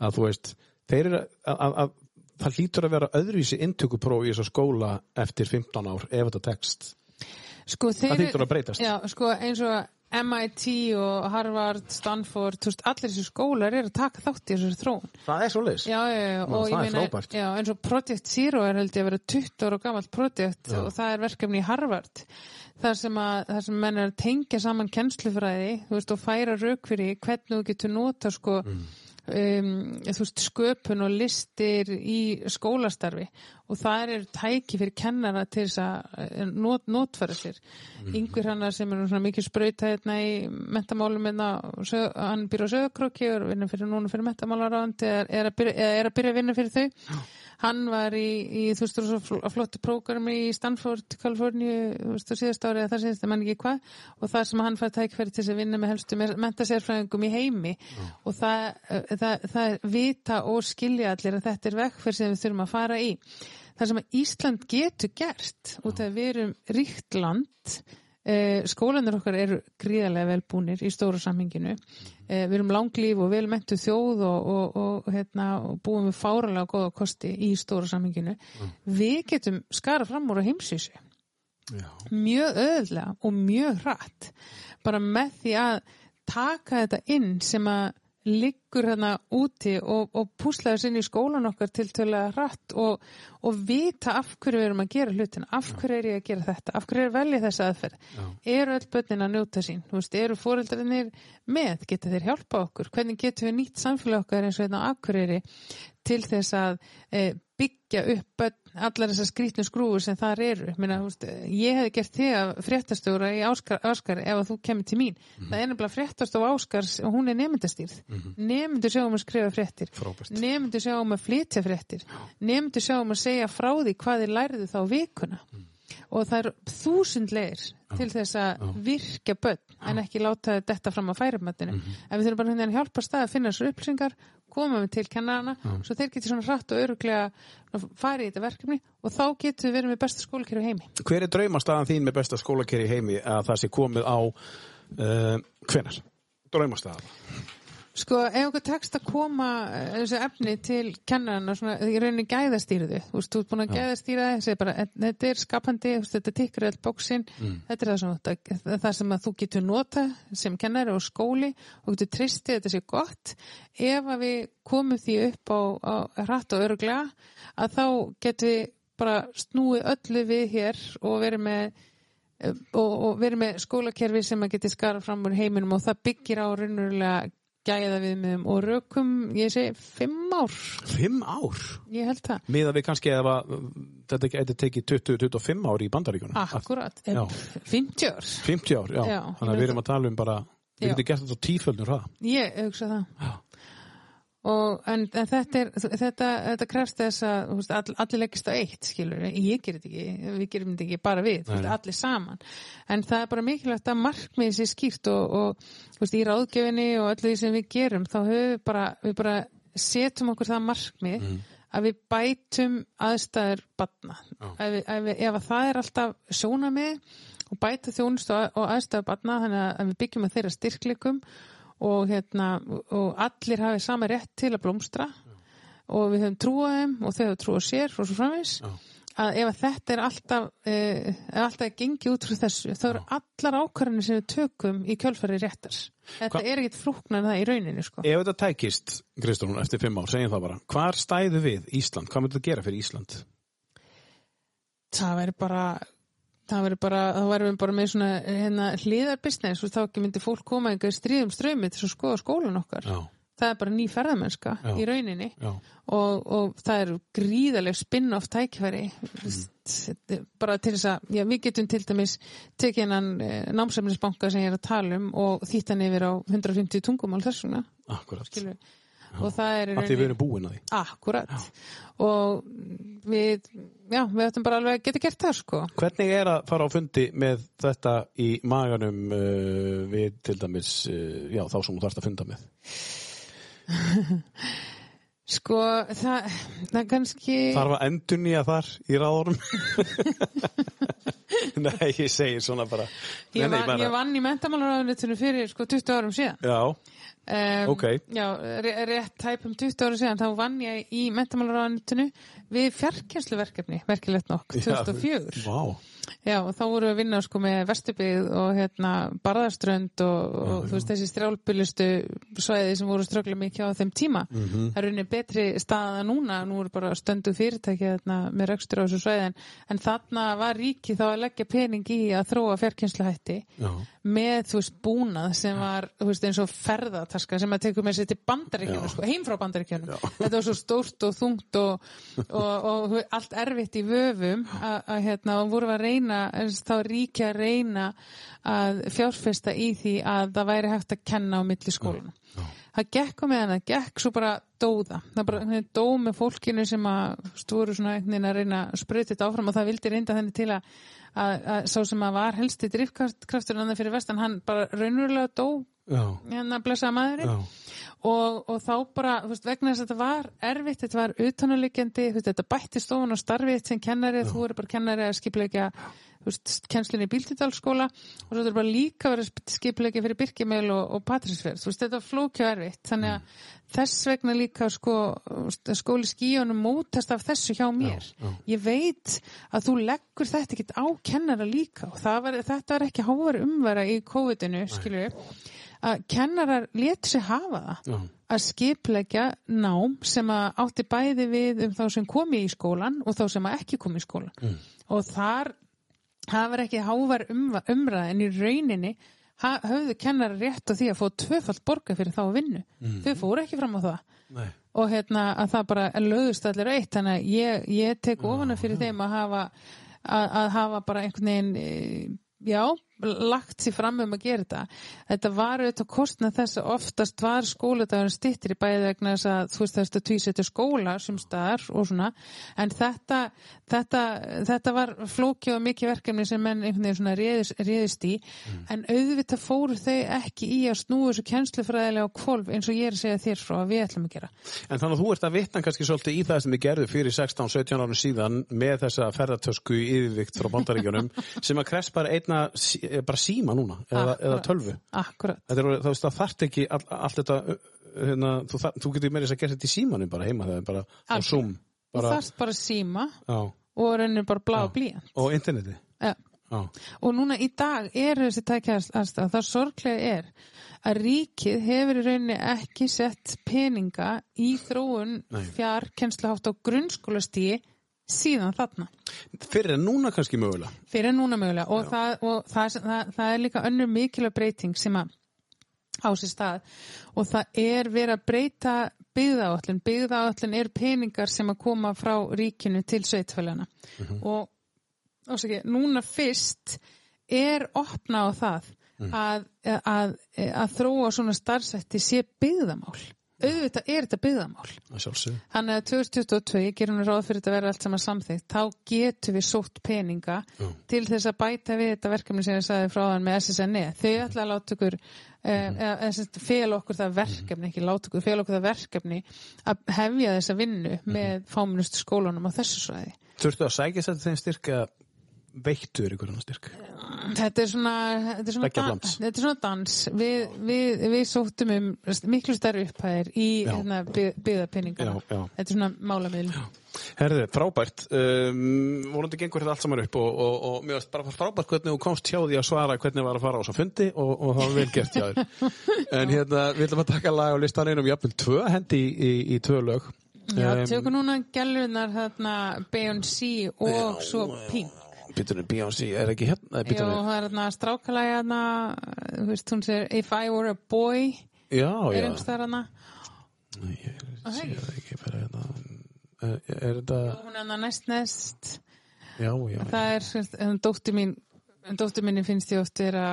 að þú veist, þeir eru að, að, að það hlýtur að vera öðruvísi inntökupróf í þessa skóla eftir 15 ár ef þetta tekst. sko, Það hlýtur að breytast. Já, sko, eins og MIT og Harvard, Stanford veist, allir þessi skólar eru að taka þátt í þessari þróun. Það er svo já, eins og Project Zero er held ég að vera 20 ára gamalt projekt og það er verkefni í Harvard þar sem sem menn er að tengja saman kennslufræði, veist, og færa rauk fyrir hvernig þú getur nota sko Mm. Um, veist, sköpun og listir í skólastarfi og það eru tæki fyrir kennara til þess að eh, not, notfæra sér. Mm. yngur hann sem er svona mikið sprauta hérna í mentamálum hérna, hann býr á sögurkróki og er vinna fyrir núna fyrir mentamálaráðandi er, er, eða er að byrja að vinna fyrir þau hann var í, í þú veist, svo fl- flottu prógrami í Stanford, Kaliforníu þú veist, síðast ári eða það síðast, ég man ekki hvað og það sem hann fær tækfæri til að vinna með helstu mentasérfræðingum í heimi. Og það, eh, það, það vita og skilja allir að þetta er vekkferð sem við þurfum að fara í. Það sem að Ísland getur gert út af að við erum ríkt land skólanir okkar eru gríðarlega velbúnir í stóru samhenginu. Eh, við erum langlíf og vel mentu þjóð og, og, og, hérna, og búum við fáralega góða kosti í stóru samhenginu. Við getum skara fram úr á heimsvísu. Mjög öðlega og mjög hratt. Bara með því að taka þetta inn sem að liggur hérna úti og, og púsla þess inn í skólan okkar til tölulega hratt og, og vita af hverju við erum að gera hlutina, af hverju er ég að gera þetta? Af hverju er velið þessa aðferð? Eru öll börnin að njóta sín, veist, eru fóreldrarnir með, geta þeir hjálpa okkur? Hvernig getum við nýtt samfélag okkar eins og hérna á Akureyri til þess að e, byggja upp börn, allar þessar skrýtnu skrúfur sem þar eru. Minna, veist, ég hefði gert þig að fréttastjóra í Áskar, Áskar ef þú kemur til mín. Það er nefnilega fréttastof Áskars og hún er nemyndastýrð. Mm Nemyndu sjá um að skrifa fréttir. Frábært. Nemyndu sjá um að flytja fréttir. Nemyndu sjá um að segja frá því hvað þið lærðu þá vikuna. Og það eru þúsund leir til þess að virka börn en ekki láta þetta fram að færumatinu. En við þurfum bara hérna að hjálpa stað að finna þessar upplýsingar, koma við til kennarana, svo þeir getur svona hratt og öruglega farið í þetta verkefni og þá getur við verið með besta skólakerfi heimi. Hver er draumastaðan þín með besta skólakeri í heimi að það sé komið á uh, hvenar? Draumastaðan. Sko, ef okkur tekst að koma eh, þessu efni til kennarana svona, í rauninni gæðastýrðu, þú veist, þú ert búin að gæðastýra það, þetta er skapandi, þetta tikkar all bóksinn, þetta er það sem, þetta, það sem að þú getur nota sem kennari og skóli og getur tristið þetta sé gott, ef að við komum því upp á, á hratt og öruglega, að þá getum við bara snúið öllu við hér og verið með eh, og, og verið með skólakerfi sem að geti skara fram úr heiminum og það byggir á raunverulega gæða við með og rökum, ég segi, fimm ár Fimm ár? ég held það, Miða við kannski að þetta geti tekið 20-25 ár í bandaríkunum. akkurat Já. 50 ár 50 ár, já. Já, Þannig að við erum að tala um bara, við Já. getum gert þetta á tíföldnum hraða. ég hugsa það og en, en þetta er þetta, þetta krefst þess að veist, all, allir leggist á eitt skilur ég gerir þetta ekki, við gerum þetta ekki bara við veist, allir saman. En það er bara mikilvægt að markmiðið sé skýrt og, og veist, í ráðgjöfinni og öllu því sem við gerum þá höfum við bara, við bara setjum okkur það markmið að við bætum aðstæður batna ef, við, ef, ef að það er alltaf sjónamið og bæta þjónustu og aðstæður batna þannig að við byggjum að þeirra styrkleikum og, hérna, og allir hafi sama rétt til að blómstra og við höfum trúað þeim og þau höfum trúað sér og svo framvis að ef þetta er alltaf eh, er alltaf gengið út frá þessu þá eru allar ákvarðanir sem við tökum í kjölfari réttar þetta Hva- er ekkit flúknar en það í rauninni sko. Ef þetta tækist, Kristján, eftir fimm ár, segjum það bara, hvar stæðu við Ísland? Hvað myndir þetta gera fyrir Ísland? það væri bara það væri bara, þá væri við bara með svona hérna, hliðar business og þá ekki myndi fólk koma einhver stríðum strömi til að skoða skólan okkar Já. það er bara ný ferðamennska í rauninni og, og það eru gríðaleg spin-off tækifæri mm. bara til þess að já, við getum til dæmis tekið hennan eh, námsefnisbanka sem ég er að tala um og þýtt hann yfir á 150 tungumál þessuna Akkurat. skilur og það er Af því við erum búin að því. Akkurat. Og við, já, við ættum bara alveg að geta gert það, sko. Hvernig er að fara á fundi með þetta í maganum uh, við til dæmis, uh, já, þá sem þú þarfst að funda með? (laughs) Sko, það, það kannski... Þarf að endurnýja þar í ráðorum? (laughs) Nei, ég segir svona bara. Ég, Nei, nei, van, bara- ég vann í mentamálaráðunitinu fyrir sko 20 árum síðan. Já, Um, Ok. Já, rétt tæpum 20 árum síðan, þá vann ég í mentamálaráðunitinu við fjarkensluverkefni, verkilegt nokk, 2004. Vá. Já, og þá vorum við að vinna sko með Vesturbygð og hérna Barðarströnd og, og þú veist þessi strjálbyrlustu svæði sem voru strögglega mikið á þeim tíma. Mhm. Það er rauninni betri staða núna, nú eru bara stöndu fyrirtæki hérna, með rekstur á þessu svæði en, þarna var ríki þá að leggja pening í að þróa fjarkynsluhætti Já. Með þú veist búnað sem var þú veist eins og ferðataska sem að tekur með sér til bandaríkjunum, sko, heim frá bandaríkjunum. Þetta var svo stórt og þungt og, og, og, allt erfitt í vöfum að, hérna, og voru að reyna þá ríkja að reyna að fjárfesta í því að það væri hægt að kenna á milli skóluna það gekk á meðan það gekk svo bara dóða það. Bara dó með fólkinu sem að voru svona einhvern veginn að reyna að sprauta þetta áfram og það vildi reynda þenni til að, að, að sá sem að var helsti drifkraftur annað fyrir vestan, hann bara raunverulega dó Já. hérna blessaða maðurinn Já. og, og þá bara, þú veist, vegna þess að þetta var erfitt, þetta var utanulegjandi þetta bætti stofun og starfið sem kennari þú eru bara kennari að veist, kennslinni í Bíldidalskóla og svo bara líka verið skipleikja fyrir Birkimel og, og Patrísfjörð þú veist, þetta var flókja erfitt, þannig að þess vegna líka sko skóli skíunum mótast af þessu hjá mér. ég veit að þú leggur þetta ekkit á kennara líka. Og var, þetta var ekki hávar umvera í COVID-inu, skilur að kennarar letur sig hafa það Já. að skipleggja nám sem að átti bæði við um þá sem komi í skólan og þá sem að ekki komi í skólan. Mm. og þar það var ekki hávar umræð en í rauninni ha, höfðu kennarar rétt á því að fá tvöfald borga fyrir þá að vinnu Mm. þau fóru ekki fram á það Nei. og hérna að það bara lögðust allir eitt þannig að ég, ég tek ofana fyrir þeim að hafa að, að hafa bara einhvern veginn eh, já, lagt sér fram um að gera þetta. Þetta var auðvitað kostnað þess að oftast var skóladagurinn stittir í bæði vegna þess að þú veist þess að tvísetja skóla sem staðar og svona. En þetta, þetta, þetta var flóki og mikið verkefni sem menn einhvern veginn svona réðist, réðist í. En auðvitað fóru þau ekki í að snúa þessu kennslufræðilega á kvolf eins og ég er að segja þér frá að við ætlum að gera. En þannig að þú ert að vitna kannski svolítið í það sem við gerðum fyrir 16-17 árum síðan með þessa ferðartösku yfirvikt frá (laughs) bara eh, bara síma núna eða, eða tölvu. Er, það þarft ekki all, allt þetta, hérna, þú, þar, þú getur meira þess að gera þetta í símanum bara heima þegar bara á. Zoom og bara, þarst bara síma já, og reynir bara blá blíjant og interneti. ja. Já, og núna í dag er þessi tækjast það sorglega er að ríkið hefur í rauninni ekki sett peninga í þróun fjár kennsluhátt á grunnskólastíi síðan þarna. Fyrir en núna kannski mögulega. fyrir núna mögulega. Og, það, og það, það, það er líka önnur mikilvæg breyting sem að á sér stað. Og það er verið að breyta byggðaállin byggðaállin er peningar sem að koma frá ríkinu til sveitfælana og ásaki, núna fyrst er opna á það að, að, að þróa svona starfsætti sé byggðamál auðvitað er þetta byggðamál. Þannig að 2022, ég gerum ráð fyrir þetta að vera allt saman samþýtt, þá getum við sótt peninga Já. til þess að bæta við þetta verkefni sem ég sagði frá þann með SSNE. E. Þau ætla að láta okkur, eh, mm. fel okkur það verkefni, ekki láta okkur, fel okkur það verkefni að hefja þessa vinnu með fáminustu skólunum á þessu svæði. Þurftu að sækja þetta þeim styrk eða veittur ykkur hann styrk? Þetta er svona, þetta er svona, dan, þetta er svona dans. Við, við, við sóttum um miklu stærri upphæðir í Já. hérna, byggðapinningana. Já, já. Þetta er svona málamiðl. Herðu, frábært. Um, vonandi gengur þetta allt saman upp og, og, og varst bara frábært hvernig þú komst hjá því að svara hvernig var að fara á svo fundi og, og það var vel gert hjá þér. (laughs) en hérna, við ætlum að taka lag á listan einum jafnvel tvö hendi í, í, í tvö lög. Já, Em, tökum núna gælunar þarna Beyoncé og svo Pink. Býtunum Beyoncé, er ekki hérna? Jó, það er þarna strákalægi þarna, þú veist, hún sér If I Were a Boy Já, er þar hana Ég sé það ekki bara hérna. Er, er þetta, hún er hana næst næst já, já. það er, sérst, en dóttir mín en dóttir minni finnst ég oft vera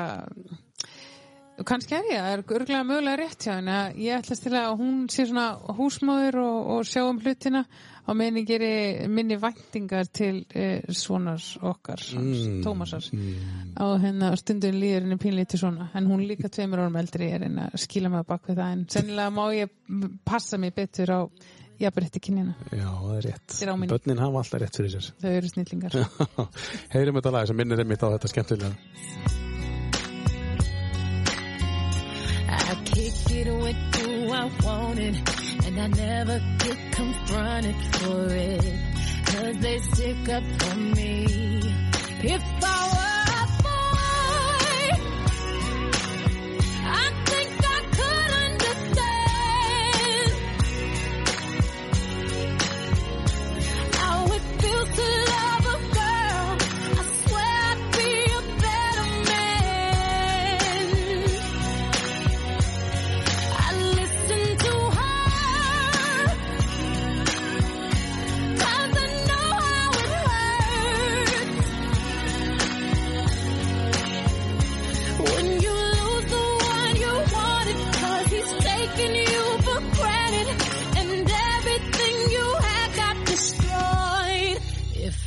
og kannski er ég það er örgulega mögulega rétt hjá henni að ég ætlast til að hún sé svona húsmóður og, og sjá um hlutina og minni geri minni væntingar til eh, svonar okkar mm. Tómasar á hennar stundum líður henni pínlítið svona en hún líka tveimur árum eldri er en að skila mig á bak við það en sennilega má ég passa mig betur á jafnrétti kynjana Já, það er rétt. Á. Bönnin hafa alltaf rétt fyrir sér. þau eru snillingar (laughs) Heyrum þetta lag sem minnir einmitt á þetta skemmtilega. I kick it with who I wanted, and I never get confronted for it. Cause they stick up for me. If I were a boy, I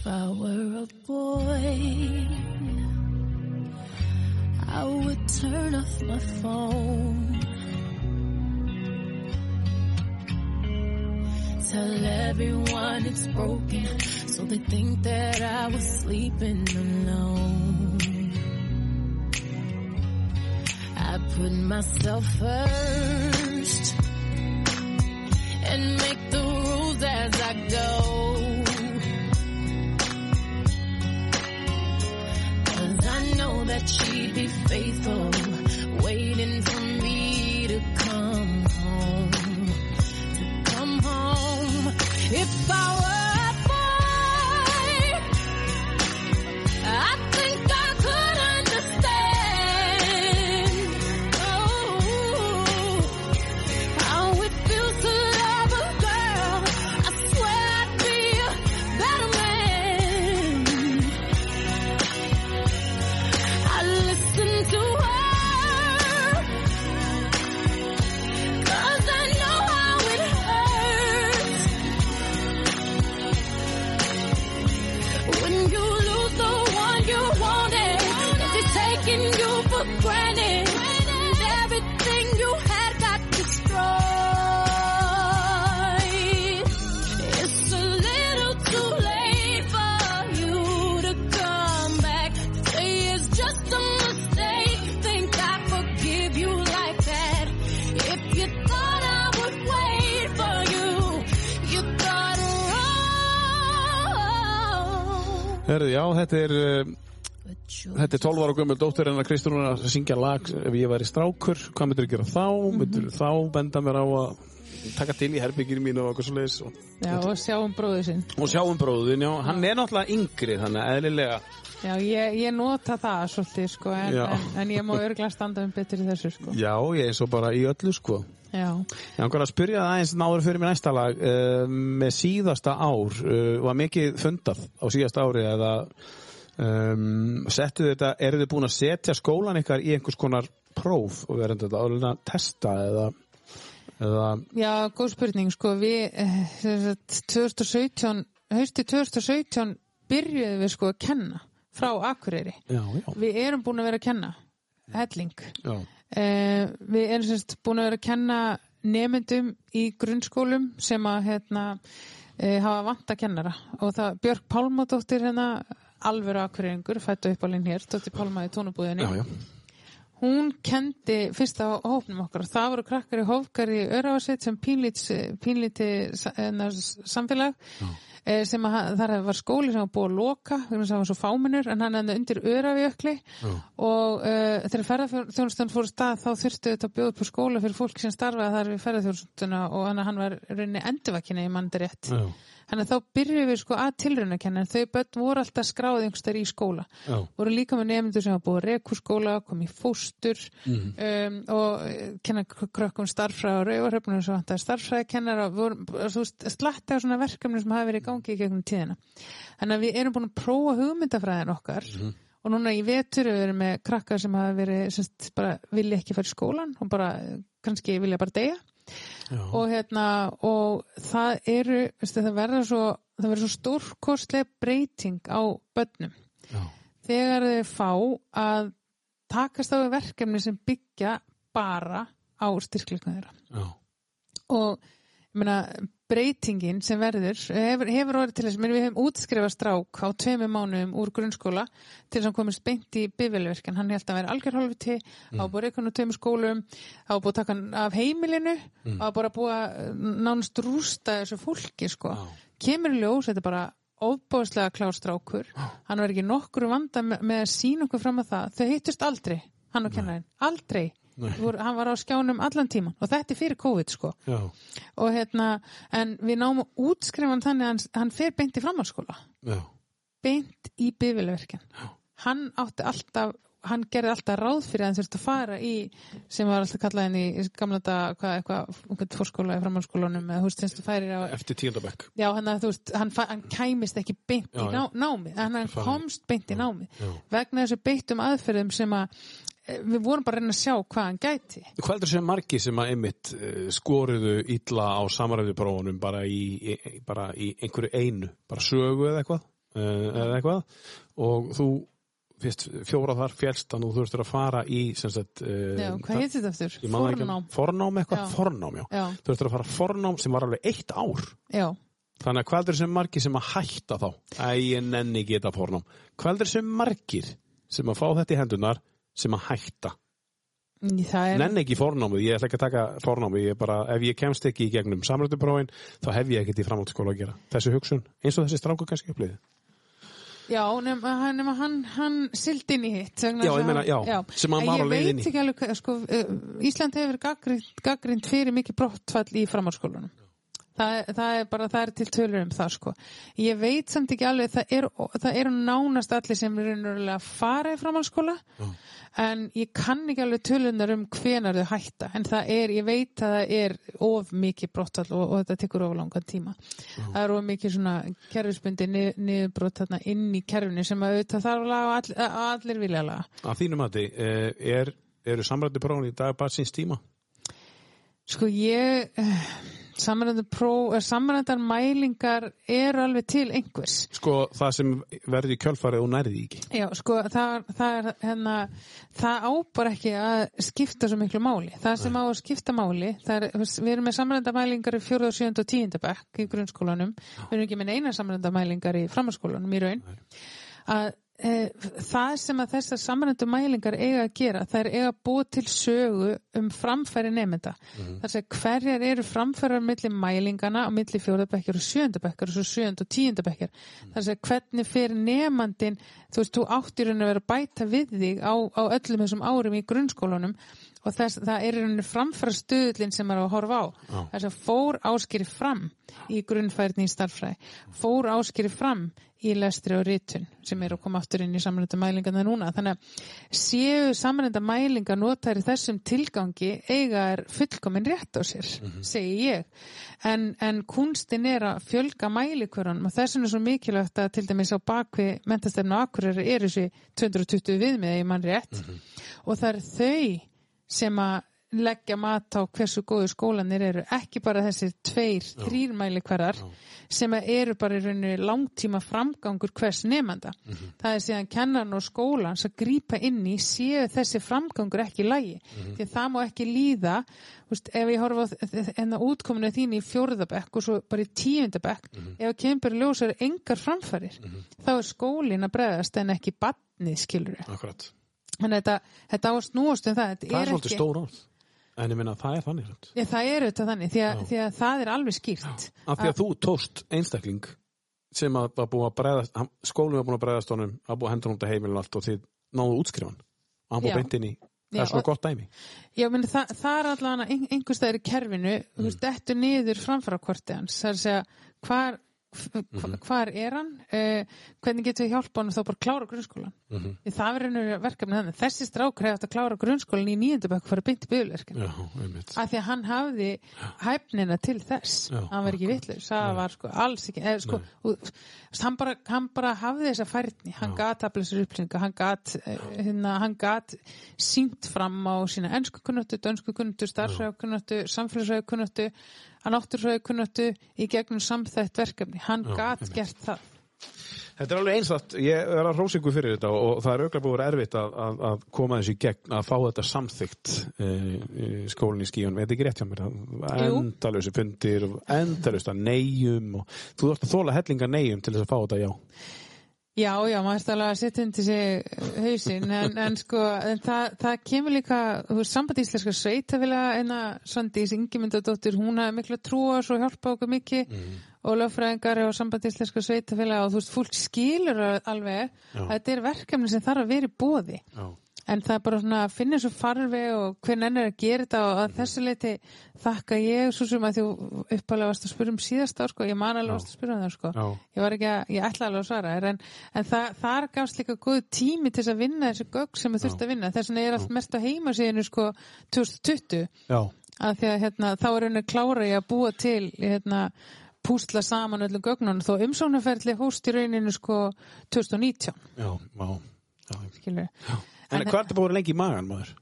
If I were a boy, I would turn off my phone. Tell everyone it's broken, so they think that I was sleeping alone. I put myself first and make the rules as I go. Cause I know that she'd be faithful, waiting for me to come home To come home. If I were Herðu, já, þetta er, you þetta er 12 ára gömul dóttir hennar Kristrún að syngja lag ef ég væri strákur, hvað myndir þú gera þá? Myndir þá benda mér á að taka til í herbyggir mínu og eitthvað svo leiðis og, og sjáum bróður sinn. og sjáum bróðin, já, hann er náttúrulega yngri þannig að eðlilega, Já, ég, ég nota það svolítið, sko, en, en, en ég má örglega standa um betur í þessu, sko. já, ég er svo bara í öllu sko Já. Ég langar að spyrja það aðeins náður fyrir mér næsta lag uh, með síðasta ár uh, var mikið fundað á síðasta ári eða um, settu þetta, eru þið búin að setja skólan ykkar í einhvers konar próf og verður þetta álega að testa eða, eða Já, góð spurning, sko, við, eh, sem sagt, 2017, hausti 2017 byrjuðum við, sko, að kenna frá Akureyri. já, já, Við erum búin að vera að kenna, helling. Uh, við erum semst búin að vera að kenna nemyndum í grunnskólum sem að hérna, uh, hafa vanta kennara. Og það Björk Pálmadóttir hérna alveg akkurýringur, fættu upp alveg hér Dóttir Pálma í tónubúðinni já, já. hún kendi fyrsta hópnum okkar. Og það voru krakkar í hófgar í Örafasett sem pínlíti, pínlíti samfélag. Eh, sem að, þar var skóli sem var búið að loka þess að það var svo fámennur en hann endur undir Örafiökli og uh, þegar ferðarþjónustan fór stað þá þurftu þetta að bjóða upp á skóla fyrir fólk sem starfaði þar við ferðarþjónustuna og hann, var rauninni endurvakinni í mann rétt. Já. Þannig að þá byrjuðum við sko að tilrauna kenna en þau börn voru alltaf skráð einhverstaðar í skóla. Já. Voru líka með nefndur sem hafa búið rekurskóla, kom í fóstur Mhm. um, og eh, kenna krökkum starffræði og rauvarhöfnum sem vantar voru þú veist, slatti á svona verkefni sem hafa verið í gangi í gegnum tíðina. Þannig að við erum búin að prófa hugmyndafræðin okkar og núna í vetur við erum með krakkar sem hafa verið semst, bara vilja ekki fara í skólan og bara eh, kannski vilja bara deyja. Og hérna og það eru, veistu, það verður svo svo stórkostlega breyting á börnum Já. þegar þau fá að takast á verkefni sem byggja bara á styrkleikna þeirra Já. og ég meina, breytingin sem verður hefur, hefur orðið til þess, menn við hefum útskrifað strák á tveimur mánuðum úr grunnskóla til þess að hann komist beint í bifilverkin hann held að vera algjör hálfviti mm. á búið reikun og tveimur skólum á búið að taka hann af heimilinu mm. á bara búið að nánast rústa þessu fólki sko. Kemur í ljós, þetta er bara ofbóðslega klárstrákur hann var ekki nokkru vanda með, með að sína okkur fram að það. Þau hittust aldrei, hann og kennarinn. Aldrei. Voru, hann var á skjánum allan tíman og þetta er fyrir COVID sko Já. og hérna, en við náum að útskrifa hann þannig að hann, hann fer beint í framhaldsskóla Já. beint í bifilverkin hann átti alltaf hann gerði alltaf ráð fyrir að hann þurfti að fara í sem var alltaf kallað inn í gamla dag, hvað, eitthvað, fórskóla í framhaldsskólanum eða þú veist, þess að færir á Eftir tíundabekk. Já, hann, að, þú veist, hann, hann kæmist ekki beint Já, í ná, námið, en hann Fari. komst beint í námið já. vegna þessu beittum aðferðum sem að við vorum bara að reyna að sjá hvað hann gæti Hvað heldur sem margi sem að einmitt uh, skoruðu illa á samræðuprófunum bara bara í einhverju einu, bara sögu eða eitthvað, uh, eða eitthvað og þú fyrst fjóra þar fjælst að þú þurftur að fara í sagt, uh, Já, hvað heitir þetta um- Fornám. Fornám eitthvað, Já. fornám, já. Já, Þú þurftur að fara fornám sem var alveg eitt ár. já, Þannig að hvað heldur sem margir sem að hætta þá? Æ, ég nenni ekki þetta fornám. Hvað heldur sem margir sem að fá þetta í hendunar sem að hætta? það er Nenni ekki fornámið, ég ætla ekki að taka fornámið, ég bara, ef ég kemst ekki í gegnum samrættuprófin, þá hef ég ekkert í framhaldsskóla að gera. Þessi hugsun, eins og þessi stráku kannski upplýði. Já, nema, hann- nema hann, hann sild inn í hitt Já, ég meina, hann- já, sem hann var á Ég leið veit inn í. ekki alveg, sko, uh, Ísland hefur gaggrind fyrir mikið brottfall í framhaldsskólanum Það, það er bara, það er til tölur um það sko. Ég veit samt ekki alveg, það eru það eru nánast allir sem er raunverulega að fara í framhaldsskóla en ég kann ekki alveg tölunar um hvenar þau hætta, en það er, ég veit að það er of mikið brottfall og, og þetta tekur of langan tíma. Það er of mikið svona kerfisbundi nið, niðurbrott þarna inn í kerfinu sem að auðvitað þarf að laga og all, að allir vilja laga. Að þínum að þið, er, eru samrættuprófin í dag bara síns tíma? Sko ég, pró, samrændar mælingar eru alveg til einhvers. Sko, það sem verði í kjölfarið og nærði ekki. Já, sko, það, það er hérna, það á bara ekki að skipta svo miklu máli. Það sem á að skipta máli, það er, við erum með samrændamælingar í 4. 7. og 10. bekk í grunnskólanum, við erum ekki með neina samrændamælingar í framhaldsskólanum í raun, að e, það sem að þessar samrændamælingar eiga að gera, það er eiga að búa til sögu um framfæri nefnda. Mhm. Það er hverjar eru framfærar milli mælingana og milli fjóðabekkjar og sjöndabekjar og svo sjönd og tíundabekkjar. Það er hvernig fyrir nefandin, þú veist, þú áttir að vera bæta við þig á, á öllum þessum árum í grunnskólanum og þess, það er rauninni framfæra stöðlinn sem er að horfa á. Þess að fór áskýri fram í grunnfærni í starffræði, fór áskýri fram í lestri og ritun sem eru að koma aftur inn í samrænda mælingarna núna. Þannig að séu samrænda mælingar notar í þessum tilgangi eiga er fullkomin rétt á sér, segi ég. En, en kunstin er að fjölga mælikvörunum og þess vegna er svo mikilvægt að til dæmis á bakvi mentastefna Akureyri er þessi 220 viðmið, ég mann rétt. Og það er þau sem að leggja mat á hversu góðu skólanir eru ekki bara þessir tveir, þrýr mælikvarðar sem eru bara í rauninu langtíma framgangur hvers nefnda. Það er síðan kennan og skólans að grípa inn í séu þessi framgangur ekki í lagi. Því að það má ekki líða Úst, ef ég horfa á enna útkominu þín í fjórðabekk og svo bara í tíundabekk ef að kemur ljósar engar framfærir þá er skólin að bregðast en ekki badnið skilur Akkurat. Þannig að þetta, þetta á að snúast um það. Þetta Það er svolítið ekki. En ég minna, það er þannig. Já, það er auðvitað þannig, því að, því að það er alveg skýrt. Af því að þú tóst einstakling sem að var búið að bregðast, skólinn var búin að bregðast honum, að búið að henda honum til heimilin allt og þið náðu útskrifan. Og hann búið beint inn í, það er svona gott dæmi. Já, meni, það, það er allavega ein, einhver staðar í kerfinu, þú veist, Mm. dettur niður framfærakvorti hans, það er að segja, hvar, mm hvar er hann? Uh, hvernig getum við hjálpa hann þá bara klára grunnskólan mm Mhm. það verður verkefni þannig. Þessi strák hefði átt að klára grunnskólan í nýjöndu bekk fyrir Já, einmitt. af því að hann hafði hæfnina til þess. Já, hann var ekki vitlaus, það var sko alls ekki eða, sko, og, hann, bara, hann bara hafði þessa færni, hann gat aflega þessar upplýsingar, hann gat eh, hérna, sínt fram á sína ennsku kunnáttu, dönsku kunnáttu starfsræðu kunnáttu, samfélagsræðu kunnáttu náttúrsræðu kunnáttu í gegnum samþætt verkefni, hann gat gert það. Þetta er alveg einsatt, ég er að ykkur fyrir þetta og, það er auðvitað búið að vera erfitt að, að, að koma þessu í gegn, að fá þetta samþygt e, e, skólinn í skíunum, er þetta ekki rétt hjá mér? Endalösi fundir, endalöst að neyjum og þú þarfst að þóla hellinga neyjum til þess að fá þetta já. Já, já, maður er alveg að setja undir sig hausinn, en, en sko, en það, það kemur líka, þú veist, samband íslenska sveitafélaga, en að Svandís Ingimundadóttir, hún hafði miklu að trúa og hjálpa okkur mikið og lögfræðingar og samband íslenska sveitafélaga og þú veist, fólk skilur alveg Já. að þetta er verkefni sem þarf að vera í bóði. Já. En það er bara svona að finna svo farfi og hvernig enn er að gera þetta og að þessu leiti þakka ég svo sem að þú uppalega varst að spyrja um síðast á sko, ég man alveg varst að spyrja um það sko. Já. Ég var ekki að, ég ætla alveg að svara en, en það, þar gafst líka góð tími til þess að vinna þessi gögg sem við þurfti að vinna. Þess vegna er allt mest á heimasíðinu sko 2020 Já, að því að hérna, þá er henni klára ég að búa til hérna, púsla saman öllum gögnunum. Þó umsóknarferðli hóst í rauninu sko 2019 já, já. Já. En, hvað er þetta vera lengi í magan, maður?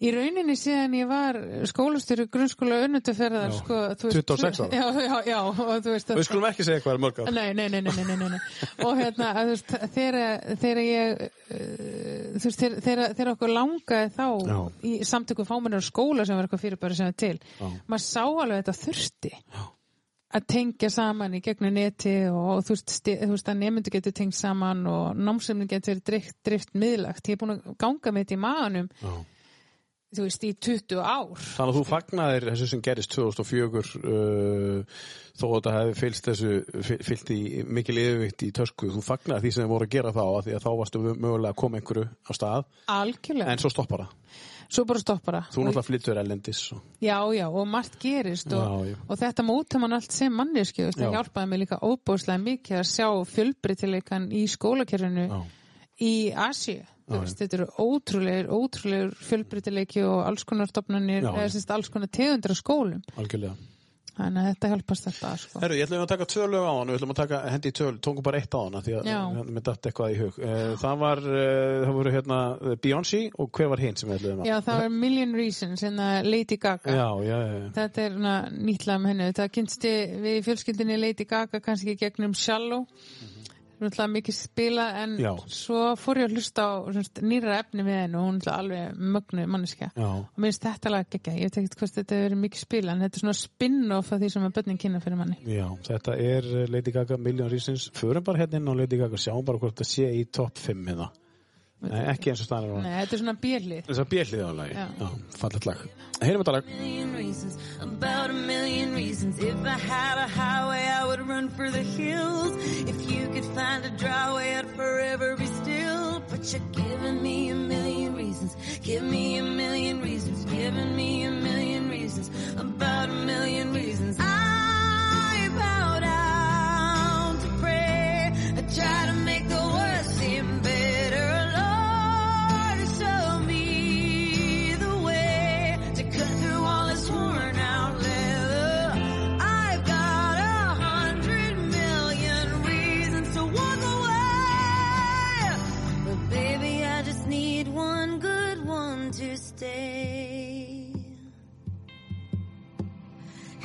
Í rauninni síðan ég var skólastjóri grunnskóla unnunduferðar Já, sko, þú veist, 26 ára. Já, já, já, og þú veist að Við skulum ekki segja hvað er mörg ár. Nei, nei, nei, nei, nei, nei, nei, og hérna, þú veist, þegar, ég uh, þú veist, þegar, okkur langaði þá Já. í samtöku fámennar skóla sem var eitthvað fyrirbæri sem er til Já. maður sá alveg þetta þurfti að tengja saman í gegnum neti og, þú, veist, þú veist að nemyndu getur tengt saman og námsefni getur drift, drift miðlagt ég er búin að ganga með þetta í maganum Já. þú veist, í 20 ár. Þannig að þú fagnaðir þessu sem gerist 2004 uh, þó að þetta hefði fylgst þessu fyl- fyllt í mikil yfirvikt í tösku. Þú fagnaðir því sem þið voru að gera þá af því að þá varstu mögulega að koma einhverju á stað. Algjörlega, en svo stoppar það svo bara stoppar það þú náttúrulega flyttur ellendis og... Já, já, og margt gerist og, Já, já. og þetta móta mann allt sem manneski og það Já. hjálpaði mig líka óbúslega mikið að sjá fjölbreytileikan í skólakerfinu í Asíu. Þetta eru ótrúlegur, ótrúlegur fjölbreytileiki og alls konar stopnarnir, eða alls konar tegundra skólum. algjörlega Þannig að þetta hjálpast alltaf, sko. Herru, ég ætlum að taka tvö lög á hann við ætlum að taka hendi í tvö, tókum bara eitt á hann því að Já. mér datt eitthvað í hug Eh, það var, eh, það voru hérna Beyoncé og hver var hinn sem við ætlum að Já, það var Million Reasons, hérna Lady Gaga. já, já, já. Þetta er með henni. Það kynsti við í fjölskyldinni Lady Gaga kannski gegnum Shallow. Náttúrulega mikið spila en Já. svo fór ég að hlusta á semst, nýra efni við henni og hún er alveg mögnu manneskja. já. Og mér finnst þetta lag ekki, ég veit ekki hvort þetta verið mikið spila en þetta er svona spin-off af því sem að börnin kynna fyrir manni. Já, þetta er eh, Lady Gaga Million Reasons Förum bara hérna inn á Lady Gaga Sjáum bara hvort það sé í topp 5 hérna Nei, ekki eins og staðan er Nei, þetta er svona björlið. Þess að bjellið á lagi Já. Já, fallet lag Heyrum þetta lag million reasons, about a million reasons. If I had a highway, I would run for the hills. If you could find a dry way, I'd forever be still. But you're giving me a million reasons, give me a million reasons, giving me a million reasons, about a million reasons.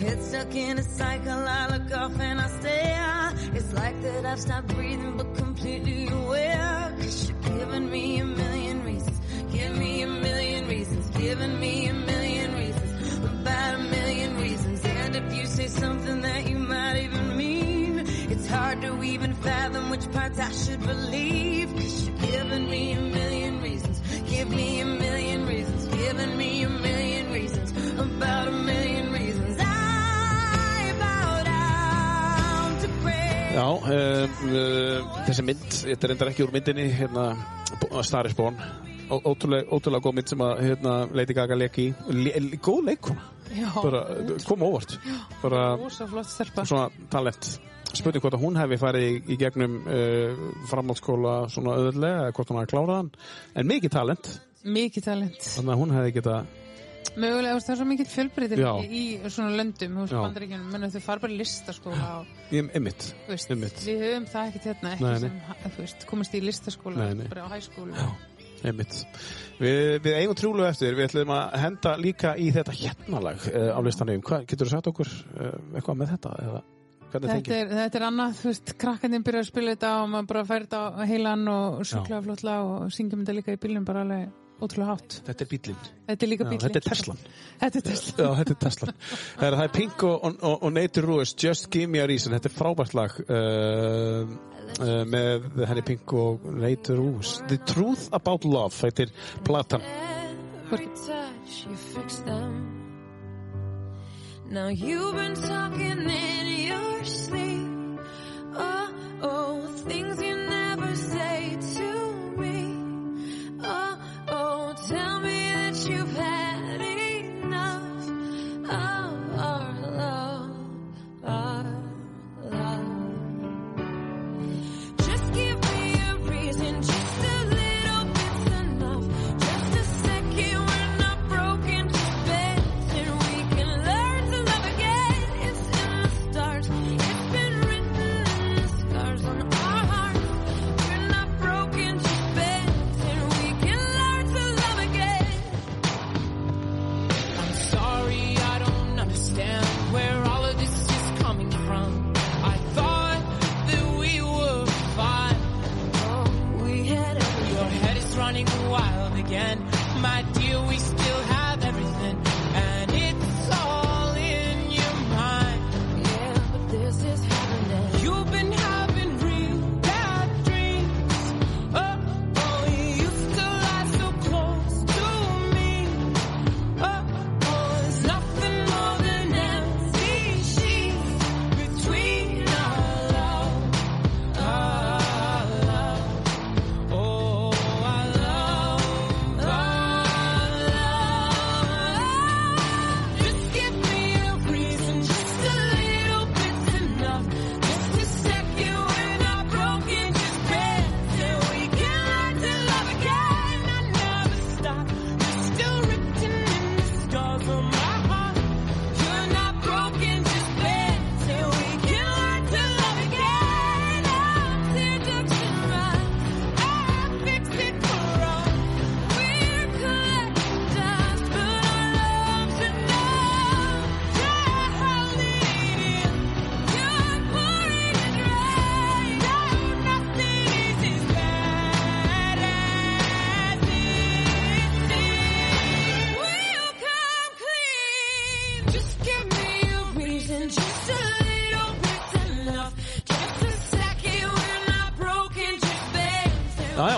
Head stuck in a cycle, I look off and I stare. It's like that I've stopped breathing but completely aware. Cause you're giving me a million reasons. Give me a million reasons. Giving me a million reasons. About a million reasons. And if you say something that you might even mean, it's hard to even fathom which parts I should believe. Cause you're giving me a million reasons. Give me a million reasons. Giving me a million reasons. About a million Já, um, þessi mynd Þetta er reyndar ekki úr myndinni hérna, Bo- Star is Born. Ó- Ótrúlega, ótrúlega góð mynd sem að hérna, Lady Gaga leik í. Le, Góð leikona Já. bara kom á óvart. Bara flott stelpa. svona talent. Spurning hvort að hún hefði farið í, gegnum uh, framhaldsskóla svona eða hvort hún hefði klárað hann. En mikið talent. Mikið talent. þannig að hún hefði geta Mögulega, það er svo mikið fjölbreytir Já. í svona löndum, Já. bandaríkjunum, menn þau fara bara í listaskóla og, veist, einmitt, við höfum það ekkert hérna, ekki Nei, nei. sem, ha- þú veist, komast í listaskóla, Nei, nei. bara á hæskóla. einmitt. Við, við eigum trúlu eftir, við ætlum að henda líka í þetta hérnalag uh, á listanum hvað getur þú sagt okkur uh, eitthvað með þetta eða hvernig Þetta er, þetta er annað, þú veist, krakkarnir byrja að spila þetta og maður bara færi þetta á heilan og sjúklega flottla og syngjum þetta líka í bílnum bara alveg ótrúlega hátt. Þetta er bílinn Þetta er líka Já, bílinn. þetta er Teslan Þetta er Tesla. Já, þetta er Tesla Það er, það er Pink og, og, og Nature Ruiz Just Give Me a Reason, þetta er frábært lag uh, uh, með henni Pink og Nature Ruiz The Truth About Love, þetta er platan Every touch you fix them. Now you've been talking in your sleep.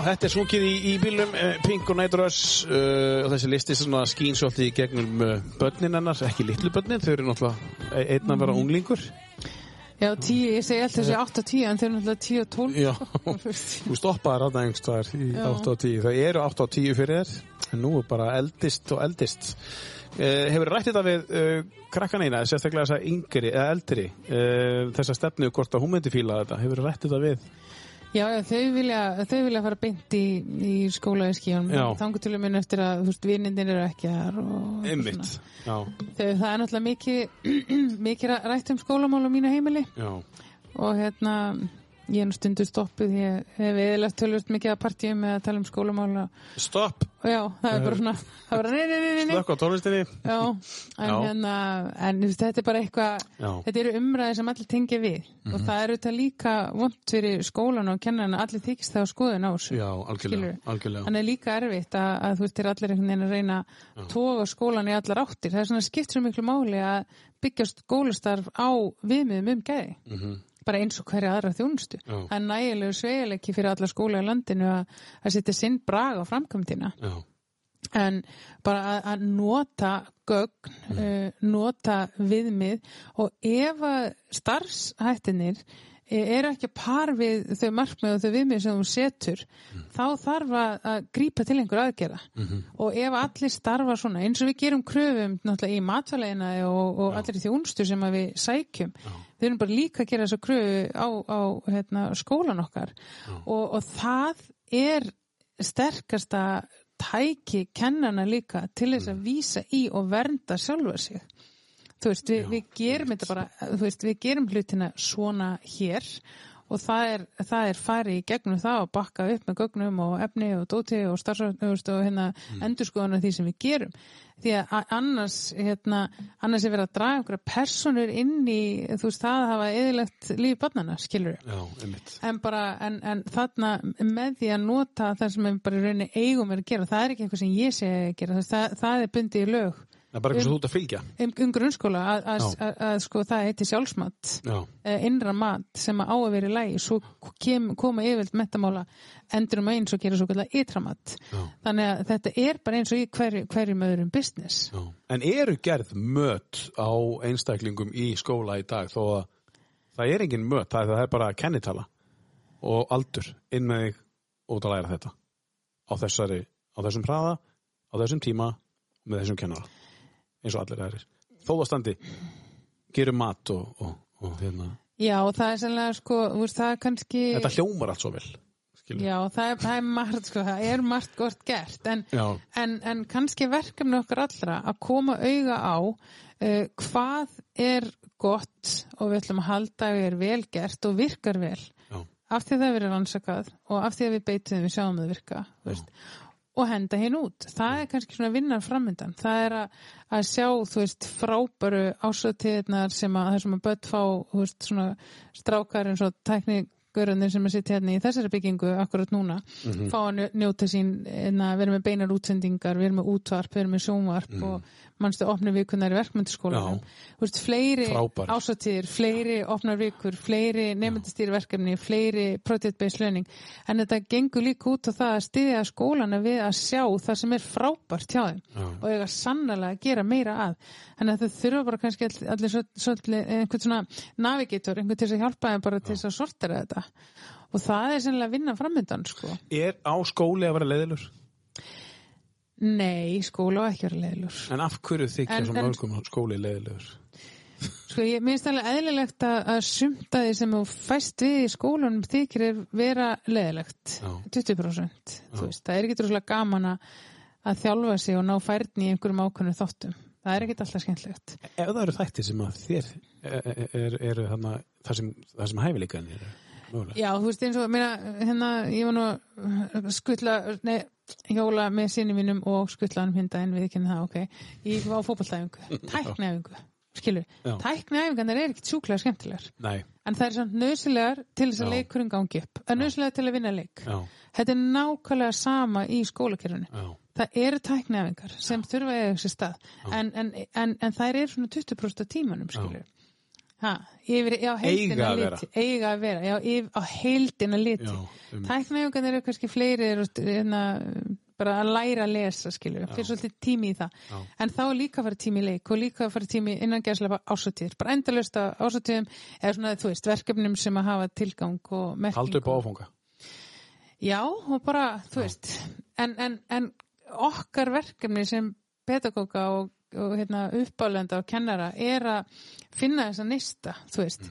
Þetta er sungið í, í bílum uh, Pink og Ruiz uh, og þessi listi skín svolítið í gegnum uh, börnin hennar, ekki litlu börnin þau eru náttúrulega e- einn að vera unglingur. Já, tíu, ég segi alltaf þessi 8 og 10, en þau eru náttúrulega 10 og 12. Já, (laughs) Þú að það einhverstaðar í Já. 8 og 10 það eru 8 og 10 fyrir þér en nú er bara eldist og eldist. Hefur rætt þetta við uh, krakkan eina, sérstaklega þessa yngri eða eldri, uh, þessa stefnu hvort að hún myndi fíla þetta, hefur rætt þetta við Já, já, þau vilja, þau vilja fara beint í, í skóla í skíunum. Já. Þangu til að minna eftir að, þú veist, vinnindin eru ekki þar og... Einmitt, já, Þau, það er náttúrulega mikið, (clears throat) mikið rætt um skólamál á mínu heimili já og hérna, ég er nú stundu stoppuð, ég hef eðilegt tölvist mikið að partíum með að tala um skólamál og, Stopp, já, það er bara svona, það er bara, nei, nei, nei, nei, nei. slökk á tónlistinni Já, en Já. hérna, en veist, þetta er bara eitthvað, þetta eru umræði sem allir tengja við og það eru þetta líka vond fyrir skólan og kennarinn að allir þykist það á skoðun á þessu. Já, algjörlega, algjörlega Þannig er líka erfitt að, að þú þeir allir einhvern veginn að reyna að toga skólan í allar áttir. Það er svona skipt svo miklu máli að byggja skólastarf á viðmiðum um gæði. Mhm. Bara eins og hverja aðra þjónustu. Já. Það er nægilegu sveigaleiki fyrir alla skóla í landinu að, að setja sinn brag á framkvæmdina. Já, en bara að, að nota gögn, uh, nota viðmið og ef að starfshættinir eru ekki að par við þau markmið og þau viðmið sem þú setur þá þarf að, grípa til einhver aðgerða. Og ef allir starfa svona eins og við gerum kröfum náttúrulega í matvæleina og, og allir þjónustu sem að við sækjum við erum bara líka að gera þessa kröfu á, á hérna, skólan okkar. Og, og það er sterkasta tæki kennana líka til þess að vísa í og vernda sjálfa sig. Þú veist, við, við gerum þetta bara, þú veist, við gerum hlutina svona hér og það er, það er farið í gegnum það og bakka upp með gögnum og efni og dóti og starfsvægt og hérna mm. endurskoðan af því sem við gerum því að annars hérna, annars er verið að draga einhverja personur inn í, þú veist, það að hafa eðilegt líf barnana, skilur einmitt. en bara, en, en þarna með því að nota það sem við bara í rauninni eigum er að gera, það er ekki eitthvað sem ég sé að gera, það, það er bundið í lög Það er bara eitthvað sem þú ert að fylgja. um, um grunnskóla að, að, að, að sko það heiti sjálfsmat Já. eh, innra mat sem á að vera í lægi svo kem, koma yfirvöld metamála endur um eins og gera svo kallar ytramat Já. þannig að þetta er bara eins og í hverju, hverjum öðrum business Já. En eru gerð mött á einstaklingum í skóla í dag þó að það er engin mött, það það er bara kennitala og aldur inn með þig út að læra þetta á þessari, á þessum hraða á þessum tíma með þessum kennara eins og allir aðrir. Þó það standi gerum mat og, og, og hérna. Já, það er sannlega sko, veist, það er kannski þetta hljómar allt svo vel skilur. Já, það er, það er margt sko, það er margt gott gert en, en, en kannski verkefni okkar allra að koma auga á uh, hvað er gott og við ætlum að halda að er vel gert og virkar vel. Já. af því að það verið rannsakað og af því að við beitum við sjáum það virka veist, og henda hinn út. Það er kannski svona vinnan framöndan. Það er að, að sjá, þú veist, frábæru ásöðtíðnar sem að það sem að börn fá, þú veist, svona strákar eins og tæknigurðin sem að sitja hérna í þessari byggingu akkurat núna, fá að njó- njóta sín, en að vera með beinar útsendingar, vera með útvarp, vera með sjónvarp og mannstu opna vikunar í verkmyndaskólanum. Þú veist, fleiri Frábær. ásöðtíðir, fleiri opnar vikur, fleiri nefndastýri verkefni, fleiri project-based learning. En þetta gengur líka út á það að styðja skólana við að sjá það sem er frábært hjá þeim Já. og eiga sannlega að gera meira að. Þannig að þau þurfa bara kannski all- allir svo- svolítið einhvern svona navigator, einhvern til að hjálpa þeim bara til að sortera þetta. Og það er sennilega að vinna framöndan, sko. Er á skóli að vera leiðilur? Nei, skóla á ekki að vera leiðilur. En af hverju þykja svo mörgum skóli leiðilegur? Sko, ég minnst alveg eðlilegt að, að sumta því sem þú fæst við í skólanum þykir er vera leðilegt. Já. 20%. Þú veist, það er ekki droslega gaman að, að þjálfa sig og ná færni í einhverjum ákveðnum þáttum. Það er ekkit alltaf skemmtlegt. Ef það eru þættir sem að þér er, er, eru þarna það sem, það sem hæfileikan eru mögulega. Já, þú veist eins og, meina, hérna, ég var nú að skutla, nei, hjóla með sinni mínum og skutla hann hindaðin við ekki það, ok. Ég var á fótballtæfingu, (laughs) tækniæfingu, skilur. Já. Tækniæfingarnir er ekkit sjúklega skemmtilegar. Nei, En það er samt nöðsilegar til þess að Já. leikurinn gangi upp. Það er nöðsilegar til að vinna leik. já, Þetta er nákvæmlega sama í skólakerfinu. já, Það eru tækniæfingar sem þurfa að eiga þessi stað. En, en, en, en þær eru svona 20% af tímanum, skilur. Ha, yfir, já, Eiga að vera. Eiga að vera. Já, yfir, á heildina liti. Um- Tækniæfingar eru kannski fleiri, eru, hérna, bara að læra að lesa, skilur. Fyrir svolítið tími í það. Já. En þá líka að fara tími í leik og líka að fara tími innan gæslega ásatíðir. Bara endalust að ásatíðum eða svona, þú veist, verkefnum sem að hafa tilgang og merkingu. haldu upp á áfanga. Já, og bara, þú veist, en, en, en okkar verkefni sem pedagóka og, og hérna, uppálenda og kennara er að finna þessa nista, þú veist,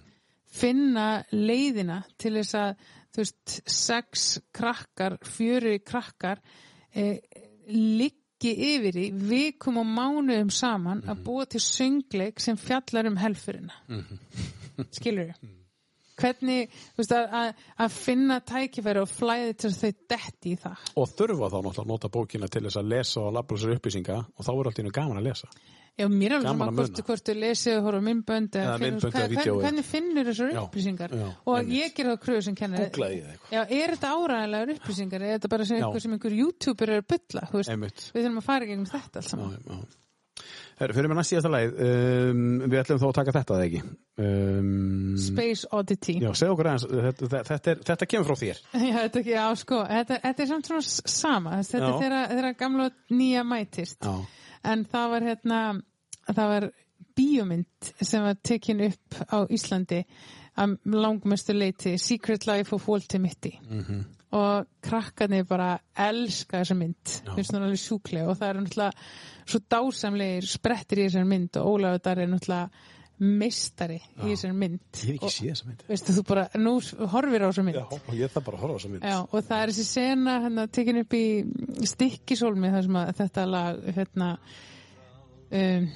finna leiðina til þess að, þú veist, sex krakkar, fjöri krakkar, eh, liggi yfir í vikum og mánuðum saman að búa til söngleik sem fjallar um helfurina. Skilur þau? Hvernig, þú veist, að, finna tækifæri og flæði til þau detti í það. Og þurfa þá náttúrulega að nota bókina til þess að lesa og labla sér upplýsinga og þá er alltaf gaman að lesa. Já, mér er alveg að hvort, hvort þú lesið og horfa á myndbönd Eða finnur- hvernig, finnur þessar Já, upplýsingar já, og einmitt. ég ger það kröðu sem kennar Googlaði ég eitthvað. Já, er þetta áræðanlegar upplýsingar eða er þetta bara sem Já. einhver sem einhver youtuber er að bylla þú veist, við þurfum að fara í gegnum þetta allt Já, saman já. Fyrir með næst síðasta lagið, um, við ætlum þó að taka þetta, eða ekki? Um, Space Oddity já, segð okkur aðeins, þetta, þetta, er, þetta kemur frá þér. (laughs) Já, þetta, já, sko, þetta, þetta er samt s- sama þetta Já. er þeirra, gamla nýja mætist Já, en það var hérna það var bíómynd sem var tekin upp á Íslandi að langmestu leiti Secret Life of Walter Mitty Mhm. Og krakkarnir bara elska þessa mynd. Finnst hún alveg sjúklega og það er náttúrulega svo dásamlegir sprettir í þessari mynd og Ólafur Darri er náttúrulega meistari í þessari mynd. Ég hef ekki séð þessa mynd. veistu þú bara, nú horfir á þessa mynd. Já, ég þarf bara að horfa á þessa mynd. Já, og það er þessi sena hérna, tekin upp í stikkisólmi þar sem að þetta lag hérna, um,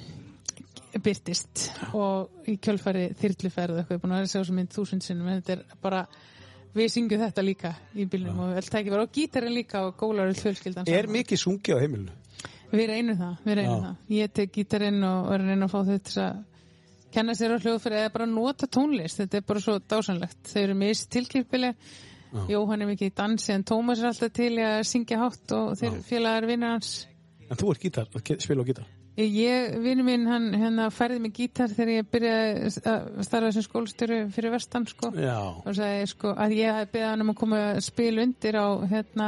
byrtist og í kjölfari þyrluferð og eitthvað, ég er búin að vera að sjá þessa mynd þúsund sinnum. En þetta er bara við syngjum þetta líka í bílnum og vel tæki bara og gítarinn líka og gólar fjölskyldan Er saman. mikið sungið á heimilinu? Við reynum það, við reynum Já. það Ég tek gítarinn og og er að fá þau til að kenna sér á hljóðfæri eða bara nota tónlist, þetta er bara svo dásanlegt þau eru mist tilkipili Jóhann er mikið í dansi en Tómas er alltaf til að syngja hátt og þeir félagar vinnur hans En þú ert gítar, spila á gítar. Ég, vinnu minn, hann hérna færði mig gítar þegar ég byrjaði að starfa sem skólstjóru fyrir vestan sko. Já. og sagði sko að ég hafði beðið hann um að koma að spila undir á hérna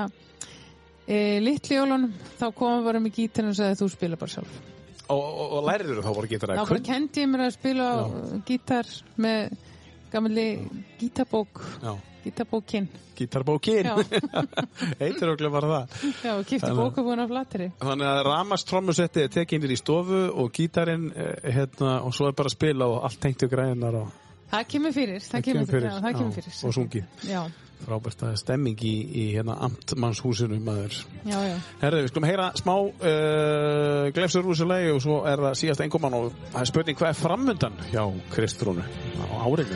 e, litli jólunum. Þá kom hann bara með gítarinn og sagði þú spila bara sjálf. Og, og, og læriður þá bara gítar þá bara kendi ég mér að spila á gítar með gamli gítarbók Já. Gítarbókin Gítarbókin. Já. (laughs) Heitir okkur bara það. já, og kipti Þannig- bókabúin af flateri Þannig að ramast trommusetti er tekinir í stofu og gítarinn eh, hérna, og svo er bara að spila og allt tengt í græðinar og það kemur fyrir, það, kemur fyrir, já, það kemur fyrir og sungið. já, Frábært að stemming í, í hérna amtmannshúsinu maður. já, já Herðu, við skulum heyra smá uh, glefsur úr þessu lagi og svo er það síðast einkoman og það er spurning hvað er framundan hjá Kristrúnu á árinu.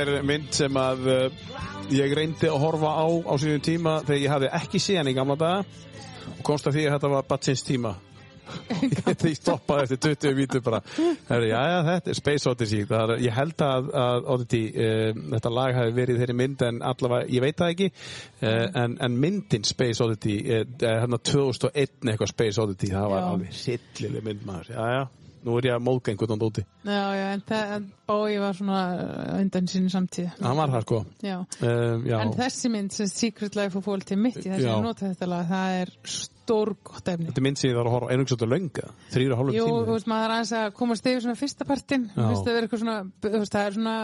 er mynd sem að uh, ég reyndi að horfa á á síðan tíma þegar ég hafði ekki séð hann í gamla daga. Og komst að því að þetta var batsins tíma. (laughs) Ég stoppaði eftir 20 vítu bara, herri, já, já, þetta er Space Odyssey. Er, ég held að, að Odyssey uh, þetta lag hafi verið þeirri mynd en allavega, ég veit það ekki. Uh, en, en myndin Space Odyssey uh, hérna 2001 eitthvað Space Odyssey það var Já. alveg sillileg mynd maður. Já, já, nú er ég að móðga einhvern veginn úti Já, já, en það, Bói var svona uh, undan sinni samtíð. hann var það sko Já. um. En þessi mynd, sem Secret Life of Walter Mitty, þess að nota þetta lag, það er stórgott efni. Þetta er mynd sem ég var að horfa einhvers veitur lönga, þrýra hálfum Jú, þú tíma. veist, maður aðeins að komast yfir svona fyrsta partin, þú veist, það er eitthvað svona, það er svona,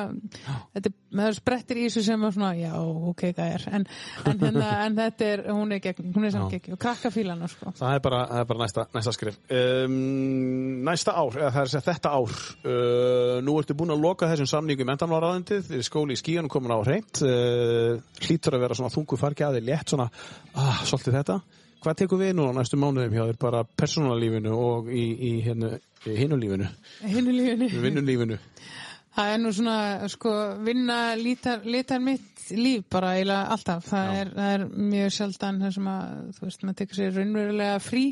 þetta er, er sprettir í þessu sem er svona, já, ok, það er, en, en, hérna, (laughs) en þetta er, hún er gegn, hún er samt gegn, og krakka fílana, sko. Það er bara, það er bara næsta, næsta skrif. Um, næsta ár, eða það er að segja þetta ár, uh, nú ertu búin að loka þessum samningum mentanláraðundið, skóli í skíðan komin á hreint, uh, hlýtur að vera svona þungu fargjaði, létt svona, ah, svolítið þetta. Hvað tekur við nú á næstu mánuðum hjá þér, bara persónalífinu og í, í, hérna, hinulífinu, Hinu lífunni. vinnulífinu? Það er nú svona, sko, vinna lítar, lítar mitt líf bara eiginlega alltaf. Það er, það er mjög sjaldan það sem að, þú veist, maður tekur sér raunverulega frí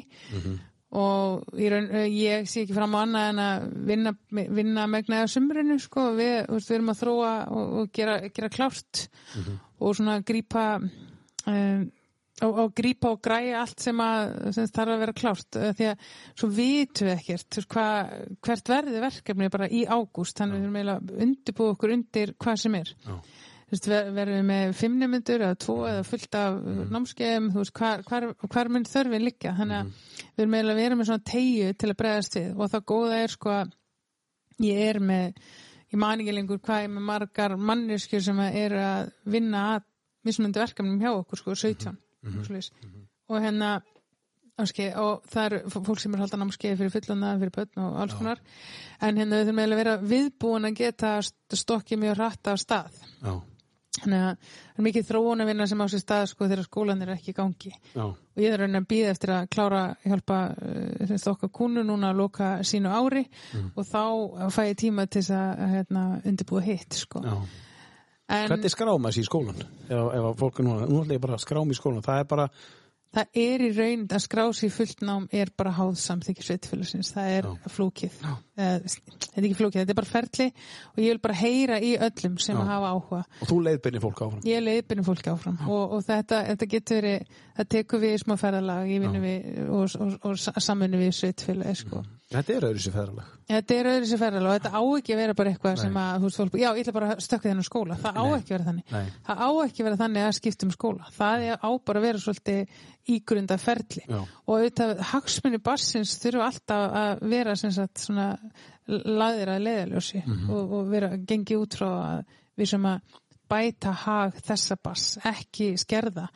og í raun, ég sé ekki fram á annað en að vinna, vinna megnaði á sumrinu, sko. Við, við erum að þróa og, og gera, gera klárt og svona grípa um, og, og grípa og græja allt sem, að, sem þarf að vera klárt. Því að svo vitum við ekkert hva, hvert verði verkefni bara í ágúst. Þannig við erum eiginlega að undirbúa okkur undir hvað sem er. Veist, ver, verðum við með fimm nemyndur eða tvo eða fullt af mm. námskeiðum, hvar, hvar, hvar mun þörfin liggja, þannig að við erum eiginlega að vera með svona tegju til að bregðast við. Og það góða er sko að ég er með, ég man ekki lengur hvað ég er með margar manneskjur sem að er að vinna að mismunandi verkefnum hjá okkur sko, 17 mm og hérna áske, og það er fólk sem er haldan námskeið fyrir fullanda, fyrir börn og alls konar. En hérna við þurfum eiginlega að vera viðbúin að geta stokkið mjög hratt af stað. Já, þannig að það er mikið þróun að vinna sem á sér stað sko þegar skólan er ekki í gangi. Já, og ég er raunin að býða eftir að klára hjálpa uh, okkar kúnu núna að loka sínu ári og þá fæ ég tíma til þess að hérna, undirbúa hitt sko. já. En Hvernig skrám þessi í skólan? Ef, ef að fólk er núna, nú ætla ég bara að skrám í skólan, það er bara, það er í raun að skrá sér fullt nám er bara háð samþykki sveitfélagsins það er Já. flókið Eh, þetta er ekki flókið, þetta er bara ferli og ég vil bara heyra í öllum sem Já. hafa áhuga og þú leiðbeinir fólk áfram. Ég leiðbyrnum fólki áfram og, og þetta, þetta getur verið, það tekur við smá ferðalag, ég vinnu við og, og, og samvinnu við sveitfélagi sko. Þetta er öðru sér ferðalag. Þetta er öðru sér ferðalag og þetta á ekki að vera bara eitthvað sem að, þú veist, fólk, já, ég ætla bara að stökka þennan skóla, það á ekki að vera þannig. Nei. Það á ekki að vera þannig að skipta um skóla. Það er á bara að vera svolítið ígrunda ferli Já. og auðvitað hagsmunni barsins þurfa alltaf að vera sem sagt svona laðir að leiðaljósi og, og vera gengi út frá að við sem að bæta hag þessa bars, ekki skerða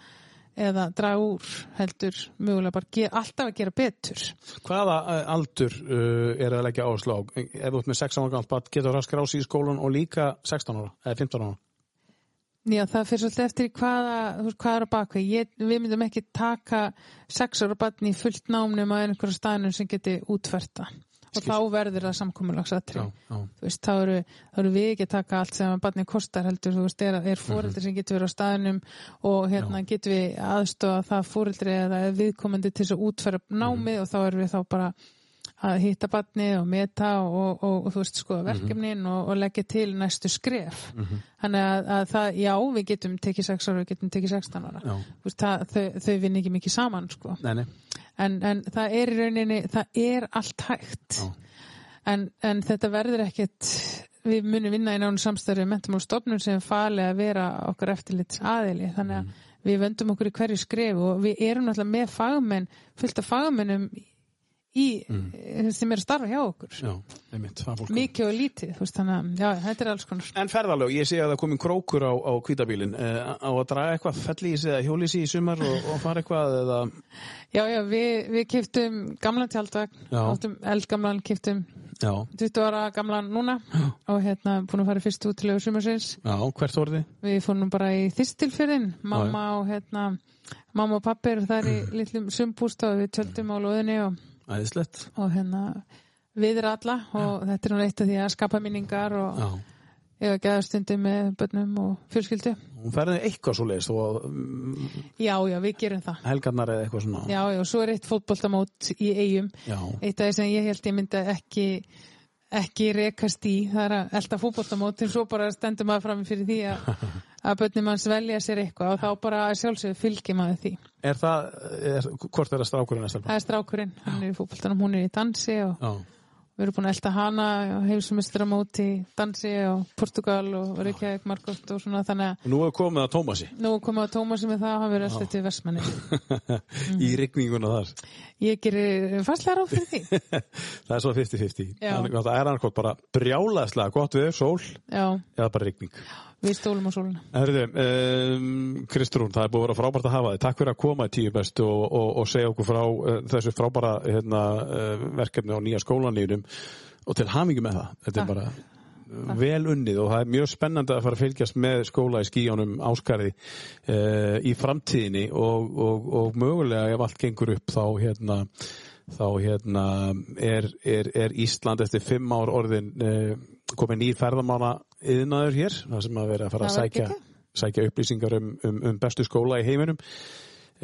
eða draga úr heldur mögulega bara alltaf að gera betur. Hvaða uh, aldur uh, er að leggja áherslu á? Ef þú ert með 16 ára barn, getur það að skrá sig í skólan og líka 16 ára eða 15 ára? Já, það fyrir svolítið eftir hvaða, hvað er á bakveg. Ég, við myndum ekki taka sex ára barn í fullt námnum á einhverju staðnum sem geti útferta. Og þá verður það samkomulagsatri. Já, já. Þú veist, þá eru, þá eru við ekki að taka allt sem að barni kostar heldur, þú veist, er, er fóreldri sem getur verið á staðnum og hérna getur við aðstofa það fóreldri eða viðkomandi til þess að útferða námið og þá erum við þá bara að hitta barni og meta og, og, og, þú veist, skoða verkefnin og, og leggja til næstu skref. Þannig að, að það, já, við getum tekið 6 ára, við getum tekið 16 ára. Veist, það, þau, þau vinn ekki mikið saman, sko. Nei, nei. En, en það er í rauninni, það er allt hægt. En, en þetta verður ekkert, við munum vinna í nánu samstæður mentum og stofnum sem falið að vera okkar eftirlits aðili. Þannig að við vöndum okkur í hverju skref og við erum náttúrulega með fagmenn, fullt af fagmennum í, sem er að starfa hjá okkur. Já, einmitt. Mikið og lítið, þú veist, þannig að, já, þetta er alls konar. En ferðalög, ég sé að það komin krókur á, á kvítabílinn. Uh, á að draga eitthvað felli í sig eða hjóli í sumar og, og fara eitthvað eða... Já, já, við, við kiftum gamlan tjaldvagn, Já. eldgamlan, kiftum Já, 20 ára gamlan núna og hérna búin að fara í fyrstu útilegu sumarsins. já, hvert voruð þið? Við fórum bara í þistilfyrðin, mamma og hérna, mamma og pappi eru þar í (clears throat) litlum sumbústa og við tjöldum á loðinni og, Æðislegt. og hérna við erum alla og þetta er nú eitt af því að skapa minningar og Já. eiga geðastundi með börnum og fjölskyldu. Hún ferði eitthvað svo leiðist og mm, Já, já, við gerum það. helgarnar eða eitthvað svona. Já, já, svo er eitt fótboltamót í eigum. Já. Eitt af því sem ég held ég myndi ekki ekki rekast í, það er að elda fótboltamót en svo bara stendur maður fram fyrir því að, (laughs) að börnum manns velja sér eitthvað og þá bara sjálfsögur fylgir maður því. Er það, er, hvort er það strákurinn að? Það er strákurinn, hann er í fótboltanum, hún er í dansi og Já. við erum búin að elda hana og heimsumistramót í dansi og Portugal og Reykjavík Margot og svona þannig að Og nú er komið að Tómasi nú komum að Tómasi með það, hann verður alltaf til versmanni. (laughs) í rigninguna þar. Ég gerir fastlega ráð fyrir því. (laughs) það er svo 50-50. Já. Þannig að Það er annarkot bara brjálaðslega gott við, sól Við stólum á sóluna. Herðu, um, Kristrún, það er búið að vera frábært að hafa þig. Takk fyrir að koma í tíu best og, og, og segja okkur frá uh, þessu frábæra hérna, uh, verkefni á nýja skólanýrum og til hamingi með það. Þetta Takk. er bara uh, vel unnið og það er mjög spennandi að fara að fylgjast með skóla í skíjónum áskarði uh, í framtíðinni og, og, og mögulega ef allt gengur upp þá hérna þá hérna er, er, er Ísland eftir fimm ár orðin komið nýr ferðamána yðnaður hér, það sem að vera að fara að sækja, sækja upplýsingar um, um, um bestu skóla í heiminum.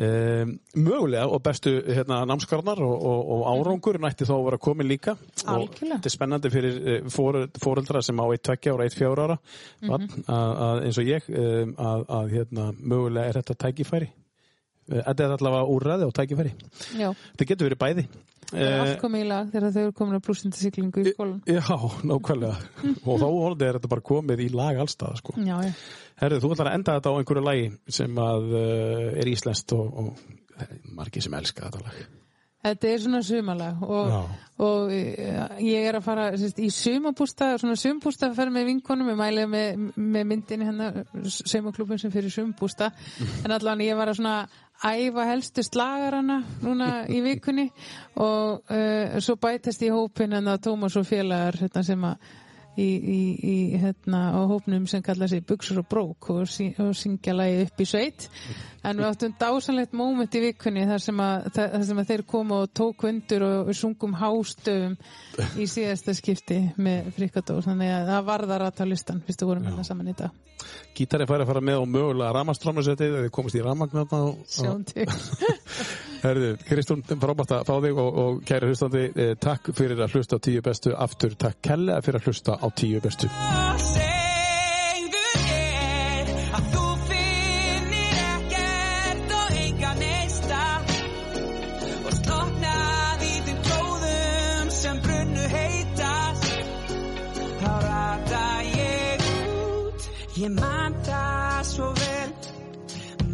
Um, mögulega og bestu hérna, námskarnar og, og, og árangur nætti þá að vera komin líka. Og Algjörlega. þetta er spennandi fyrir eh, foreldra sem á eitt tveggja ára, eitt fjóra ára. Mhm. barn, að, að, eins og ég um, að, að hérna, mögulega er þetta tækifæri Þetta er allavega úrræði og tækifæri. Já, Þetta getur verið bæði. það er Eh, allt komið í lag þegar þau eru komin að blúsindi siglingu í skólan. Já, nákvæmlega. (laughs) og þá vonandi er þetta bara komið í lag allstað, sko. Herðu, þú ætlar að enda þetta á einhverju lagi sem að uh, er íslenskt og, og margir sem elska þetta lag. Þetta er svona sumalag og, og eh, ég er að fara sérst, í sumabústa, svona sumabústa að fara með vinkonum, ég mælið með, með myndinni hérna, sumaklubin sem fyrir sumabústa, (laughs) en allan ég var að svona æfa helstu slagarana núna í vikunni og uh, svo bætast í hópin en að Tómas og félagar hérna, sem að í, í, í hérna á hópnum sem kalla sig Buxur og Brók og, sí, og syngja lagi upp í sveit. En við áttum dásanlegt moment í vikunni þar sem að, þar sem að þeir komu og tók undur og sungum hástöfum í síðasta skipti með frikadós þannig að það varðar að ta listan fyrst við vorum hérna saman í dag. Gítari færi að fara með og mögulega ramastrámasettið eða komist í ramagnarna og, til (laughs) Herðu, Kristún, frábært að fá þig og, og kæri hlustandi, eh, takk fyrir að hlusta á tíu bestu aftur, takk kelle fyrir að hlusta á tíu bestu. Ég man það svo vel.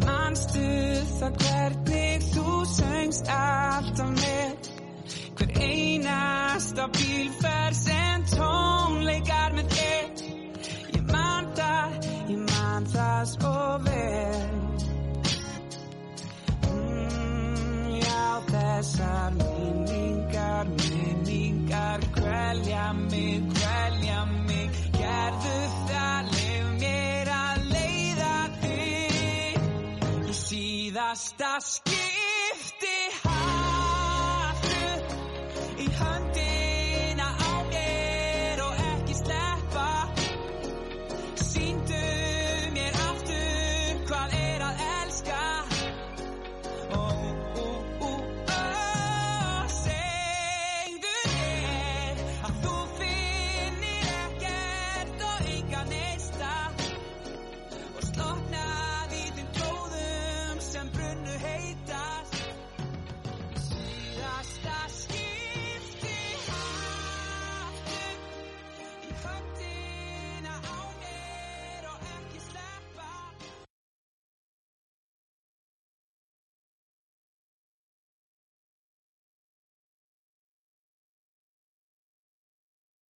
Manstu það þú söngst alltaf með hver einasta bílferð sem tónleikar með þér ég man það, ég man það svo vel mm, já þessar minningar, minningar kvelja mig, kvelja mig. Gerðu það, leif mér að síðasta skipti hattu í hönd